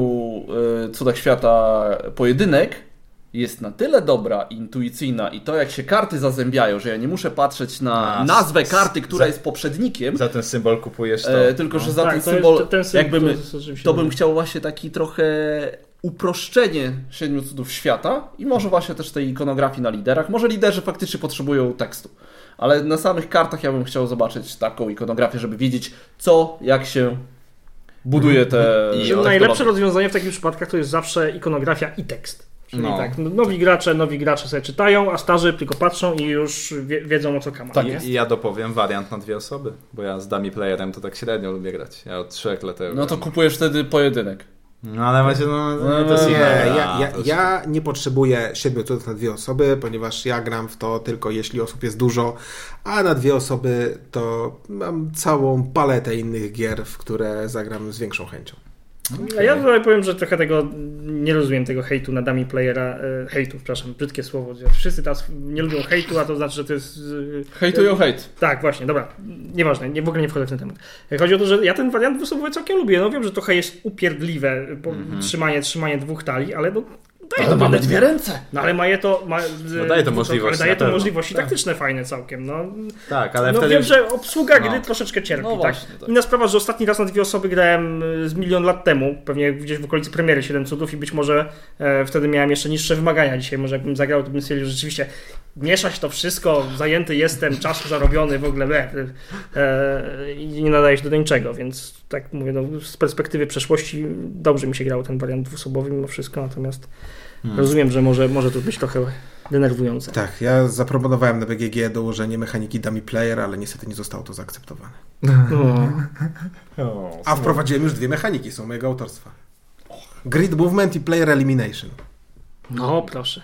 y, cudach świata pojedynek, jest na tyle dobra, intuicyjna i to jak się karty zazębiają, że ja nie muszę patrzeć na A, nazwę karty, która za- jest poprzednikiem, Za ten symbol kupujesz to. e, tylko że za Tak, ten to jest- symbol, ten symbol jakby to to bym chciał właśnie taki trochę uproszczenie siedmiu cudów świata i może właśnie też tej ikonografii na liderach. Może liderzy faktycznie potrzebują tekstu, ale na samych kartach ja bym chciał zobaczyć taką ikonografię, żeby wiedzieć co, jak się buduje te... I te najlepsze rozwiązanie w takich przypadkach to jest zawsze ikonografia i tekst. Czyli No. tak, nowi gracze, nowi gracze sobie czytają, a starzy tylko patrzą i już wie, wiedzą o co kama. Tak jest. I ja dopowiem wariant na dwie osoby, bo ja z dummy playerem to tak średnio lubię grać. Ja od trzech lat No to kupujesz wtedy pojedynek. No ale macie, no, No, to jest Nie, inne. ja, ja, To jest- ja nie potrzebuję siedmiu cudów na dwie osoby, ponieważ ja gram w to tylko jeśli osób jest dużo, a na dwie osoby to mam całą paletę innych gier, w które zagram z większą chęcią. A ja tutaj powiem, że trochę tego nie rozumiem tego hejtu na dummy playera, e, hejtu, przepraszam, brzydkie słowo. Wszyscy teraz nie lubią hejtu, a to znaczy, że to jest... e, Hejtują hejt. Tak, właśnie, dobra. Nieważne, nie, w ogóle nie wchodzę w ten temat. Chodzi o to, że ja ten wariant dwuosobowy całkiem lubię. No wiem, że trochę jest upierdliwe po, trzymanie, trzymanie dwóch talii, ale no daje Ale to mamy dwie ręce. No ale ma je to... Ma, No daje to możliwości, Ale daje to możliwości taktyczne fajne całkiem. No, Tak, ale no wtedy... wiem, że obsługa gry No. troszeczkę cierpi, No tak? właśnie, tak. Inna sprawa, że ostatni raz na dwie osoby grałem y, z milion lat temu, pewnie gdzieś w okolicy premiery 7 cudów i być może e, wtedy miałem jeszcze niższe wymagania. Dzisiaj może jakbym zagrał, to bym stwierdził, że rzeczywiście miesza się to wszystko, zajęty jestem, czas zarobiony w ogóle e, e, i nie nadaje się do niczego, więc tak mówię, no, z perspektywy przeszłości dobrze mi się grało ten wariant dwuosobowy mimo wszystko, natomiast Hmm. rozumiem, że może, może to być trochę denerwujące. Tak, ja zaproponowałem na BGG dołożenie mechaniki dummy player, ale niestety nie zostało to zaakceptowane. No. O, A wprowadziłem już dwie mechaniki, są mojego autorstwa. Grid movement i player elimination. no, proszę.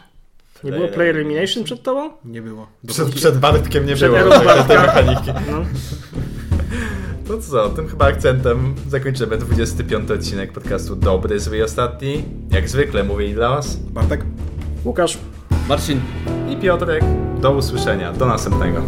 Nie było player elimination. przed tobą? Nie było. Przed, przed Bartkiem nie Przed było Bartka. mechaniki. No. No co, tym chyba akcentem zakończymy 25 odcinek podcastu Dobry, zły i ostatni. Jak zwykle mówię dla was Bartek? Łukasz. Marcin, i Piotrek. Do usłyszenia, do następnego.